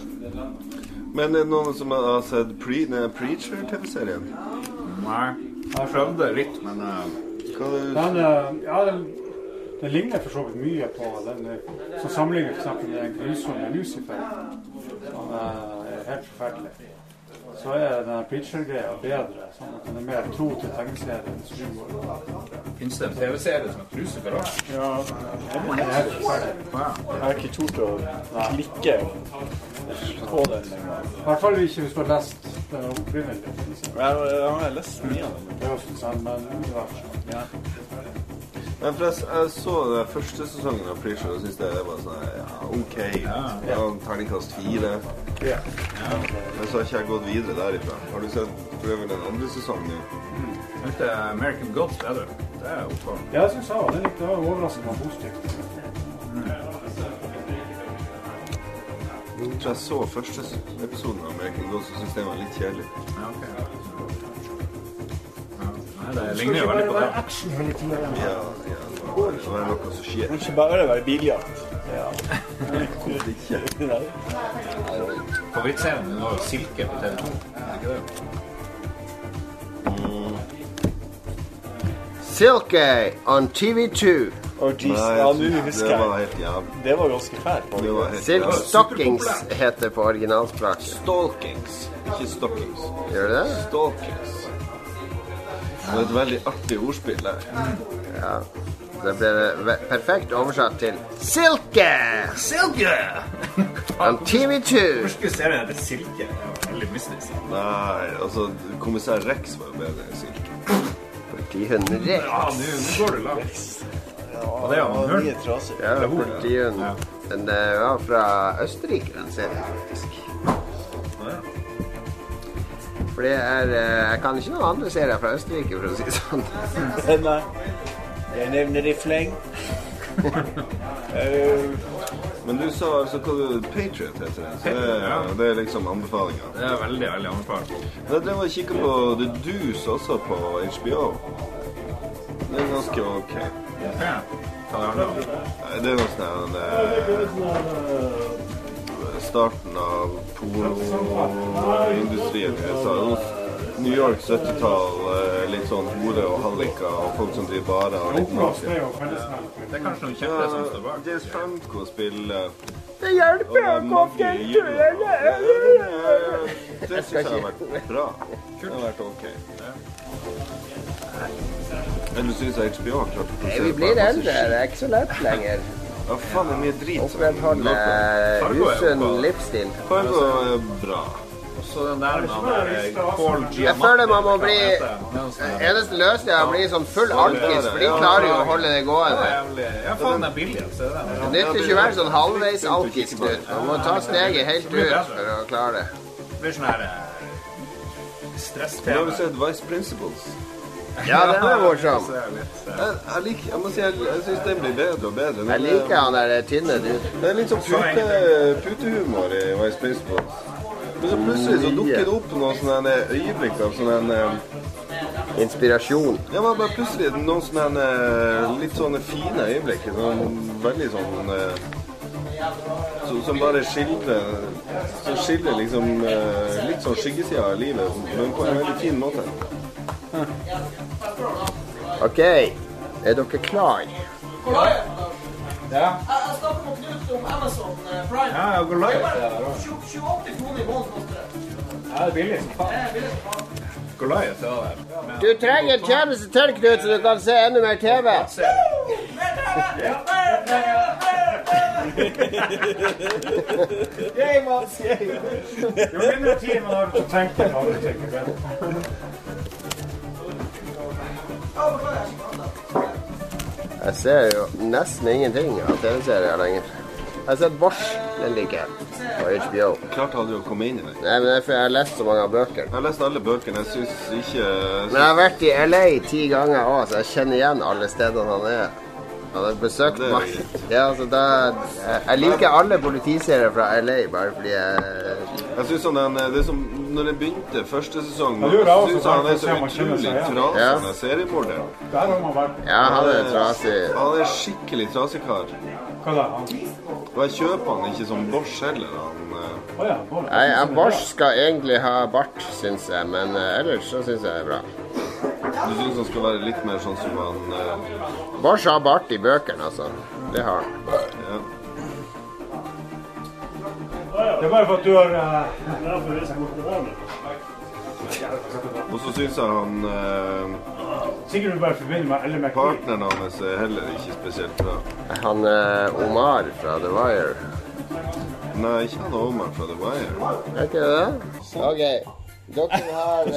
Men er det noen som har sett Pre Preacher-TV-serien? Nei. Jeg prøvde litt, men uh, Hva er det? Den, uh, ja, den, den ligner for så vidt mye på den som sammenligner med den grusomme Lucifer. Som uh, er helt forferdelig. Så er den Preacher-greia bedre. Sånn at den er mer tro til tegneseriens år. Fins det en TV-serie som er truse for oss? Ja, Jeg er ikke forferdelig. Jeg har ikke tort å klikke på den lenger. I hvert fall ikke hvis du har lest den opprinnelige. Jeg, jeg har lest mye av den. Det er også sånn, men. Ja. Men for jeg så den første sesongen av Preacher og syntes det var sånn ja, OK. Ja, Terningkast fire. Ja. Men så har ikke jeg gått videre derifra. Har du sett prøver den andre sesongen Mm. Jeg synes det er American Gods bedre. Det er OK. Ja, jeg syns òg det. er Det var overraskende positivt. Jeg tror jeg så første episoden av American Ghost og syntes den var litt kjedelig. Ja, ok. Nei, det ligner jo veldig på det. action hele tida. Ja, ja, det var det var noe som skjer. Kan ikke bare være biljakt. Ja. Ikke. Favorittserien din var jo Silke på TV 2. Er det ikke det? Silke on TV2. Oh. Nei, Ja, nå husker husker det var jeg. helt jævlig. Det var ganske fælt. Det var Silk. Stockings heter på originalspråk. Stalkings, ikke stockings. Gjør det det? Stalkings. Det var et veldig artig ordspill der. Ja. Det ble perfekt oversatt til Silke! Silke! On TV2. Norske serien heter Silke. Det var veldig mystisk. Nei, altså Kommissær Rex var jo bedre enn Silke. Politihunden Rex. Ja, nå går du langt. Ja, det er han. en Mye trasig. Ja, politihunden. Den eh, var fra Østerrike, den serien, faktisk. For det er eh, Jeg kan ikke noen andre serier fra Østerrike, for å si det sånn. Jeg nevner i fleng. Eh, Men du sa altså hva du Patriot heter det. Så det, ja. det er liksom anbefalinga. Det er veldig, veldig anbefalt. Jeg drev og kikka på The Deuce også på HBO. Det er ganske OK. Ja. Hva det om? Nei, Det er noe sånn eh, Starten av pornoindustrien i USA. New York 70-tall, eh, litt sånn hore og halliker og folk som driver barer og litt mafia. Det er kanskje noen kjente som står bak. James Franco spiller Det hjelper å komme Det syns jeg har vært bra. Det har vært OK. Men du syns HBO har klart å Nei, vi blir eldre. Det er ikke så lett lenger. Ja, faen, det er mye drit. Opprettholde har usunn livsstil. Fargo er bra. Og så den der med han eh, Paul Giamatti. Jeg føler man må bli Eneste løsning er å bli sånn full alkis, for de klarer jo å holde det gående. Ja, faen, det er billig, det er nytter ikke å være sånn halvveis alkis, Knut. Man må ta steget helt ut for å klare det. Det blir sånn her eh, Nå har du sett Vice Principles. Ja, den er morsom. Eh, Jeg, jeg, liker, jeg må si jeg, jeg syns den blir bedre og bedre. Jeg liker han der tynne dude. Det er litt sånn pute, putehumor i Vice Principles. Men så plutselig så dukker det opp noen sånne øyeblikk av sånn en Inspirasjon. Ja, men bare plutselig noen sånne eh, litt sånne fine øyeblikk. Sånn, veldig sånn eh, så, Som bare skildrer Som skildrer liksom eh, litt sånn skyggesida av livet, men på en veldig fin måte. OK, er dere klar? Ja. Jeg snakker med Knut om Amazon eh, Prime. Ja, ja, gå live. Det er bare 28 kroner i måneden koster det. Ja, det er billig som faen. Er. Goliath, er. Du trenger en tjeneste til, Knut, så du kan se enda mer TV. Yay, Mats, yay. Jo mindre tid man har til å tenke jo. Jeg ser jo nesten ingenting av TV-serier lenger. Jeg har sett Bosch, den liker jeg, på HBO. Klart hadde å komme inn i det. Nei, men det er fordi jeg har lest så mange av bøkene. Jeg har lest alle bøkene. Jeg syns ikke Men jeg har vært i LA ti ganger òg, så jeg kjenner igjen alle stedene han er. Han har besøkt Det er meg. Ja, altså da, jeg, jeg liker alle politiserier fra LA bare fordi jeg Jeg synes han den, det er som når jeg begynte første sesong, Ja, du også synes jeg han er så utrolig trasig, Ja. er seriemorder. Ja, han er trasig. Han er skikkelig trasig kar. Og jeg kjøper han ikke som Bosch heller. Han, eh, ja. Nei, Bosch skal egentlig ha bart, syns jeg, men eh, ellers så syns jeg det er bra. Du syns han skal være litt mer sånn som han eh, Bosch har bart i bøkene, altså. Det har han. ja. Det er bare for at du har eh... Og så syns jeg han eh, Sikkert du bare forbinder med Elle McBeal. Partneren hans er heller ikke spesielt bra. Han eh, Omar fra The Wire. Nei, ikke han Omar fra The Wire. Er ikke det? OK. Dere har um...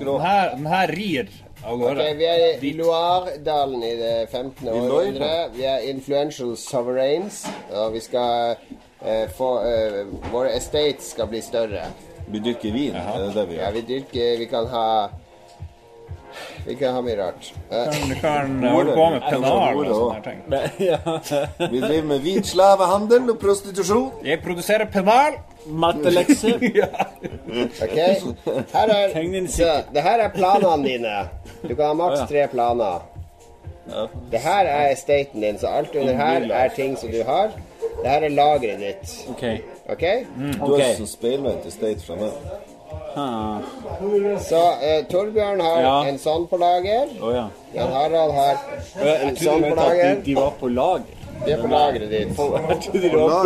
Den her, den her rir av gårde. Ok, Vi er i Loire-dalen i det 15. I århundre. Vi er influential sovereigns. Og vi skal eh, få eh, Våre estates skal bli større. Vi dyrker vin, Aha. det det vi Ja, vi dyrker Vi kan ha Vi kan ha mye rart. Eh, Du kan holde på med pennal og sånne ting. Vi driver med hvit slavehandel og prostitusjon. Jeg produserer pennal. Mattelekser. OK? Her er, så, det her er planene dine. Du kan ha maks tre planer. Det her er estaten din, så alt under her er ting som du har. Det her er lageret ditt. OK. okay? Du har som speilvendt estate fra meg. Så uh, Torbjørn har Ja. en sånn på lager. Oh, ja. Jan Harald har en sånn på lager. de, lager. de var på lag. De er på lageret ditt. På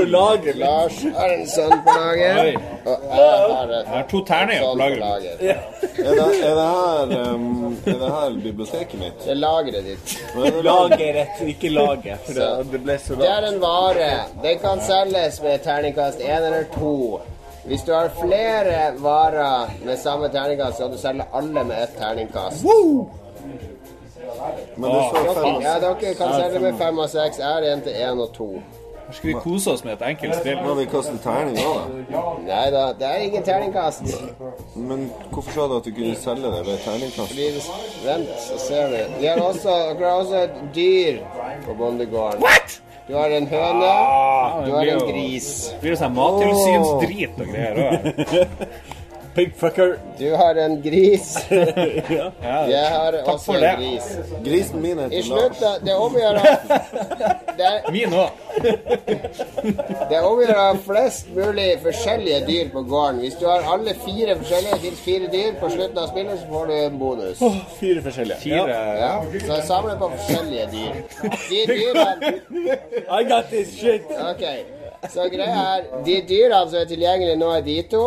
lageret? Lars har en sønn på lager. Oi. Og jeg har Jeg har to terninger på lageret. lager. Er det, er det her um, Er det her biblioteket mitt? Det er lageret ditt. Lageret, ikke laget. For det, det ble så Det er en vare. Den kan selges med terningkast én eller to. Hvis du har flere varer med samme terningkast, så kan du selge alle med ett terningkast. Men du så fem og Ja, dere kan selge med fem og seks. Jeg har en til én og to. Her skal vi kose oss med et enkelt spill. Må vi kaste terning òg, da? Nei da, det er ingen terningkast. Men hvorfor sa du at du kunne selge det ved terningkast? Fordi hvis, Vent, så ser vi. Vi har også, dere har også et dyr på bondegården. Du har en høne, Ah, du har en gris. Blir det sånn mattilsynsdrit og greier òg? Pigfucker. Du har en gris. Ja. Jeg har Takk også en gris. Grisen min I det er om å det er, Min òg. det er om å ha flest mulig forskjellige dyr på gården. Hvis du har alle fire forskjellige, finnes fire dyr, på slutten av spillet så får du en bonus. Fire forskjellige. Fire Ja, så samle på forskjellige dyr. De dyrene I got this shit. Ok, så greia er De dyrene som er tilgjengelige nå, er de to.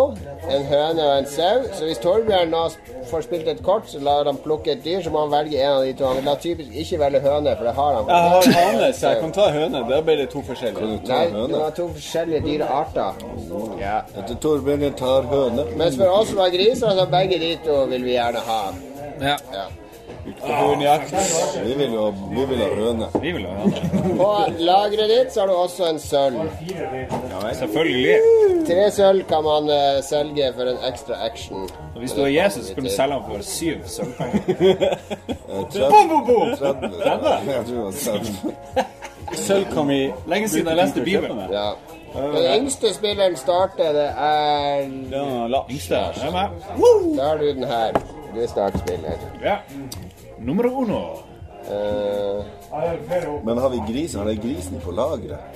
En høne og en sau. Så hvis Torbjørn nå får spilt et kort, så lar han plukke et dyr, så må han velge en av de to. Han vil typisk ikke velge høne, for det har han. Jeg har hane, så jeg kan ta høne. Da blir det to forskjellige. Nei, du har to forskjellige dyrearter. Ja. Etter Torbjørn tar høne. Mens for oss som har griser, så begge de to vil vi gjerne ha. Ja. Ja. Vi vil jo vi vil ha høne. Vi vil ha det. På lageret ditt så har du også en sølv. Ja, Selvfølgelig. Tre sølv kan man uh, selge for en ekstra action. Og hvis du er Jesus, kan du selge ham for syv sølvpenger. Eh, Bom, bom, bom! 30. Jeg tror det var 30. Sølv kan vi Lenge siden jeg leste Bibelen. Ja. Den yngste spilleren starter, det er Yngste. Er. Da har du den her. Du er startspiller. Ja. Nummer uno. Uh, Men har vi grisen? Har det grisen på lageret?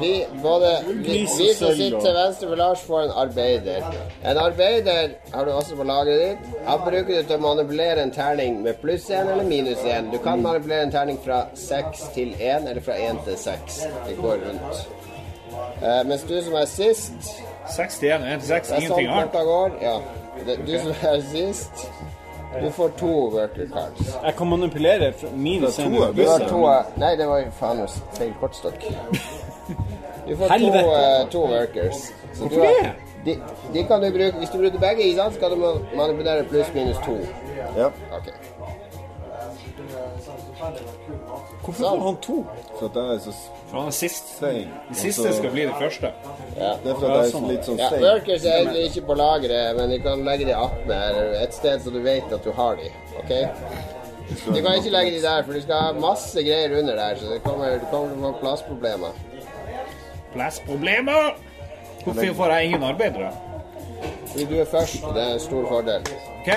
Vi, både, vi, vi som sitter til venstre for Lars, får en arbeider. En arbeider har du også på lageret ditt. Han bruker du til å manipulere en terning med pluss én eller minus én. Du kan manipulere en terning fra seks til én, eller fra én til seks. Det går rundt. Uh, mens du som er sist 61 og 1 til 6, Det er ingenting sånn annet. Ja. Det, du som er sist, du får to worker cards. Jeg kan manipulere fra min Du har to Nei, det var jo faen meg feil kortstokk. Du får to, eh, to workers. Så Hvorfor du har- det? De, de kan du bruke Hvis du bruker begge, ikke sant, så kan du manipulere pluss minus to. Ja. Ok. Hvorfor får han to? For at jeg er så For han er sist. sein. De siste skal bli det første. Ja. Det er for at jeg er så litt sånn Ja, sein. workers er egentlig ikke på lageret, men du kan legge de attmed eller et sted så du vet at du har de. Ok? Du kan ikke legge de der, for du skal ha masse greier under der, så det kommer, du kommer til å få plassproblemer. Plassproblemer! Hvorfor får jeg ingen arbeidere? Fordi du er først, det er en stor fordel. Ok.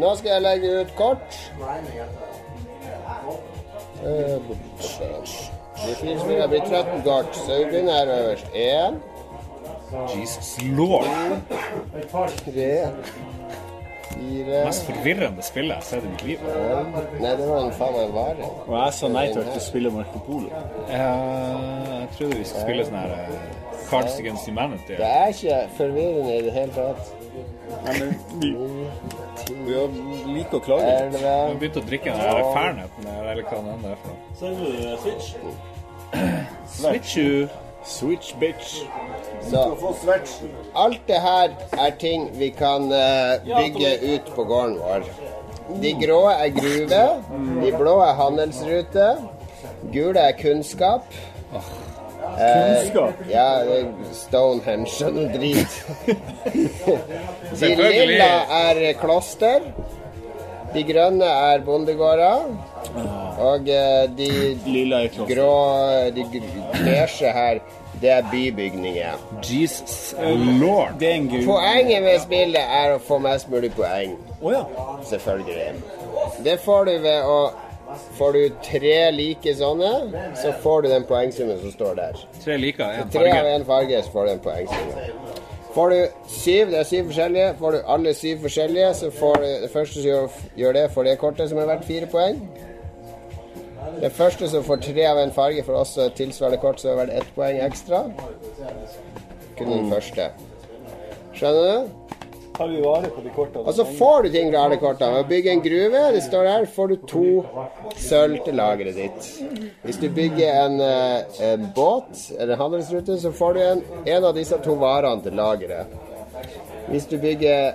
Nå skal jeg legge ut kort. Eh, De fire spillerne blir 13 kort, så vi begynner her øverst. Én, Jesus lord. tre, fire Mest forvirrende spillet jeg har sett i mitt liv. Nei, det var en faen meg vare. Og jeg sa nei til at du spiller Marco Polo. Eh, jeg trodde vi skulle spille sånn her eh, Cards Against Humanity. Det er ikke forvirrende i det hele tatt. Men vi, vi har liker å klage. Vi har begynt å drikke den her Fernet eller hva den er for noe. Selger du eh, Switch? Switch you. Switch bitch. Så alt det her er ting vi kan uh, bygge ut på gården vår. De grå er gruve, de blå er handelsrute, gule er kunnskap. Kunnskap? Eh, ja, Stonehenge og noe drit. De lilla er kloster. De grønne er bondegårder. Og eh, de er grå, de beige her, det er bybygninger. Jesus lord. Er en. Poenget med spillet er å få mest mulig poeng. Selvfølgelig. Det får du ved å Får du tre like sånne, så får du den poengsummen som står der. Tre liker en Tre av farge. én farge, så får du en poengsum. Får du syv, det er syv forskjellige, får du alle syv forskjellige, så får du det første som gjør, det, får det kortet som er verdt fire poeng. Den første som får tre av en farge, får også et tilsvarende kort, så er det verdt ett poeng ekstra. Kun den første. Skjønner du? Tar vi vare på de kortene? Og så får du ting fra alle kortene. Ved å bygge en gruve, det står her, får du to sølv til lageret ditt. Hvis du bygger en, eh, en båt eller en handelsrute, så får du en, en av disse to varene til lageret. Hvis du bygger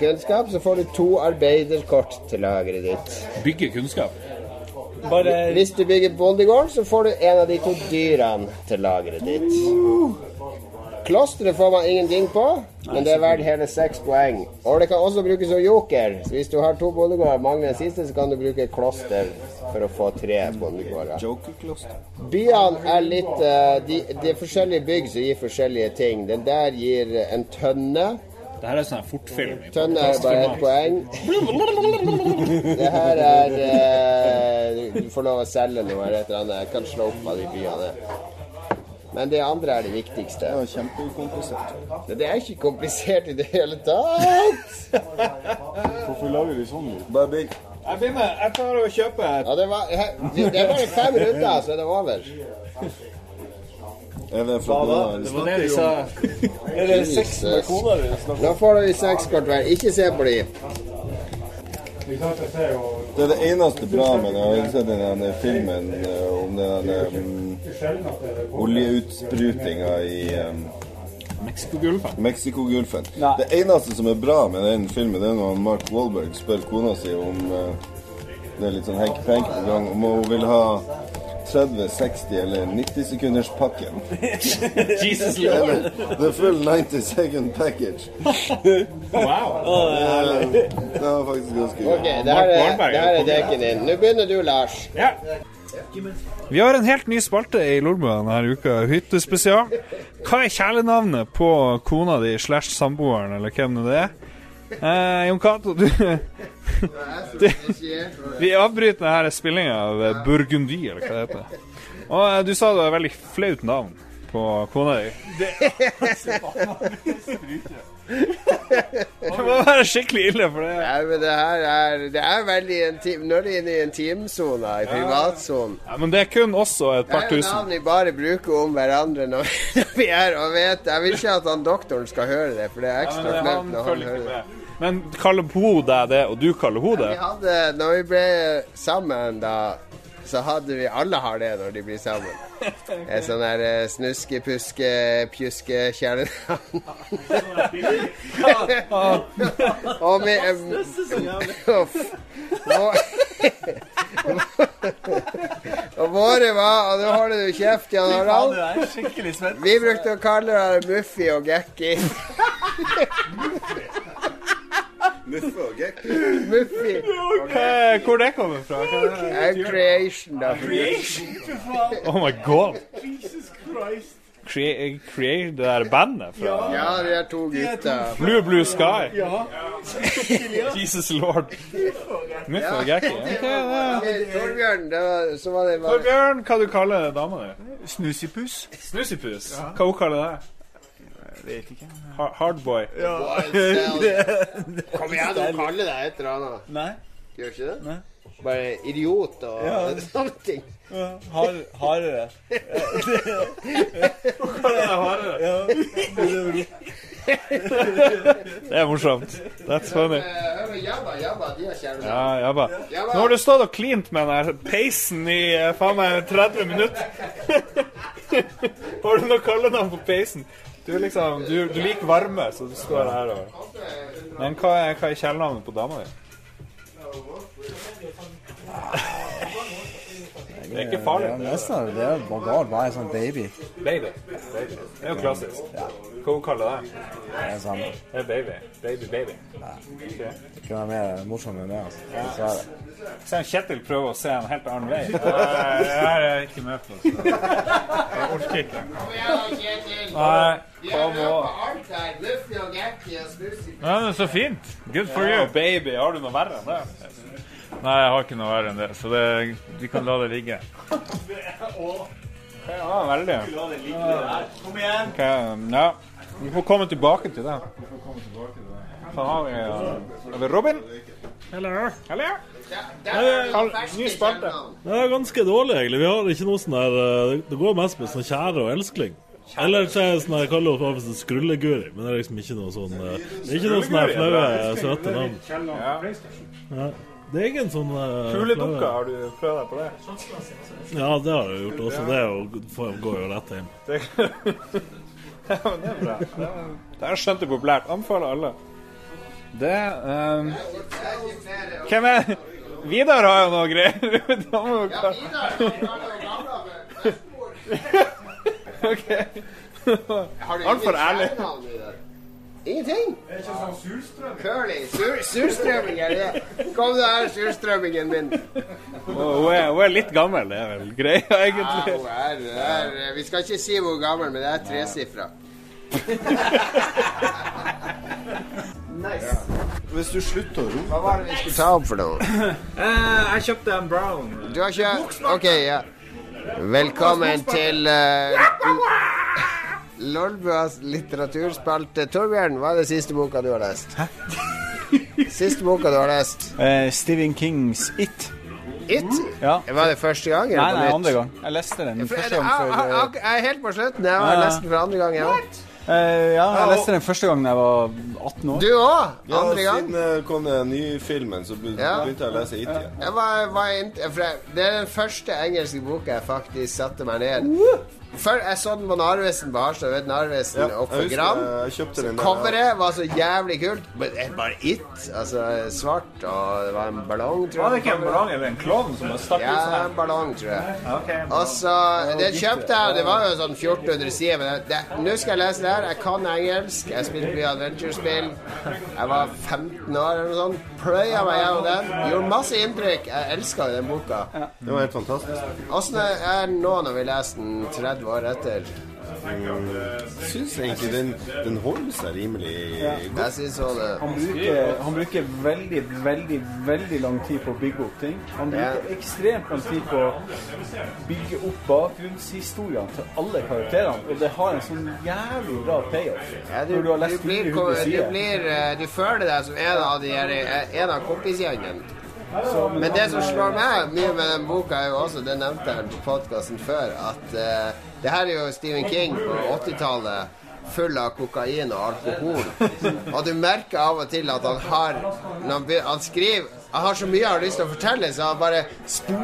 kunnskap, så får du to arbeiderkort til lageret ditt. Bygge kunnskap. Hvis du bygger bondegård, så får du en av de to dyrene til lageret ditt. Klosteret får man ingenting på, men det er verdt hele seks poeng. Og det kan også brukes som joker. Så hvis du har to bondegårder og mangler den siste, så kan du bruke kloster for å få tre bondegårder. Byene er litt eh, de, Det er forskjellige bygg som gir forskjellige ting. Den der gir en tønne. Det her er sånn fortfilm. Tønne er bare ett poeng. Det her er eh, Du får lov å selge noe eller et eller annet. Jeg kan slå opp av de byene. Men det andre er det viktigste. Det er kjempekomplisert. Det er ikke komplisert i det hele tatt. Hvorfor lager de sånn lyd? Bare bygg. Jeg blir med. Jeg tar og kjøper Ja, det, var, det er bare fem runder, så er det over. Er det fra da? det var det de sa. Er det seks med kona di? Nå får du seks kort hver. Ikke se på de. Det er det eneste bra med det. Jeg har sett den filmen eh, om den um, oljeutsprutninga i um, Mexicogolfen. Mexicogolfen. Det eneste som er bra med den filmen, det er når Mark Wahlberg spør kona si om uh, Det er litt sånn henk-penk på gang, om hun vil ha 30, 60 eller 90 sekunders pakken. Jesus Lord. Eller The full 90 second package. Wow. Det, det var faktisk ganske Ok, det her er, det her er deken din. Nå begynner du, Lars. Ja. Vi har en helt ny spalte i Lolbua denne uka, Hyttespesial. Hva er kjælenavnet på kona di slash samboeren, eller hvem det er? Eh, Jon Cato, du, du Vi avbryter denne spillinga av eh, Burgundy, eller hva det heter. Og eh, du sa det var veldig flaut navn på kona di. Det må være skikkelig ille, for det Nei, men det her er Det er veldig intim Nå er det inne i intimsona, i privatsonen. Ja, men det er kun også et Det er jo navn vi bare bruker om hverandre når, når vi er og vet Jeg vil ikke at han doktoren skal høre det, for det er ekstra flaut han når han hører det. Men kaller hun deg det, og du kaller hun det? Vi hadde, når vi ble sammen da så hadde vi Alle har det når de blir sammen. En sånn der eh, snuske, puske, pjuske kjælenavn. Og vi Uff. Og- Og våre var Og nå holder du kjeft, Jan Harald. Vi brukte å kalle det Muffi og Gekki. Muffe og gekk. Muffi. Hva- Hvor det kommer fra? Hva er det? da. creation. Oh my god. Jesus Christ. Create, create det der bandet fra Ja, de er to gutter. Blue Blue Sky. Ja. Jesus Lord. Muffe og. Ok, det- Torbjørn, det var, så var det bare Torbjørn, hva du kaller dama di? Snusipus. Snusipus? Hva hun kaller det? Vet ikke. Har- Hardboy. Kom igjen, du kaller deg et eller annet. Nei. Gjør ikke det? Bare idiot og Ja. sånne ting. Har, hardere. Det er morsomt. That's funny. Eh, Jabba, jabba, de har. Ja, jabba. Jabba. Nå har du stått og klint med den peisen i eh, faen meg 30 minutter. Har du noe kallenavn på peisen? Du liksom Du, du liker varme, så du står her og Men hva er, hva er kjælenavnet på dama di? Det er ikke farlig. Ja, nesten. Det er bare galt. Bare en sånn baby. Baby. baby. Det er jo klassisk. Hva hun kaller det? Det er sånn. Det er baby. Baby, baby. Ok. Det kunne være mer morsomt med det. Altså. Dessverre. Se Kjetil prøver å se en helt annen vei. Det her er jeg ikke med på. så Jeg orker ikke. Nei, Kom. Ja, det er så fint. Good for you. Baby, har du noe verre enn det? Nei, jeg har ikke noe verre enn det, så det, vi kan la det ligge. Ja, veldig. Kom igjen. Ja. Vi får komme tilbake til det. Så har vi, uh, har vi Robin. Hello. Ferske Ny spalte. Det er ganske dårlig, egentlig. Vi har ikke noe sånn der eh, Det går mest med sånn kjære og elskling. Eller så er det sånn jeg kaller henne for skrulleguri, men det er liksom ikke noe sånn eh, Det er ikke noe sånn flaue, søte navn. Ja. Det er ingen sånn uh, Fugledukka, har du prøvd deg på det? Ja, det har jeg gjort også. Det jo, går jo rett hjem. Det, ja, men det er bra. Det er, det er skjønt er populært. Anbefaler alle. Det um, Hvem er Vidar har jo noe greier. ja, Vidar, OK. Altfor ærlig. Ingenting? Det er ikke sånn surstrømming? Curly. Sur, surstrømming er det. Kom du her, surstrømmingen min. Oh, Hun er, hun er litt gammel, det er vel greia, egentlig? Ja, hun er, er, vi skal ikke si hvor gammel, men det er tresifra. Nice. Hvis du slutter å rope Hva var det vi skulle ta opp for noe? Eh, jeg kjøpte en brown. Du har kjøpt OK, ja. Velkommen til uh, Lolbuas litteraturspalte. Torbjørn, hva er det siste boka du har lest? Hæ? Siste boka du har lest? Uh, Stephen Kings It. It? Ja. Var det første gang? eller Nei, nei, andre gang. Jeg leste den første gang før jeg- eh, jeg- er helt på slutten. Jeg har lest den for andre gang, Ja. eh, Ja, jeg leste den første gang da jeg var 18 år. Du òg? Ja, Andre gang? siden det kom den nye filmen, så begynte Ja. jeg å lese It igjen. Jeg var, var for jeg- det er den første engelske boka jeg faktisk satte meg ned. Før jeg så den på Narvesen på Harstad. Vet Narvesen Ja, på for der, Coveret var så jævlig kult. Men det er bare it. Altså svart, og det var en ballong, tror jeg. Var det ikke en ballong eller en klovn som har stakk ut sånn Ja, en ballong, tror jeg. Okay, Og så, Den kjøpte jeg, og det var jo sånn 1400 sider. Men nå skal jeg lese det her. Jeg kan engelsk. Jeg spilte mye adventure-spill. Jeg var 15 år eller noe sånt. Pløya meg gjennom den. Gjorde masse inntrykk. Jeg elska den boka. Det var helt fantastisk. Åssen er den nå når vi leser den 30 år etter? Jeg syns egentlig den, den holder seg rimelig godt. Jeg syns òg det. Han bruker, han bruker veldig, veldig veldig lang tid på å bygge opp ting. Han bruker Ja. ekstremt lang tid på å bygge opp bakgrunnshistoriene til alle karakterene. Og det har en sånn jævlig bra payoff. Ja, du, når du har du, blir, 400 du, blir, eh, du føler deg som en av, de eh, en av kompisgjengene. Men det som slår meg mye med den boka, er jo også, det nevnte jeg på podkasten før, at eh, det her er jo Stephen King på 80-tallet. Full av kokain og alkohol. Og du merker av og til at han har Når han, han skriver Han har så mye han har lyst til å fortelle, så han bare spo...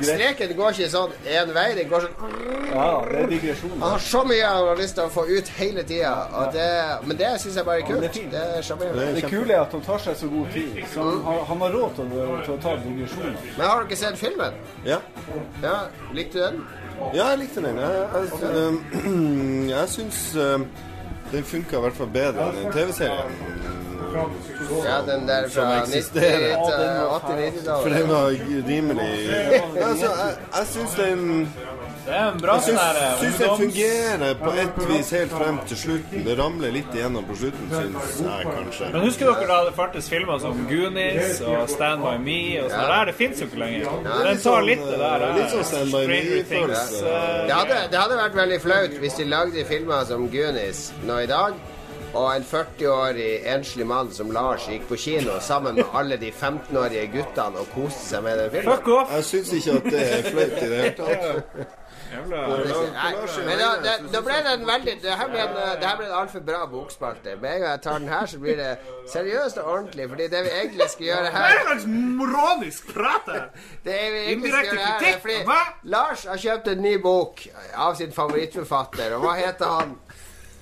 Streken går ikke sånn én vei, den går sånn Ja, det er digresjon. han har så mye han har lyst til å få ut hele tida. Men det syns jeg bare er kult. Det er. Det kule er at han tar seg så god tid. Så han, har- han har råd til å, til å ta digresjoner. Men har du ikke sett filmen? Ja. Ja, Likte du den? Ja, jeg likte den. Jeg, jeg, øhm, jeg syns den funka i hvert fall bedre enn TV-serien. Ja, den der fra 80-90-tallet. For den var rimelig altså, Jeg, jeg syns den Det er en bra Jeg syns, sånn den ungdoms- fungerer på et vis helt frem til slutten. Det ramler litt igjennom på slutten, syns jeg kanskje. Men husker dere da det fantes filmer som Goonies og Stand By Me og sånn? Ja. Der, det fins jo ikke lenger. Ja, Den tar sånn, litt det der. eh, litt sånn Stand By Me-følelse. Things. eh, Det hadde, det hadde vært veldig flaut hvis de lagde filmer som Goonies nå i dag. Og en 40-årig enslig mann som Lars gikk på kino sammen med alle de 15-årige guttene og koste seg med den filmen. Fuck off! Jeg syns ikke at det er flaut i det hele tatt. Men da, da ble det en veldig Det her ble en, det her ble en altfor bra bokspalte. Med en gang jeg tar den her, så blir det seriøst og ordentlig. Fordi det vi egentlig skal gjøre Hva er her det slags moronisk prat? Det skal Indirekte er kritikk? Hva? Lars har kjøpt en ny bok av sin favorittforfatter. Og hva heter han?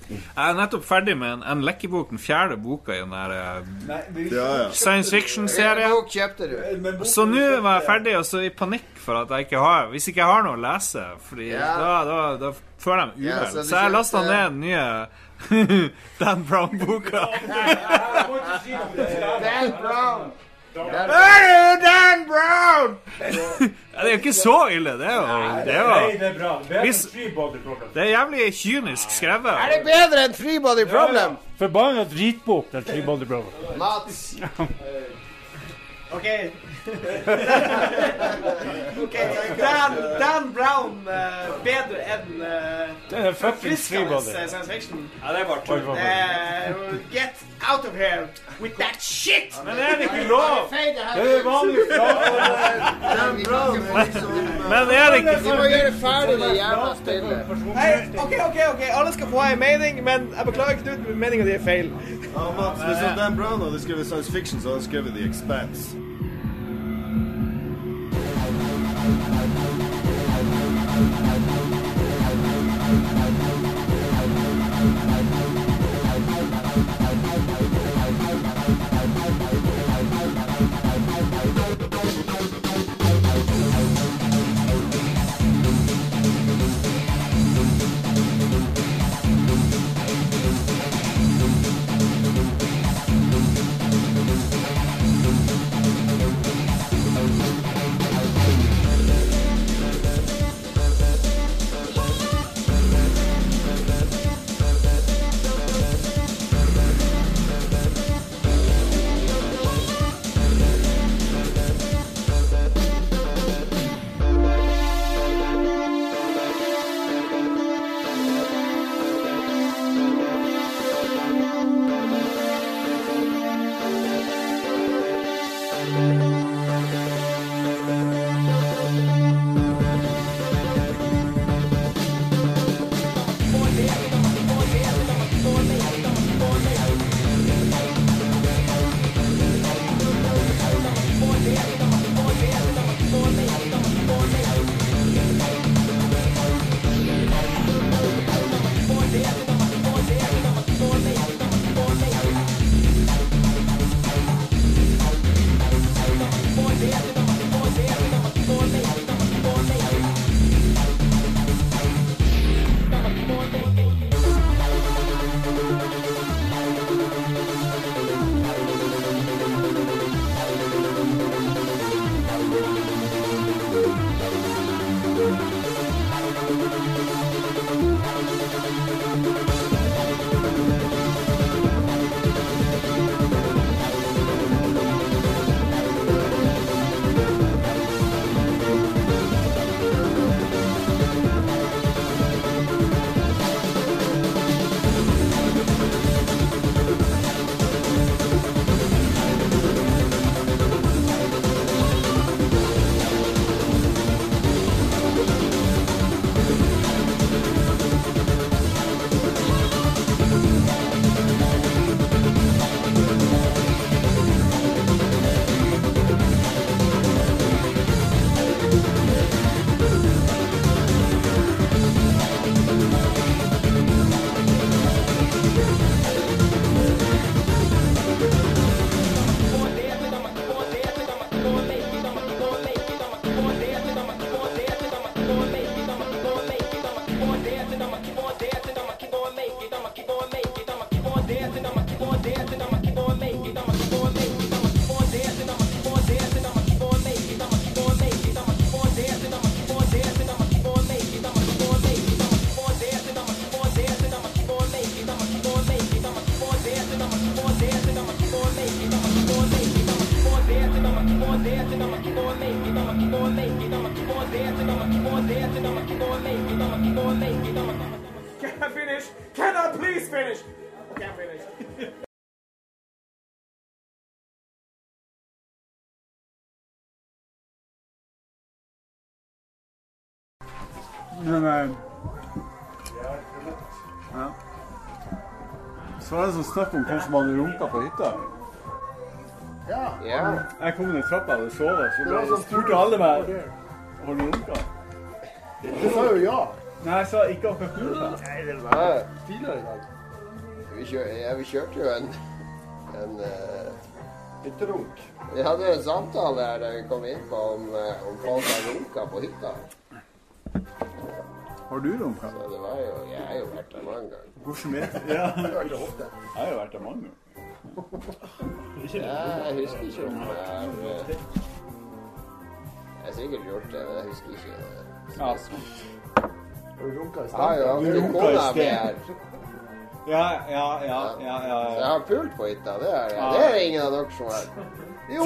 Jeg er nettopp ferdig med en, en lekkebok, den fjerde boka i den der eh, Ja, ja. science fiction-serien. Så nå var jeg ferdig, og så i panikk for at jeg ikke har Hvis ikke jeg har noe å lese, Fordi Ja. da, da, da føler jeg meg Ja, uvel. så så jeg lasta ned den nye Dan Brown-boka. Dan Brown! Hey, Dan Brown! ja, det er jo ikke så ille, det er jo Det er, Nei, det er bra. Bedre enn Hvis- Body Problem. det er jævlig kynisk skrevet. Er det bedre enn Three Body Problem? Forbanna dritbok, den Three Body Problem. Mats. OK, Dan, Dan Brown uh, bedre enn uh, Det er fuckings Freebody. science fiction. Ja, det er bare tull. Uh, get out of here with that shit! Men er det ikke lov? Det er vanlig Dan Brown er liksom Men er det ikke Vi må gjøre ferdig det jævla spillet. OK, OK, ok, alle skal få ha en mening, men jeg beklager, Knut, men meninga di er feil. Ja, Mats, hvis Dan Brown hadde skrevet science fiction, så hadde han skrevet The Expanse. Men eh, ja. Så var det sånn snakk om hvem som hadde runka på hytta. Ja. Jeg kom ned trappa og sovet, så Det så ble- sånn spurte alle meg har du runka. Du sa jo ja. Nei, jeg sa ikke akkurat sa. Nei, det var tidligere i dag. Vi, kjør, ja, vi kjørte jo en, en uh, hytterunk. Vi hadde en samtale her der vi kom inn på om, eh, om folk har runka på hytta. Har du runka? Så det var jo, jeg har jo vært der mange ganger. Hvordan vet du? Ja. Jeg har jo vært der mange ganger. Jeg husker ikke om jeg har eh, Jeg har sikkert gjort det, men jeg husker ikke. det. Ja. Har du runka i sted? Ja, ja. Du runka i sted. Ja, ja, ja, ja, ja, jeg har pult på hytta, det er. Det er det ingen av dere som har. Jo.